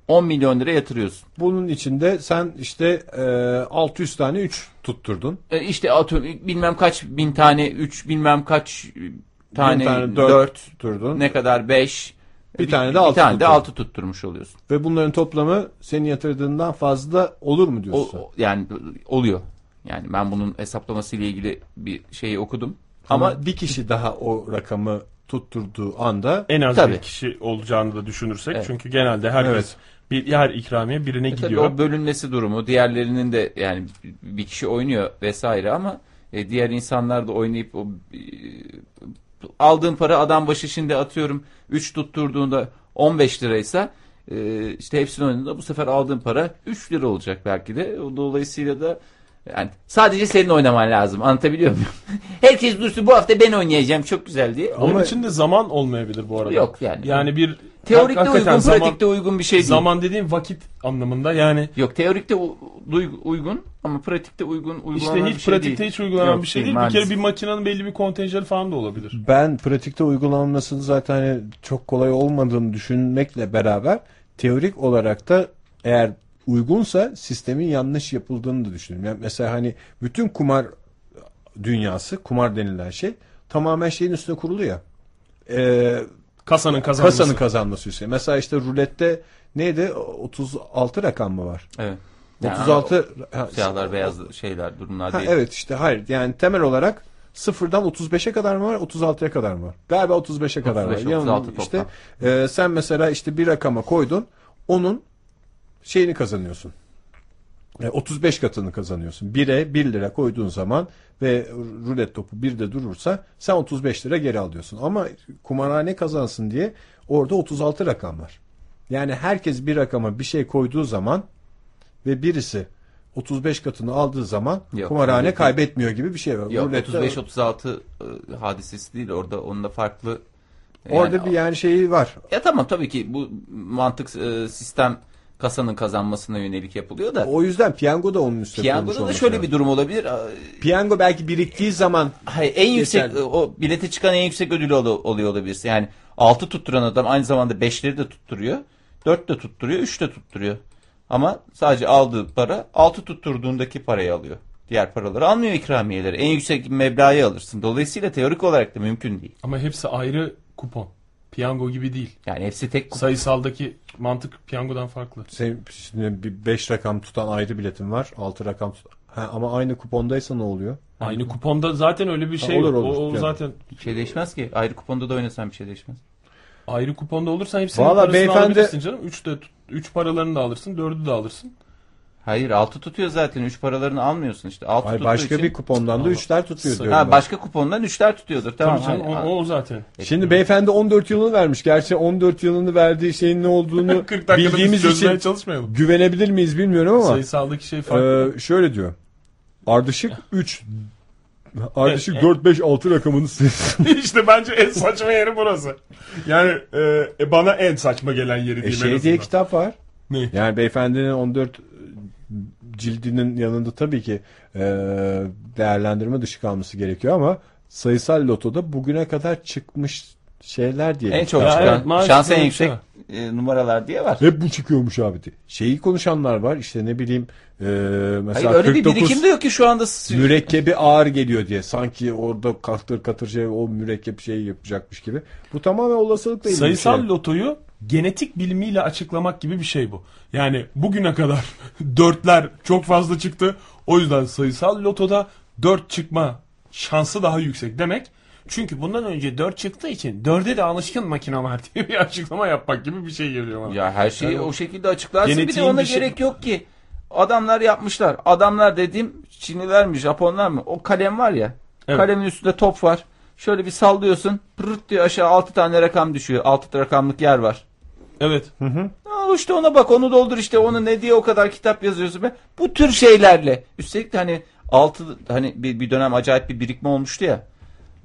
[SPEAKER 2] 10 milyon lira yatırıyorsun.
[SPEAKER 3] Bunun içinde sen işte e, 600 tane 3 tutturdun.
[SPEAKER 2] E, işte atıyorum bilmem kaç bin tane 3 bilmem kaç tane,
[SPEAKER 3] Bir tane
[SPEAKER 2] 4
[SPEAKER 3] 4 tutturdun.
[SPEAKER 2] ne kadar 5
[SPEAKER 3] Bir tane de
[SPEAKER 2] bir
[SPEAKER 3] altı
[SPEAKER 2] tane de
[SPEAKER 3] tutturdun.
[SPEAKER 2] 6 tutturmuş oluyorsun.
[SPEAKER 3] Ve bunların toplamı senin yatırdığından fazla olur mu diyorsun?
[SPEAKER 2] o- yani oluyor. Yani ben bunun hesaplaması ile ilgili bir şeyi okudum. Ama,
[SPEAKER 3] Ama bir kişi daha o rakamı tutturduğu anda
[SPEAKER 1] En az
[SPEAKER 2] Tabii.
[SPEAKER 1] bir kişi olacağını da düşünürsek.
[SPEAKER 2] Evet.
[SPEAKER 1] Çünkü genelde herkes
[SPEAKER 3] Evet.
[SPEAKER 1] bir her ikramiye birine
[SPEAKER 2] e tabii
[SPEAKER 1] gidiyor.
[SPEAKER 2] o bölünmesi durumu diğerlerinin de yani bir kişi oynuyor vesaire ama e, diğer insanlar da oynayıp o e, aldığın para adam başı şimdi atıyorum 3 tutturduğunda 15 liraysa e, işte hepsini oynadığında bu sefer aldığın para 3 lira olacak belki de. O Dolayısıyla da yani sadece senin oynaman lazım. Anlatabiliyor muyum? Herkes dursun bu hafta ben oynayacağım çok güzel diye.
[SPEAKER 1] Onun için de zaman olmayabilir bu arada.
[SPEAKER 2] Yok yani.
[SPEAKER 1] Yani bir
[SPEAKER 2] Teorikte uygun,
[SPEAKER 1] zaman-
[SPEAKER 2] pratikte uygun bir şey değil.
[SPEAKER 1] Zaman dediğim vakit anlamında yani
[SPEAKER 2] Yok teorikte uygun ama pratikte uygun uygulanan
[SPEAKER 1] işte
[SPEAKER 2] bir
[SPEAKER 1] hiç
[SPEAKER 2] şey
[SPEAKER 1] pratikte
[SPEAKER 2] değil.
[SPEAKER 1] hiç uygulanan
[SPEAKER 2] Yok,
[SPEAKER 1] bir şey
[SPEAKER 2] değil,
[SPEAKER 1] değil. Bir kere bir makinenin belli bir kontenjanı falan da olabilir.
[SPEAKER 3] ben pratikte uygulanmasını zaten hani çok kolay olmadığını düşünmekle beraber teorik olarak da eğer uygunsa sistemin yanlış yapıldığını da düşünüyorum. Yani mesela hani bütün kumar dünyası, kumar denilen şey tamamen şeyin üstüne kurulu ya. Ee,
[SPEAKER 1] Kasanın kazanması.
[SPEAKER 3] kasanın kazanması üstüne. Mesela işte rulette neydi? 36 rakam mı var?
[SPEAKER 2] Evet.
[SPEAKER 3] 36 ha,
[SPEAKER 2] Siyahlar beyaz şeyler durumlar
[SPEAKER 3] Ha,
[SPEAKER 2] değil.
[SPEAKER 3] evet işte hayır yani temel olarak sıfırdan 35'e kadar mı var 36'ya kadar mı var? Galiba 35'e kadar
[SPEAKER 2] 35,
[SPEAKER 3] var. Yanın
[SPEAKER 2] 36
[SPEAKER 3] işte e, sen mesela işte bir rakama koydun onun şeyini kazanıyorsun. E, 35 katını kazanıyorsun. 1'e 1 lira koyduğun zaman ve rulet topu 1'de durursa sen 35 lira geri alıyorsun. Ama kumarhane kazansın diye orada 36 rakam var. Yani herkes bir rakama bir şey koyduğu zaman ve birisi 35 katını aldığı zaman
[SPEAKER 2] Yok,
[SPEAKER 3] kumarhane
[SPEAKER 2] değil.
[SPEAKER 3] kaybetmiyor gibi bir şey var.
[SPEAKER 2] Yok
[SPEAKER 3] Rulette-
[SPEAKER 2] 35-36 e, hadisesi değil orada onda farklı.
[SPEAKER 3] Orada
[SPEAKER 2] Yani-
[SPEAKER 3] bir yani şeyi var.
[SPEAKER 2] Ya tamam tabii ki bu mantık e, sistem kasanın kazanmasına yönelik yapılıyor da.
[SPEAKER 3] O yüzden piyango da onun üstüne
[SPEAKER 2] Piyangoda da şöyle
[SPEAKER 3] lazım.
[SPEAKER 2] bir durum olabilir.
[SPEAKER 3] Piyango belki biriktiği zaman
[SPEAKER 2] Hayır, en yüksek
[SPEAKER 3] Geçerli.
[SPEAKER 2] o bilete çıkan en yüksek ödülü ol- oluyor olabilir. Yani 6 tutturan adam aynı zamanda 5'leri de tutturuyor. 4 de tutturuyor, 3 de tutturuyor. Ama sadece aldığı para 6 tutturduğundaki parayı alıyor. Diğer paraları almıyor ikramiyeleri. En yüksek meblağı alırsın. Dolayısıyla teorik olarak da mümkün değil.
[SPEAKER 1] Ama hepsi ayrı kupon. Piyango gibi değil.
[SPEAKER 2] Yani hepsi tek.
[SPEAKER 1] Sayısaldaki mantık piyangodan farklı.
[SPEAKER 3] senin şimdi bir 5 rakam tutan ayrı biletin var. 6 rakam tut- ha, ama aynı kupondaysa ne oluyor?
[SPEAKER 1] Aynı kuponda zaten öyle bir
[SPEAKER 3] Ha,
[SPEAKER 1] şey
[SPEAKER 3] olur,
[SPEAKER 1] yok.
[SPEAKER 3] olur.
[SPEAKER 1] O, o
[SPEAKER 3] Yani.
[SPEAKER 1] zaten
[SPEAKER 2] Bir şey değişmez ki. Ayrı kuponda da oynasan bir şey değişmez.
[SPEAKER 1] ayrı kuponda olursan hepsinin
[SPEAKER 3] Valla
[SPEAKER 1] parasını
[SPEAKER 3] beyefendi-
[SPEAKER 1] alabilirsin canım. 3 de 3 paralarını da alırsın, 4'ü de alırsın.
[SPEAKER 2] Hayır 6 tutuyor zaten. 3 paralarını almıyorsun işte. 6
[SPEAKER 3] Hayır, başka
[SPEAKER 2] için...
[SPEAKER 3] bir kupondan da 3'ler tutuyor diyorum.
[SPEAKER 2] Ha,
[SPEAKER 3] ben.
[SPEAKER 2] başka kupondan 3'ler tutuyordur. Tamam.
[SPEAKER 1] Tabii canım, o, o zaten.
[SPEAKER 3] Şimdi beyefendi 14 yılını vermiş. Gerçi 14 yılını verdiği şeyin ne olduğunu
[SPEAKER 1] 40 dakikada biz
[SPEAKER 3] bildiğimiz için
[SPEAKER 1] çalışmayalım.
[SPEAKER 3] güvenebilir miyiz bilmiyorum ama
[SPEAKER 1] Sayısaldaki şey farklı.
[SPEAKER 3] Ee, şöyle diyor. Ardışık 3 Ardışık 4 5 6 rakamını siz.
[SPEAKER 1] işte bence en saçma yeri burası. Yani e, bana en saçma gelen yeri
[SPEAKER 3] E
[SPEAKER 1] diyeyim en
[SPEAKER 3] şey diye kitap var.
[SPEAKER 1] Ne?
[SPEAKER 3] Yani beyefendinin 14 cildinin yanında tabii ki e, değerlendirme dışı kalması gerekiyor ama sayısal lotoda bugüne kadar çıkmış şeyler diye.
[SPEAKER 2] En
[SPEAKER 3] bir
[SPEAKER 2] çok çıkan,
[SPEAKER 1] evet, maalesef
[SPEAKER 2] şans en
[SPEAKER 1] bir
[SPEAKER 2] yüksek
[SPEAKER 1] şey
[SPEAKER 2] e, numaralar diye var.
[SPEAKER 3] Hep bu çıkıyormuş abi diye. Şeyi konuşanlar var işte ne bileyim e, mesela
[SPEAKER 2] Hayır öyle bir
[SPEAKER 3] 49
[SPEAKER 2] birikim de yok ki şu anda.
[SPEAKER 3] mürekkebi ağır geliyor diye. Sanki orada katır katır şey o mürekkep şeyi yapacakmış gibi. Bu tamamen olasılıkla ilgili bir
[SPEAKER 1] Sayısal
[SPEAKER 3] şey.
[SPEAKER 1] lotoyu genetik bilimiyle açıklamak gibi bir şey bu. Yani bugüne kadar dörtler çok fazla çıktı. O yüzden sayısal lotoda dört çıkma şansı daha yüksek demek. Çünkü bundan önce dört çıktığı için dörde de alışkın makineler diye bir açıklama yapmak gibi bir şey geliyor bana.
[SPEAKER 2] Ya her şeyi
[SPEAKER 1] Yani
[SPEAKER 2] o şekilde açıklarsın bir de ona
[SPEAKER 1] bir şey-
[SPEAKER 2] gerek yok ki. Adamlar yapmışlar. Adamlar dediğim Çinliler mi Japonlar mı? O kalem var ya.
[SPEAKER 1] Evet.
[SPEAKER 2] Kalemin üstünde top var. Şöyle bir sallıyorsun. Pırırt diyor aşağı 6 tane rakam düşüyor. 6 rakamlık yer var.
[SPEAKER 1] Evet.
[SPEAKER 2] Aa, işte ona bak onu doldur işte onu ne diye o kadar kitap yazıyorsun be. Bu tür şeylerle. Üstelik de hani 6 hani bir, bir dönem acayip bir birikme olmuştu ya.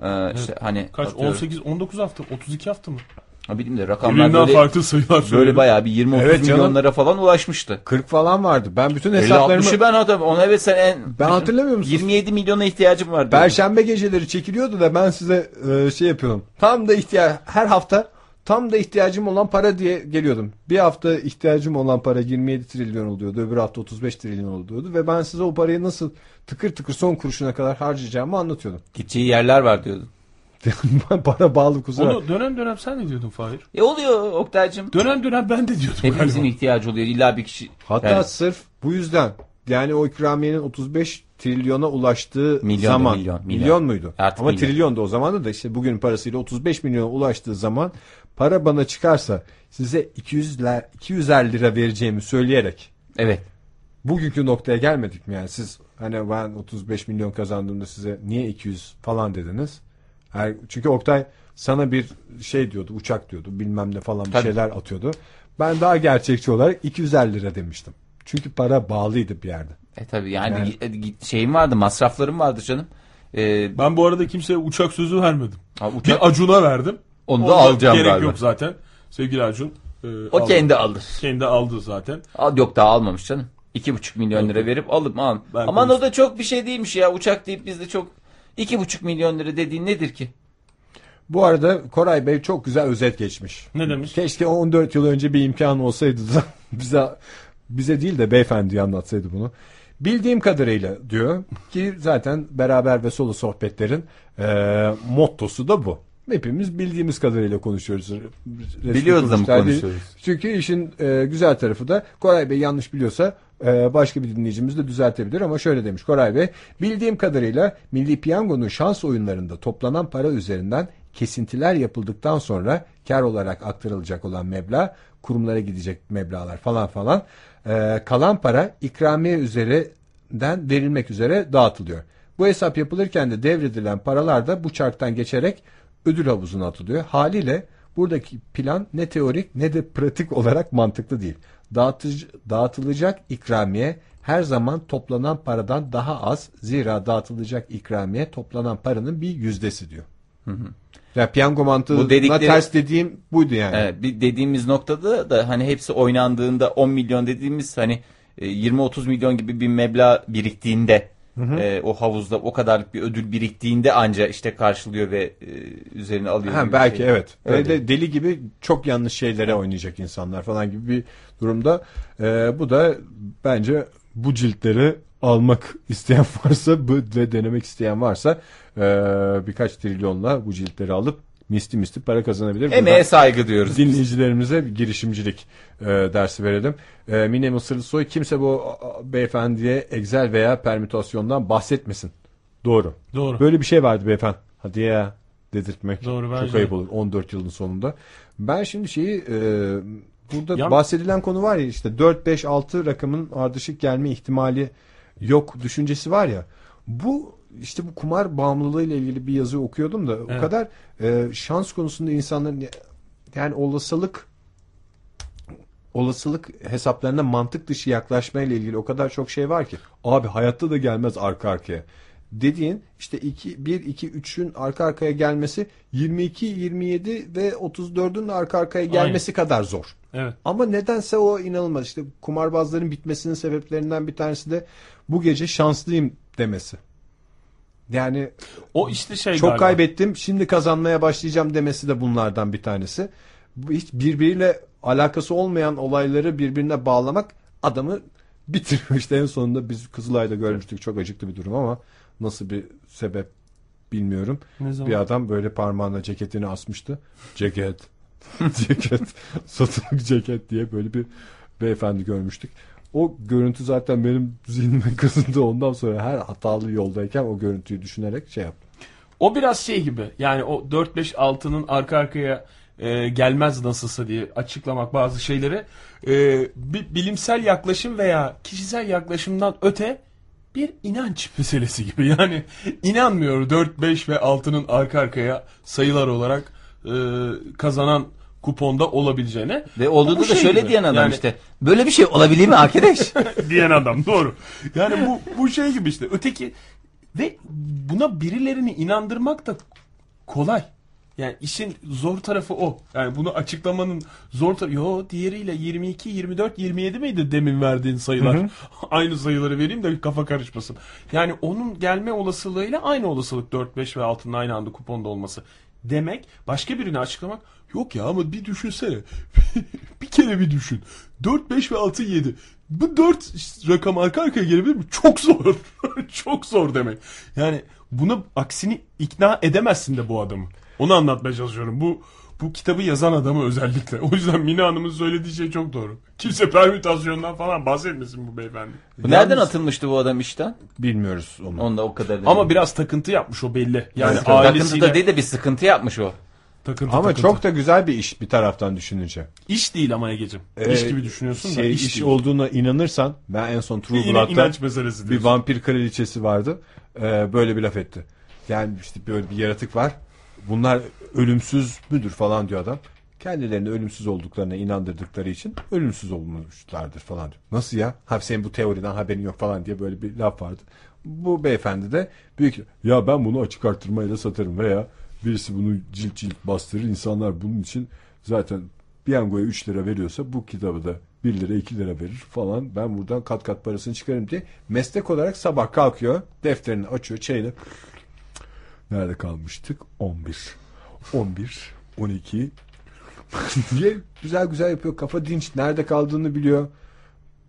[SPEAKER 2] Ee, işte hani
[SPEAKER 1] Kaç?
[SPEAKER 2] atıyorum.
[SPEAKER 1] 18 19 hafta, 32 hafta mı?
[SPEAKER 2] Ha, bileyim de rakamlar
[SPEAKER 1] Birbirinden
[SPEAKER 2] böyle,
[SPEAKER 1] farklı sayılar
[SPEAKER 2] böyle
[SPEAKER 1] söylüyorum.
[SPEAKER 2] bayağı bir 20-30
[SPEAKER 3] Evet canım.
[SPEAKER 2] milyonlara falan ulaşmıştı.
[SPEAKER 3] 40 falan vardı. Ben bütün
[SPEAKER 2] 50-60'ı
[SPEAKER 3] hesaplarımı
[SPEAKER 2] ben adam. Ona evet sen en...
[SPEAKER 3] Ben hatırlamıyor musun?
[SPEAKER 2] 27 milyona ihtiyacım var. diyordun.
[SPEAKER 3] Perşembe geceleri çekiliyordu da ben size e, şey yapıyordum. Tam da ihtiyaç her hafta tam da ihtiyacım olan para diye geliyordum. Bir hafta ihtiyacım olan para 27 trilyon oluyordu. Öbür hafta 35 trilyon oluyordu ve ben size o parayı nasıl tıkır tıkır son kuruşuna kadar harcayacağımı anlatıyordum.
[SPEAKER 2] Gideceği yerler var diyordun.
[SPEAKER 3] para bağlı kusura.
[SPEAKER 1] Onu dönem dönem sen ne diyordun Fahir?
[SPEAKER 2] E oluyor Oktay'cım.
[SPEAKER 1] Dönem dönem ben de diyordum
[SPEAKER 2] Hepimizin
[SPEAKER 1] galiba.
[SPEAKER 2] ihtiyacı oluyor. İlla bir kişi.
[SPEAKER 3] Hatta
[SPEAKER 2] Yani
[SPEAKER 3] sırf bu yüzden yani o ikramiyenin 35 trilyona ulaştığı
[SPEAKER 2] Milyon,
[SPEAKER 3] zaman
[SPEAKER 2] milyon,
[SPEAKER 3] milyon,
[SPEAKER 2] milyon.
[SPEAKER 3] muydu?
[SPEAKER 2] Artık
[SPEAKER 3] Ama
[SPEAKER 2] milyon.
[SPEAKER 3] trilyon da o zaman da işte bugünün parasıyla 35 milyona ulaştığı zaman para bana çıkarsa size 200 ler, 250 lira vereceğimi söyleyerek
[SPEAKER 2] Evet.
[SPEAKER 3] bugünkü noktaya gelmedik mi yani siz hani ben 35 milyon kazandığımda size niye 200 falan dediniz? Çünkü Oktay sana bir şey diyordu uçak diyordu bilmem ne falan bir
[SPEAKER 2] Tabii.
[SPEAKER 3] şeyler atıyordu. Ben daha gerçekçi olarak 250 lira demiştim. Çünkü para bağlıydı bir yerde.
[SPEAKER 2] E tabi yani,
[SPEAKER 3] Yani-
[SPEAKER 2] gi- şeyim vardı masraflarım vardı canım. Ee,
[SPEAKER 1] Ben bu arada kimseye uçak sözü vermedim.
[SPEAKER 2] ha, uçak,
[SPEAKER 1] Bir Acun'a verdim.
[SPEAKER 2] Onu da alacağım
[SPEAKER 1] Gerek
[SPEAKER 2] galiba.
[SPEAKER 1] yok zaten. Sevgili Acun. e,
[SPEAKER 2] O
[SPEAKER 1] aldı.
[SPEAKER 2] kendi alır.
[SPEAKER 1] Kendi aldı zaten.
[SPEAKER 2] Al, yok daha almamış canım. İki buçuk milyon
[SPEAKER 1] Yok,
[SPEAKER 2] lira verip alıp al.
[SPEAKER 1] Ben
[SPEAKER 2] Aman o
[SPEAKER 1] konuştum.
[SPEAKER 2] da çok bir şey değilmiş ya. Uçak deyip bizde çok iki buçuk milyon lira dediğin nedir ki?
[SPEAKER 3] Bu arada Koray Bey çok güzel özet geçmiş.
[SPEAKER 1] Ne demiş?
[SPEAKER 3] Keşke 14 yıl önce bir imkan olsaydı da bize bize değil de beyefendiye anlatsaydı bunu. Bildiğim kadarıyla diyor ki zaten beraber ve solo sohbetlerin e, mottosu da bu. Hepimiz bildiğimiz kadarıyla konuşuyoruz. Resmi
[SPEAKER 2] Biliyoruz da mı konuşuyoruz?
[SPEAKER 3] Çünkü işin e, güzel tarafı da Koray Bey yanlış biliyorsa e, başka bir dinleyicimiz de düzeltebilir ama şöyle demiş Koray Bey. Bildiğim kadarıyla Milli Piyango'nun şans oyunlarında toplanan para üzerinden kesintiler yapıldıktan sonra kar olarak aktarılacak olan meblağ kurumlara gidecek meblağlar falan falan e, kalan para ikramiye üzerinden verilmek üzere dağıtılıyor. Bu hesap yapılırken de devredilen paralar da bu çarktan geçerek ödül havuzuna atılıyor. Haliyle buradaki plan ne teorik ne de pratik olarak mantıklı değil. Dağıtıcı, dağıtılacak ikramiye her zaman toplanan paradan daha az. Zira dağıtılacak ikramiye toplanan paranın bir yüzdesi diyor. Ya piyango mantığına
[SPEAKER 2] Bu dedikleri-
[SPEAKER 3] ters dediğim buydu yani.
[SPEAKER 2] Evet, bir dediğimiz noktada da hani hepsi oynandığında 10 milyon dediğimiz hani e, 20-30 milyon gibi bir meblağ biriktiğinde e, o havuzda o kadarlık bir ödül biriktiğinde anca işte karşılıyor ve e, üzerine alıyor.
[SPEAKER 3] Ha, belki
[SPEAKER 2] şey.
[SPEAKER 3] evet. Ve
[SPEAKER 2] Öyle.
[SPEAKER 3] de deli gibi çok yanlış şeylere oynayacak insanlar falan gibi bir durumda. Ee, bu da bence bu ciltleri almak isteyen varsa ve denemek isteyen varsa ee, birkaç trilyonla bu ciltleri alıp misli misli para kazanabilir.
[SPEAKER 2] Emeğe
[SPEAKER 3] Buradan
[SPEAKER 2] saygı diyoruz.
[SPEAKER 3] Dinleyicilerimize bir girişimcilik e, dersi verelim. E, Mine Mısırlı Soy kimse bu beyefendiye Excel veya permütasyondan bahsetmesin. Doğru.
[SPEAKER 1] Doğru.
[SPEAKER 3] Böyle bir şey vardı beyefendi. Hadi ya dedirtmek
[SPEAKER 1] Doğru,
[SPEAKER 3] çok
[SPEAKER 1] bence
[SPEAKER 3] ayıp
[SPEAKER 1] de.
[SPEAKER 3] olur 14 yılın sonunda. Ben şimdi şeyi e, burada
[SPEAKER 1] Ya-
[SPEAKER 3] bahsedilen konu var ya işte 4 5 6 rakamın ardışık gelme ihtimali yok düşüncesi var ya. Bu işte bu kumar bağımlılığı ile ilgili bir yazı okuyordum da o
[SPEAKER 1] Evet.
[SPEAKER 3] kadar e, şans konusunda insanların yani olasılık olasılık hesaplarına mantık dışı yaklaşmayla ilgili o kadar çok şey var ki. Abi hayatta da gelmez arka arkaya. Dediğin işte 2 1 2 3'ün arka arkaya gelmesi 22 27 ve 34'ün de arka arkaya gelmesi kadar zor.
[SPEAKER 1] Evet.
[SPEAKER 3] Ama nedense o inanılmaz. İşte kumarbazların bitmesinin sebeplerinden bir tanesi de bu gece şanslıyım demesi. Yani
[SPEAKER 1] O işte şey
[SPEAKER 3] çok
[SPEAKER 1] galiba.
[SPEAKER 3] kaybettim şimdi kazanmaya başlayacağım demesi de bunlardan bir tanesi. Hiç birbiriyle alakası olmayan olayları birbirine bağlamak adamı bitiriyor. İşte en sonunda biz Kızılay'da görmüştük çok acıklı bir durum ama nasıl bir sebep bilmiyorum. Bir adam böyle parmağına ceketini asmıştı. Ceket. ceket. Satılık ceket diye böyle bir beyefendi görmüştük. O görüntü zaten benim zihnime kazındı. Ondan sonra her hatalı yoldayken o görüntüyü düşünerek şey yaptım.
[SPEAKER 1] O biraz şey gibi. Yani o 4-5-6'nın arka arkaya e, gelmez nasılsa diye açıklamak bazı şeyleri e, bir bilimsel yaklaşım veya kişisel yaklaşımdan öte bir inanç meselesi gibi. Yani inanmıyor 4, 5 ve 6'nın arka arkaya sayılar olarak e, kazanan kuponda olabileceğine.
[SPEAKER 2] Ve olduğunda
[SPEAKER 1] Bu
[SPEAKER 2] da
[SPEAKER 1] şey
[SPEAKER 2] şöyle
[SPEAKER 1] gibi.
[SPEAKER 2] diyen adam
[SPEAKER 1] Yani-
[SPEAKER 2] işte. Böyle bir şey olabilir mi arkadaş?
[SPEAKER 1] diyen adam doğru. Yani bu bu şey gibi işte öteki ve buna birilerini inandırmak da kolay. Yani işin zor tarafı o. Yani bunu açıklamanın zor tarafı. Yo diğeriyle 22, 24, 27 miydi demin verdiğin sayılar?
[SPEAKER 3] Hı hı.
[SPEAKER 1] aynı sayıları vereyim de kafa karışmasın. Yani onun gelme olasılığıyla aynı olasılık 4, 5 ve 6'nın aynı anda kuponda olması. Demek başka birini açıklamak yok ya ama bir düşünsene. bir kere bir düşün. 4, 5 ve 6, 7. Bu 4 rakam arka arkaya gelebilir mi? Çok zor. Çok zor demek. Yani buna aksini ikna edemezsin de bu adamı. Onu anlatmaya çalışıyorum. Bu bu kitabı yazan adamı özellikle. O yüzden Mine Hanım'ın söylediği şey çok doğru. Kimse permütasyondan falan bahsetmesin bu beyefendi.
[SPEAKER 2] Bu Nereden atılmıştı bu adam işten?
[SPEAKER 3] Bilmiyoruz onu.
[SPEAKER 2] Onda o kadar.
[SPEAKER 1] Ama biraz takıntı yapmış o belli. Yani
[SPEAKER 2] takıntı
[SPEAKER 1] ailesiyle
[SPEAKER 2] da değil de bir sıkıntı yapmış o.
[SPEAKER 1] takıntı
[SPEAKER 3] Ama
[SPEAKER 1] takıntı.
[SPEAKER 3] çok da güzel bir iş bir taraftan düşününce.
[SPEAKER 1] iş değil ama Ege'cim.
[SPEAKER 3] Ee,
[SPEAKER 1] iş gibi düşünüyorsun da
[SPEAKER 3] şey,
[SPEAKER 1] iş,
[SPEAKER 3] iş,
[SPEAKER 1] değil.
[SPEAKER 3] olduğuna inanırsan ben en son True
[SPEAKER 1] Bir
[SPEAKER 3] Blood'da bir
[SPEAKER 1] diyorsun.
[SPEAKER 3] vampir kraliçesi vardı. Ee, böyle bir laf etti. Yani işte böyle bir yaratık var. Bunlar ölümsüz müdür falan diyor adam. Kendilerini ölümsüz olduklarına inandırdıkları için ölümsüz olmuşlardır falan diyor. Nasıl ya? Ha senin bu teoriden haberin yok falan diye böyle bir laf vardı. Bu beyefendi de büyük ya ben bunu açık arttırmayla satarım veya birisi bunu cilt cilt bastırır. İnsanlar bunun için zaten piyangoya 3 lira veriyorsa bu kitabı da 1 lira 2 lira verir falan. Ben buradan kat kat parasını çıkarım diye meslek olarak sabah kalkıyor defterini açıyor çayını Nerede kalmıştık? 11. 11, 12 diye güzel güzel yapıyor. Kafa dinç. Nerede kaldığını biliyor.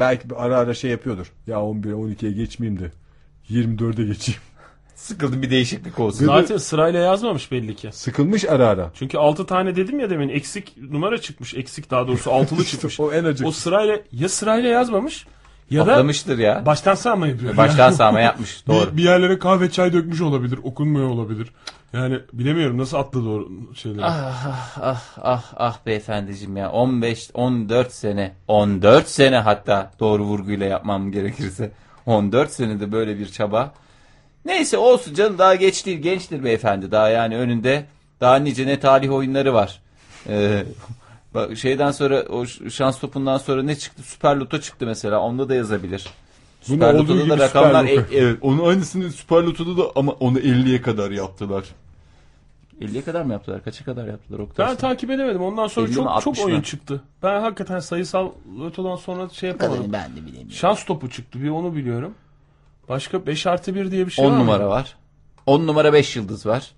[SPEAKER 3] Belki ara ara şey yapıyordur. Ya 11, 12'ye geçmeyeyim de 24'e geçeyim.
[SPEAKER 2] Sıkıldım bir değişiklik olsun.
[SPEAKER 1] Zaten sırayla yazmamış belli ki.
[SPEAKER 3] Sıkılmış ara ara.
[SPEAKER 1] Çünkü 6 tane dedim ya demin eksik numara çıkmış. Eksik daha doğrusu altılı çıkmış.
[SPEAKER 3] o en acık.
[SPEAKER 1] O sırayla ya sırayla yazmamış ya da
[SPEAKER 2] Atlamıştır ya.
[SPEAKER 1] baştan sağma yapıyor.
[SPEAKER 2] Baştan
[SPEAKER 1] Yani.
[SPEAKER 2] sağma yapmış. Doğru.
[SPEAKER 1] Bir, bir yerlere kahve çay dökmüş olabilir. Okunmuyor olabilir. Yani bilemiyorum nasıl atladı o şeyleri.
[SPEAKER 2] Ah ah ah ah ah beyefendiciğim ya 15 14 sene 14 sene hatta doğru vurguyla yapmam gerekirse 14 senede böyle bir çaba. Neyse olsun canım daha geç değil gençtir beyefendi daha yani önünde daha nice ne tarih oyunları var. Ee, bak şeyden sonra o şans topundan sonra ne çıktı Süper Loto çıktı mesela onda da yazabilir.
[SPEAKER 3] Bunu
[SPEAKER 2] Süper
[SPEAKER 3] olduğu
[SPEAKER 2] Loto'da da rakamlar
[SPEAKER 3] Loto.
[SPEAKER 2] e- evet onun aynısını Süper Loto'da da ama onu 50'ye kadar yaptılar. 50'ye kadar mı yaptılar? Kaça kadar yaptılar Oktay?
[SPEAKER 1] Ben takip edemedim. Ondan sonra
[SPEAKER 2] 50 mi,
[SPEAKER 1] çok
[SPEAKER 2] 60
[SPEAKER 1] çok oyun
[SPEAKER 2] mı?
[SPEAKER 1] çıktı. Ben hakikaten sayısal lotodan sonra şey yapamadım.
[SPEAKER 2] ben de bilemiyorum.
[SPEAKER 1] Şans topu çıktı. Bir onu biliyorum. Başka 5 artı 1 diye bir şey
[SPEAKER 2] 10
[SPEAKER 1] var mı?
[SPEAKER 2] numara var. 10 numara 5 yıldız var.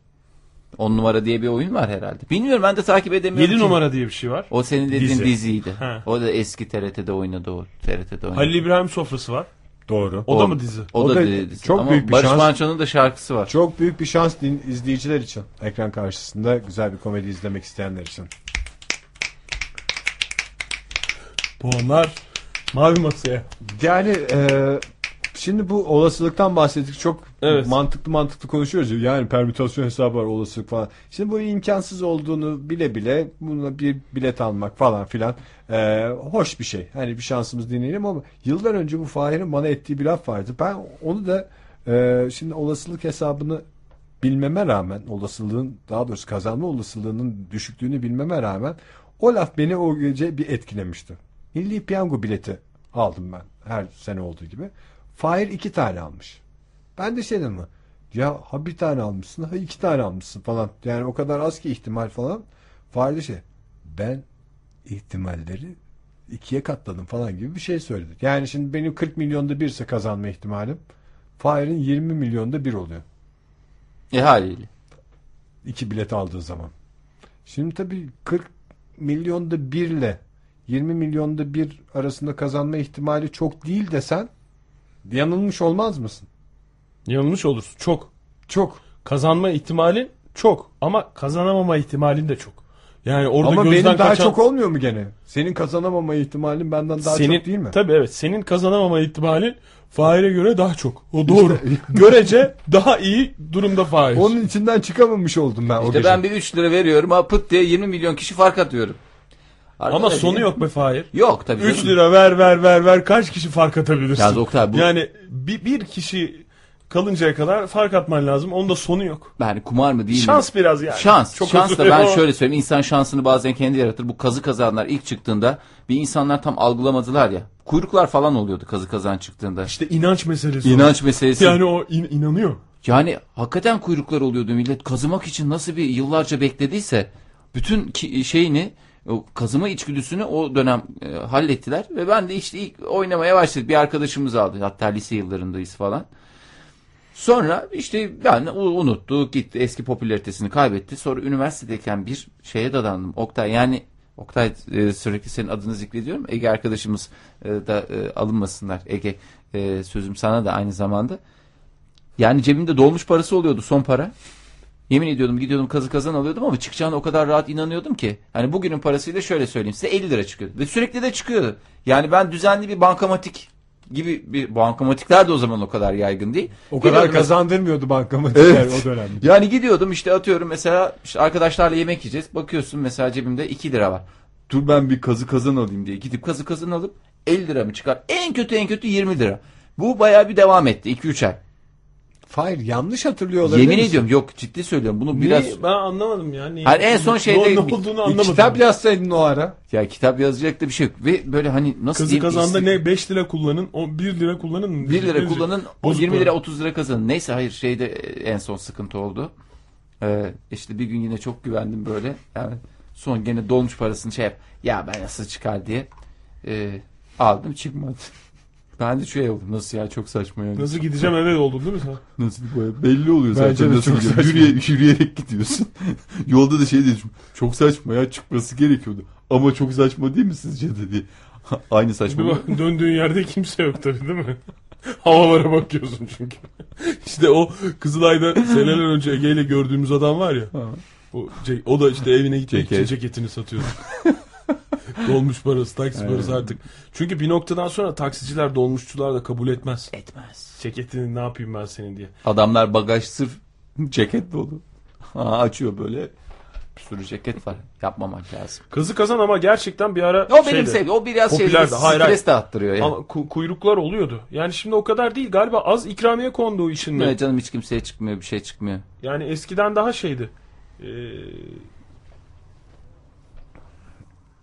[SPEAKER 2] 10 numara diye bir oyun var herhalde. Bilmiyorum ben de takip edemiyorum.
[SPEAKER 1] 7
[SPEAKER 2] ki.
[SPEAKER 1] numara diye bir şey var.
[SPEAKER 2] O senin dediğin
[SPEAKER 1] Dizi.
[SPEAKER 2] diziydi.
[SPEAKER 1] Ha.
[SPEAKER 2] O da eski TRT'de oynadı o. TRT'de oynadı.
[SPEAKER 1] Halil İbrahim sofrası var.
[SPEAKER 3] Doğru.
[SPEAKER 1] O, da mı dizi?
[SPEAKER 2] O,
[SPEAKER 3] O
[SPEAKER 2] da,
[SPEAKER 3] da
[SPEAKER 2] dizi.
[SPEAKER 3] çok
[SPEAKER 2] Ama
[SPEAKER 3] büyük bir
[SPEAKER 2] Barış
[SPEAKER 3] şans.
[SPEAKER 2] Manço'nun da şarkısı var.
[SPEAKER 3] Çok büyük bir şans din, izleyiciler için. Ekran karşısında güzel bir komedi izlemek isteyenler için.
[SPEAKER 1] Puanlar mavi masaya.
[SPEAKER 3] Yani e, şimdi bu olasılıktan bahsettik. Çok
[SPEAKER 1] Evet.
[SPEAKER 3] mantıklı mantıklı konuşuyoruz. ya. Yani permütasyon hesabı var olasılık falan. Şimdi bu imkansız olduğunu bile bile buna bir bilet almak falan filan e, hoş bir şey. Hani bir şansımız deneyelim ama yıllar önce bu Fahir'in bana ettiği bir laf vardı. Ben onu da e, şimdi olasılık hesabını bilmeme rağmen olasılığın daha doğrusu kazanma olasılığının düşüklüğünü bilmeme rağmen o laf beni o gece bir etkilemişti. Milli piyango bileti aldım ben her sene olduğu gibi. Fahir iki tane almış. Ben de şey dedim ya ha bir tane almışsın ha iki tane almışsın falan. Yani o kadar az ki ihtimal falan. Fahir de şey ben ihtimalleri ikiye katladım falan gibi bir şey söyledi. Yani şimdi benim 40 milyonda birse kazanma ihtimalim Fahir'in 20 milyonda bir oluyor.
[SPEAKER 2] E haliyle.
[SPEAKER 3] iki bilet aldığı zaman. Şimdi tabii 40 milyonda birle 20 milyonda bir arasında kazanma ihtimali çok değil desen yanılmış olmaz mısın?
[SPEAKER 1] Yanılmış olursun. Çok.
[SPEAKER 3] Çok.
[SPEAKER 1] Kazanma ihtimalin çok. Ama kazanamama ihtimalin de çok. Yani orada
[SPEAKER 3] Ama
[SPEAKER 1] gözden
[SPEAKER 3] benim daha
[SPEAKER 1] kaçan...
[SPEAKER 3] çok olmuyor mu gene? Senin kazanamama ihtimalin benden daha
[SPEAKER 1] senin,
[SPEAKER 3] çok değil mi?
[SPEAKER 1] Tabii evet. Senin kazanamama ihtimalin Fahir'e göre daha çok. O doğru. Görece daha iyi durumda Fahir.
[SPEAKER 3] Onun içinden çıkamamış oldum ben o
[SPEAKER 2] İşte
[SPEAKER 3] gece.
[SPEAKER 2] ben bir 3 lira veriyorum ha pıt diye 20 milyon kişi fark atıyorum.
[SPEAKER 1] Ama
[SPEAKER 2] Arkadaş
[SPEAKER 1] sonu
[SPEAKER 2] ya.
[SPEAKER 1] yok be Fahir.
[SPEAKER 2] Yok tabii.
[SPEAKER 1] 3
[SPEAKER 2] canım.
[SPEAKER 1] lira ver ver ver ver kaç kişi fark atabilirsin?
[SPEAKER 2] Yalnız Oktay bu-
[SPEAKER 1] Yani bir, bir kişi kalıncaya kadar fark atman lazım. Onda sonu yok.
[SPEAKER 2] Yani kumar mı değil mi?
[SPEAKER 1] Şans biraz yani.
[SPEAKER 2] Şans.
[SPEAKER 1] Çok
[SPEAKER 2] Şans da ben
[SPEAKER 1] ama-
[SPEAKER 2] şöyle söyleyeyim. İnsan şansını bazen kendi yaratır. Bu kazı kazanlar ilk çıktığında bir insanlar tam algılamadılar ya. Kuyruklar falan oluyordu kazı kazan çıktığında.
[SPEAKER 1] İşte inanç meselesi.
[SPEAKER 2] İnanç meselesi.
[SPEAKER 1] Yani o in- inanıyor.
[SPEAKER 2] Yani hakikaten kuyruklar oluyordu millet. Kazımak için nasıl bir yıllarca beklediyse bütün ki- şeyini o kazıma içgüdüsünü o dönem e, hallettiler ve ben de işte ilk oynamaya başladık. Bir arkadaşımız aldı. Hatta lise yıllarındayız falan. Sonra işte ben unuttu gitti eski popülaritesini kaybetti. Sonra üniversitedeyken bir şeye dadandım. Oktay yani Oktay e, sürekli senin adını zikrediyorum. Ege arkadaşımız e, da e, alınmasınlar. Ege e, sözüm sana da aynı zamanda. Yani cebimde dolmuş parası oluyordu son para. Yemin ediyordum gidiyordum kazı kazan alıyordum ama çıkacağına o kadar rahat inanıyordum ki. Hani bugünün parasıyla şöyle söyleyeyim size 50 lira çıkıyordu. Ve sürekli de çıkıyordu. Yani ben düzenli bir bankamatik gibi bir bankamatikler de o zaman o kadar yaygın değil.
[SPEAKER 3] O kadar
[SPEAKER 2] Gidiyordum
[SPEAKER 3] kazandırmıyordu bankamatikler
[SPEAKER 2] Evet.
[SPEAKER 3] o dönemde.
[SPEAKER 2] Yani gidiyordum işte atıyorum mesela işte arkadaşlarla yemek yiyeceğiz. Bakıyorsun mesela cebimde 2 lira var. Dur ben bir kazı kazan alayım diye gidip kazı kazan alıp 50 lira mı çıkar? En kötü en kötü 20 lira. Bu bayağı bir devam etti 2-3 ay.
[SPEAKER 3] Hayır yanlış hatırlıyor olabilir
[SPEAKER 2] Yemin
[SPEAKER 3] misin?
[SPEAKER 2] ediyorum yok ciddi söylüyorum bunu
[SPEAKER 1] Niye?
[SPEAKER 2] biraz
[SPEAKER 1] Ben anlamadım ya. Niye?
[SPEAKER 2] Hayır, en son şeyde
[SPEAKER 1] ne, olduğunu anlamadım.
[SPEAKER 3] Kitap yazsaydın o ara.
[SPEAKER 2] ya kitap yazacak da bir şey yok. Ve böyle hani nasıl
[SPEAKER 1] Kızı
[SPEAKER 2] diyeyim?
[SPEAKER 1] kazanda ne 5 lira kullanın, o 1 lira kullanın.
[SPEAKER 2] 1 lira
[SPEAKER 1] Bozuk
[SPEAKER 2] kullanın o
[SPEAKER 1] para.
[SPEAKER 2] 20 lira 30 lira kazanın. Neyse hayır şeyde e, en son sıkıntı oldu. Ee, işte bir gün yine çok güvendim böyle. Yani son gene dolmuş parasını şey yap. Ya ben nasıl çıkar diye. Ee, aldım çıkmadı. Ben de şey oldum. Nasıl ya çok saçma ya.
[SPEAKER 1] Nasıl gideceğim eve oldun değil mi sen?
[SPEAKER 2] Nasıl böyle belli oluyor
[SPEAKER 3] Bence
[SPEAKER 2] zaten
[SPEAKER 3] de
[SPEAKER 2] nasıl
[SPEAKER 3] çok saçma.
[SPEAKER 2] Yürüye, yürüyerek gidiyorsun. Yolda da şey dedim. Çok saçma ya çıkması gerekiyordu. Ama çok saçma değil mi sizce dedi. Aynı saçma.
[SPEAKER 1] Bir bak, döndüğün yerde kimse yok tabii değil mi? Havalara bakıyorsun çünkü. işte o Kızılay'da seneler önce Ege ile gördüğümüz adam var ya. O, ce- o da işte evine gitmek için
[SPEAKER 2] Ceket.
[SPEAKER 1] ceketini satıyordu. Dolmuş parası, taksi parası artık. Çünkü bir noktadan sonra taksiciler dolmuşçular da kabul etmez.
[SPEAKER 2] Etmez.
[SPEAKER 1] Ceketini ne yapayım ben senin diye.
[SPEAKER 2] Adamlar bagaj sırf ceket dolu. Ha, açıyor böyle. Bir sürü ceket var. Yapmamak lazım.
[SPEAKER 1] Kızı kazan ama gerçekten bir ara
[SPEAKER 2] O benim sevdiğim. O biraz şey stres de attırıyor ya.
[SPEAKER 1] Ama ku- kuyruklar oluyordu. Yani şimdi o kadar değil. Galiba az ikramiye konduğu için mi?
[SPEAKER 2] Canım hiç kimseye çıkmıyor bir şey çıkmıyor.
[SPEAKER 1] Yani eskiden daha şeydi. Ee,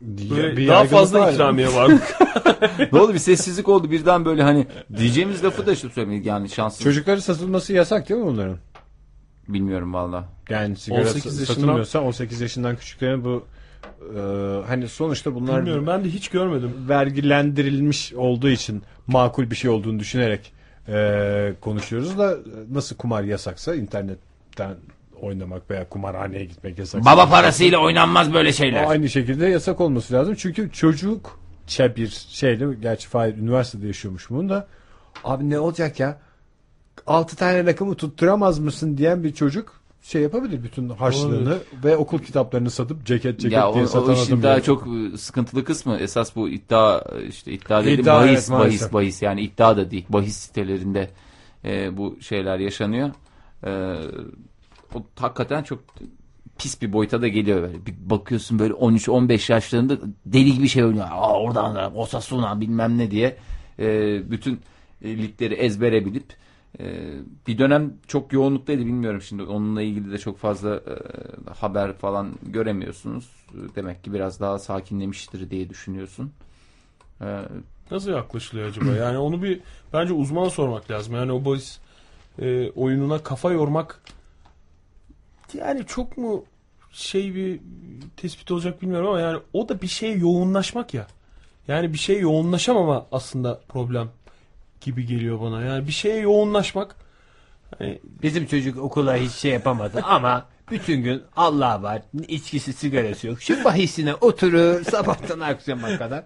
[SPEAKER 1] böyle
[SPEAKER 3] Bir
[SPEAKER 1] daha fazla
[SPEAKER 3] var
[SPEAKER 1] ikramiye vardı.
[SPEAKER 2] ne oldu bir sessizlik oldu birden böyle hani diyeceğimiz lafı da işte söylemedik yani şanssız.
[SPEAKER 3] Çocukların satılması yasak değil mi bunların?
[SPEAKER 2] Bilmiyorum valla.
[SPEAKER 3] Yani sigara
[SPEAKER 1] 18
[SPEAKER 3] 18
[SPEAKER 1] yaşından-
[SPEAKER 3] satılmıyorsa 18 yaşından küçüklerin bu e, hani sonuçta bunlar
[SPEAKER 1] Bilmiyorum ben de hiç görmedim.
[SPEAKER 3] vergilendirilmiş olduğu için makul bir şey olduğunu düşünerek e, konuşuyoruz da nasıl kumar yasaksa internetten oynamak veya kumarhaneye gitmek yasaksa.
[SPEAKER 13] Baba parasıyla oynanmaz böyle şeyler.
[SPEAKER 3] Aynı şekilde yasak olması lazım. Çünkü çocukça bir şeyle gerçi Fahir üniversitede yaşıyormuş bunu da abi ne olacak ya 6 tane rakamı tutturamaz mısın diyen bir çocuk şey yapabilir bütün harçlığını
[SPEAKER 1] Olabilir.
[SPEAKER 3] ve okul kitaplarını satıp ceket ceket
[SPEAKER 2] Ya o,
[SPEAKER 3] diye
[SPEAKER 2] o
[SPEAKER 3] satan
[SPEAKER 2] işin
[SPEAKER 3] adam
[SPEAKER 2] daha
[SPEAKER 3] yani.
[SPEAKER 2] çok e, sıkıntılı kısmı esas bu iddia işte iddia dedim
[SPEAKER 3] İddia,
[SPEAKER 2] bahis
[SPEAKER 3] evet, maalesef.
[SPEAKER 2] bahis bahis yani iddia da değil bahis sitelerinde e, bu şeyler yaşanıyor. E, o hakikaten çok pis bir boyuta da geliyor böyle. Bir bakıyorsun böyle 13-15 yaşlarında deli gibi şey oynuyor. Aa, oradan da Osasuna bilmem ne diye e, bütün e, ligleri ezbere bilip e, bir dönem çok yoğunluktaydı bilmiyorum şimdi onunla ilgili de çok fazla e, haber falan göremiyorsunuz. Demek ki biraz daha sakinlemiştir diye düşünüyorsun. E,
[SPEAKER 1] Nasıl yaklaşılıyor acaba? Yani onu bir bence uzmana sormak lazım. Yani o bahis e, oyununa kafa yormak yani çok mu şey bir tespit olacak bilmiyorum ama yani o da bir şeye yoğunlaşmak ya. Yani bir şeye yoğunlaşamama aslında problem gibi geliyor bana. Yani bir şeye yoğunlaşmak hani
[SPEAKER 14] Bizim çocuk okula hiç şey yapamadı ama bütün gün Allah var içkisi sigarası yok. Şu bahisine oturur sabahtan akşama kadar.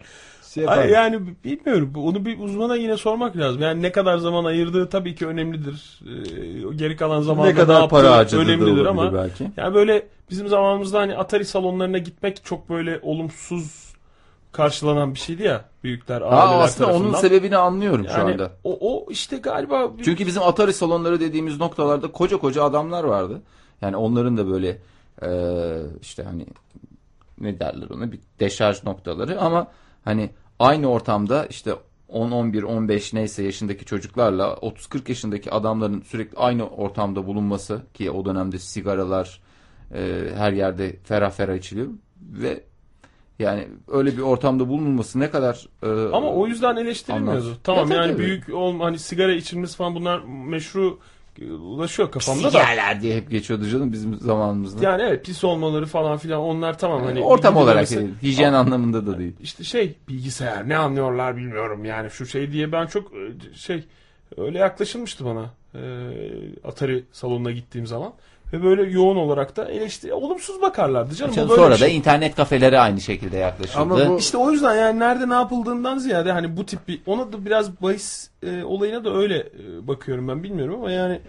[SPEAKER 3] Şey yapar.
[SPEAKER 1] Ay, yani bilmiyorum. Onu bir uzmana yine sormak lazım. Yani ne kadar zaman ayırdığı tabii ki önemlidir. Ee, geri kalan zamanda
[SPEAKER 2] Ne kadar
[SPEAKER 1] yaptığı
[SPEAKER 2] para harcadığı
[SPEAKER 1] önemlidir ama
[SPEAKER 2] belki.
[SPEAKER 1] yani böyle bizim zamanımızda hani Atari salonlarına gitmek çok böyle olumsuz karşılanan bir şeydi ya büyükler aileler
[SPEAKER 2] Aa, aslında
[SPEAKER 1] tarafından.
[SPEAKER 2] onun sebebini anlıyorum şu
[SPEAKER 1] Yani
[SPEAKER 2] anda.
[SPEAKER 1] O, o işte galiba bir-
[SPEAKER 2] Çünkü bizim Atari salonları dediğimiz noktalarda koca koca adamlar vardı. Yani onların da böyle e, işte hani ne derler ona bir deşarj noktaları ama hani aynı ortamda işte 10, 11, 15 neyse yaşındaki çocuklarla 30-40 yaşındaki adamların sürekli aynı ortamda bulunması ki o dönemde sigaralar e, her yerde ferah ferah içiliyor ve yani öyle bir ortamda bulunulması ne kadar e,
[SPEAKER 1] ama o yüzden eleştirilmiyordu.
[SPEAKER 2] Anlarsın.
[SPEAKER 1] Tamam
[SPEAKER 2] Ya,
[SPEAKER 1] yani
[SPEAKER 2] tabii.
[SPEAKER 1] büyük olma hani sigara içilmesi falan bunlar meşru ulaşıyor kafamda da.
[SPEAKER 2] sigarlar diye hep geçiyordu canım bizim zamanımızda.
[SPEAKER 1] Yani evet pis olmaları falan filan onlar tamam hani
[SPEAKER 2] Ortam olarak değil, hijyen anlamında da değil.
[SPEAKER 1] İşte şey bilgisayar ne anlıyorlar bilmiyorum yani şu şey diye ben çok e, şey öyle yaklaşılmıştı bana e, Atari salonuna gittiğim zaman ve böyle yoğun olarak da eleştiri olumsuz bakarlardı canım.
[SPEAKER 2] Canım sonra
[SPEAKER 1] bir
[SPEAKER 2] da
[SPEAKER 1] şey.
[SPEAKER 2] internet kafelere aynı şekilde yaklaşıldı.
[SPEAKER 1] İşte o yüzden yani nerede ne yapıldığından ziyade hani bu tip bir ona da biraz bahis e, olayına da öyle e, bakıyorum ben bilmiyorum ama yani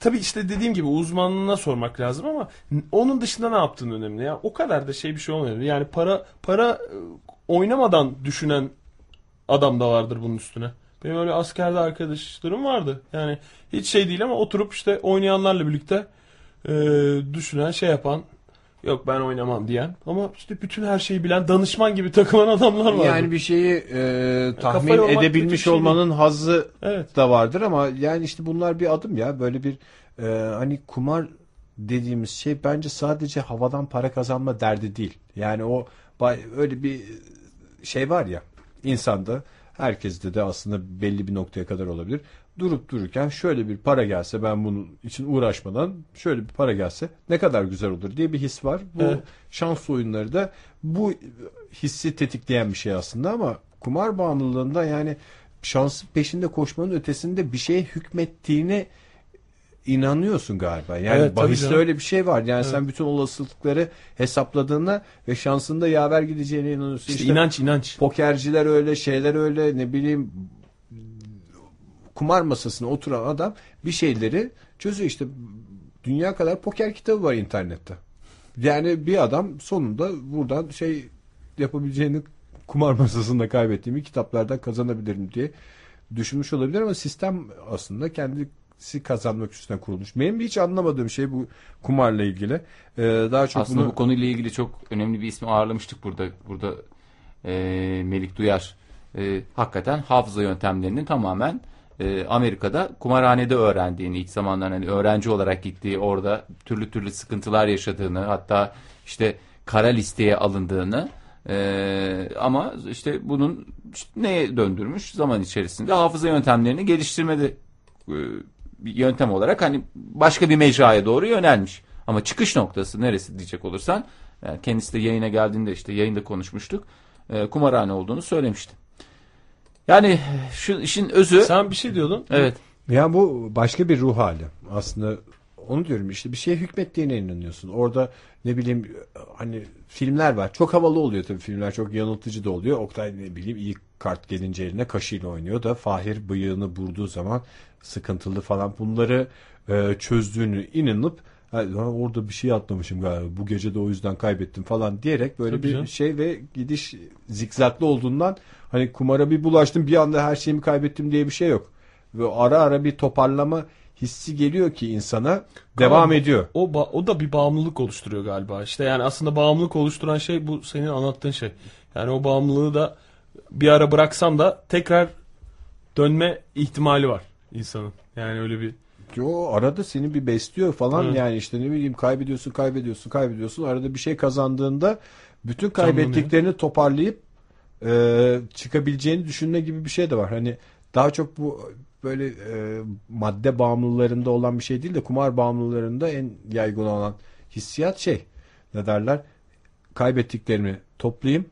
[SPEAKER 1] tabii işte dediğim gibi uzmanına sormak lazım ama onun dışında ne yaptığın önemli. Ya o kadar da şey bir şey olmuyor. Yani para para e, oynamadan düşünen adam da vardır bunun üstüne. Benim öyle askerde arkadaşlarım vardı. Yani hiç şey değil ama oturup işte oynayanlarla birlikte e, düşünen şey yapan yok ben oynamam diyen ama işte bütün her şeyi bilen danışman gibi takılan adamlar vardı.
[SPEAKER 3] Yani bir şeyi e,
[SPEAKER 1] Kafa
[SPEAKER 3] tahmin
[SPEAKER 1] bir
[SPEAKER 3] edebilmiş
[SPEAKER 1] şey
[SPEAKER 3] olmanın hazzı
[SPEAKER 1] Evet.
[SPEAKER 3] da vardır ama yani işte bunlar bir adım ya böyle bir e, hani kumar dediğimiz şey bence sadece havadan para kazanma derdi değil. Yani o öyle bir şey var ya insanda herkeste de aslında belli bir noktaya kadar olabilir. Durup dururken şöyle bir para gelse ben bunun için uğraşmadan şöyle bir para gelse ne kadar güzel olur diye bir his var. Bu
[SPEAKER 1] Evet.
[SPEAKER 3] şans oyunları da bu hissi tetikleyen bir şey aslında ama kumar bağımlılığında yani şansın peşinde koşmanın ötesinde bir şeye hükmettiğine inanıyorsun galiba. Yani
[SPEAKER 1] Evet,
[SPEAKER 3] bahiste öyle bir şey var. Yani
[SPEAKER 1] Evet.
[SPEAKER 3] sen bütün olasılıkları hesapladığına ve şansında yaver gideceğine inanıyorsun.
[SPEAKER 1] İşte inanç, inanç.
[SPEAKER 3] Pokerciler öyle, şeyler öyle, ne bileyim kumar masasına oturan adam bir şeyleri çözüyor işte. Dünya kadar poker kitabı var internette. Yani bir adam sonunda buradan şey yapabileceğini kumar masasında kaybettiğimi kitaplardan kazanabilirim diye düşünmüş olabilir ama sistem aslında kendisi kazanmak üstüne kurulmuş. Benim hiç anlamadığım şey bu kumarla ilgili. Ee, daha çok
[SPEAKER 2] Aslında
[SPEAKER 3] bunu
[SPEAKER 2] bu konuyla ilgili çok önemli bir ismi ağırlamıştık burada. Burada e, Melik Duyar e, hakikaten hafıza yöntemlerinin tamamen e, Amerika'da kumarhanede öğrendiğini ilk zamanlar hani öğrenci olarak gittiği orada türlü türlü sıkıntılar yaşadığını hatta işte kara listeye alındığını e, ama işte bunun işte neye döndürmüş zaman içerisinde hafıza yöntemlerini geliştirmede e, yöntem olarak hani başka bir mecraya doğru yönelmiş. Ama çıkış noktası neresi diyecek olursan kendisi de yayına geldiğinde işte yayında konuşmuştuk. E, kumarhane olduğunu söylemişti. Yani şu işin özü
[SPEAKER 1] Sen bir şey diyordun.
[SPEAKER 2] Evet.
[SPEAKER 3] Ya bu başka bir ruh hali. Aslında onu diyorum işte bir şeye hükmettiğine inanıyorsun. Orada ne bileyim hani filmler var. Çok havalı oluyor tabii filmler. Çok yanıltıcı da oluyor. Oktay ne bileyim iyi kart gelince eline kaşıyla oynuyor da Fahir bıyığını vurduğu zaman sıkıntılı falan bunları e, çözdüğünü inanıp "Ha, lan orada bir şey atlamışım galiba bu gece de o yüzden kaybettim falan diyerek böyle
[SPEAKER 1] Tabii
[SPEAKER 3] bir
[SPEAKER 1] canım.
[SPEAKER 3] şey ve gidiş zikzaklı olduğundan hani kumara bir bulaştım bir anda her şeyimi kaybettim diye bir şey yok. Ve ara ara bir toparlama hissi geliyor ki insana devam
[SPEAKER 1] Ama
[SPEAKER 3] ediyor.
[SPEAKER 1] O o da bir bağımlılık oluşturuyor galiba. İşte yani aslında bağımlılık oluşturan şey bu senin anlattığın şey. Yani o bağımlılığı da bir ara bıraksan da tekrar dönme ihtimali var insanın. Yani öyle bir
[SPEAKER 3] Yo arada seni bir besliyor falan
[SPEAKER 1] Evet.
[SPEAKER 3] yani işte ne bileyim kaybediyorsun kaybediyorsun kaybediyorsun arada bir şey kazandığında bütün kaybettiklerini toparlayıp e, çıkabileceğini düşünme gibi bir şey de var. Hani daha çok bu böyle e, madde bağımlılarında olan bir şey değil de kumar bağımlılarında en yaygın olan hissiyat şey ne derler kaybettiklerimi toplayayım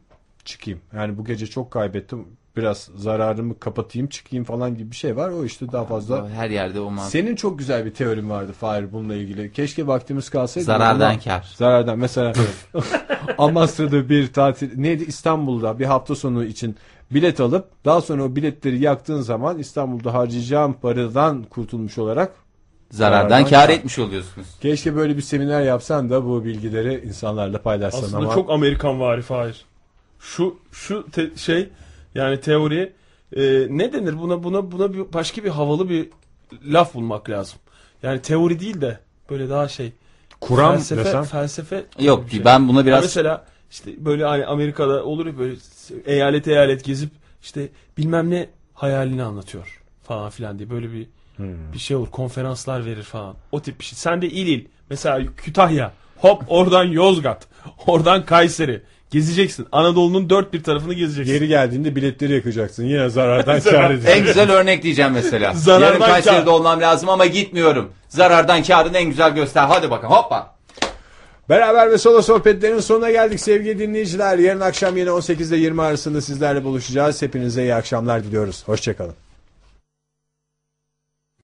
[SPEAKER 3] çıkayım. Yani bu gece çok kaybettim biraz zararımı kapatayım çıkayım falan gibi bir şey var. O işte daha fazla
[SPEAKER 2] her yerde o mantık.
[SPEAKER 3] senin çok güzel bir teorin vardı Fahir bununla ilgili. Keşke vaktimiz kalsaydı.
[SPEAKER 2] Zarardan
[SPEAKER 3] Ama-
[SPEAKER 2] kar.
[SPEAKER 3] Zarardan. Mesela Amasra'da bir tatil neydi İstanbul'da bir hafta sonu için bilet alıp daha sonra o biletleri yaktığın zaman İstanbul'da harcayacağım paradan kurtulmuş olarak
[SPEAKER 2] zarardan kar etmiş oluyorsunuz.
[SPEAKER 3] Keşke böyle bir seminer yapsan da bu bilgileri insanlarla paylaşsan
[SPEAKER 1] aslında
[SPEAKER 3] ama
[SPEAKER 1] çok Amerikan vari Fahir. Şu şu te- şey yani teori e, ne denir buna buna buna bir, başka bir havalı bir laf bulmak lazım. Yani teori değil de böyle daha şey
[SPEAKER 3] Kuram
[SPEAKER 1] felsefe,
[SPEAKER 3] desem?
[SPEAKER 1] felsefe
[SPEAKER 2] Yok,
[SPEAKER 1] şey.
[SPEAKER 2] ben buna biraz-
[SPEAKER 1] Ya mesela işte böyle hani Amerika'da olur ya böyle eyalet eyalet gezip işte bilmem ne hayalini anlatıyor falan filan diye böyle bir
[SPEAKER 3] Hmm.
[SPEAKER 1] bir şey olur konferanslar verir falan o tip bir şey. Sen de il il mesela Kütahya hop oradan Yozgat oradan Kayseri gezeceksin Anadolu'nun dört bir tarafını gezeceksin.
[SPEAKER 3] geri geldiğinde biletleri yakacaksın. Yine zarardan kar
[SPEAKER 2] En
[SPEAKER 3] edeceksin.
[SPEAKER 2] güzel örnek diyeceğim mesela.
[SPEAKER 1] Zarardan
[SPEAKER 2] Yarın Kayseri'de
[SPEAKER 1] kar.
[SPEAKER 2] olmam lazım ama gitmiyorum. Zarardan karın en güzel göster. Hadi bakalım hoppa.
[SPEAKER 3] Beraber ve solo sohbetlerin sonuna geldik sevgili dinleyiciler. Yarın akşam yine 18 ile 20 arasında sizlerle buluşacağız. Hepinize iyi akşamlar diliyoruz. Hoşçakalın.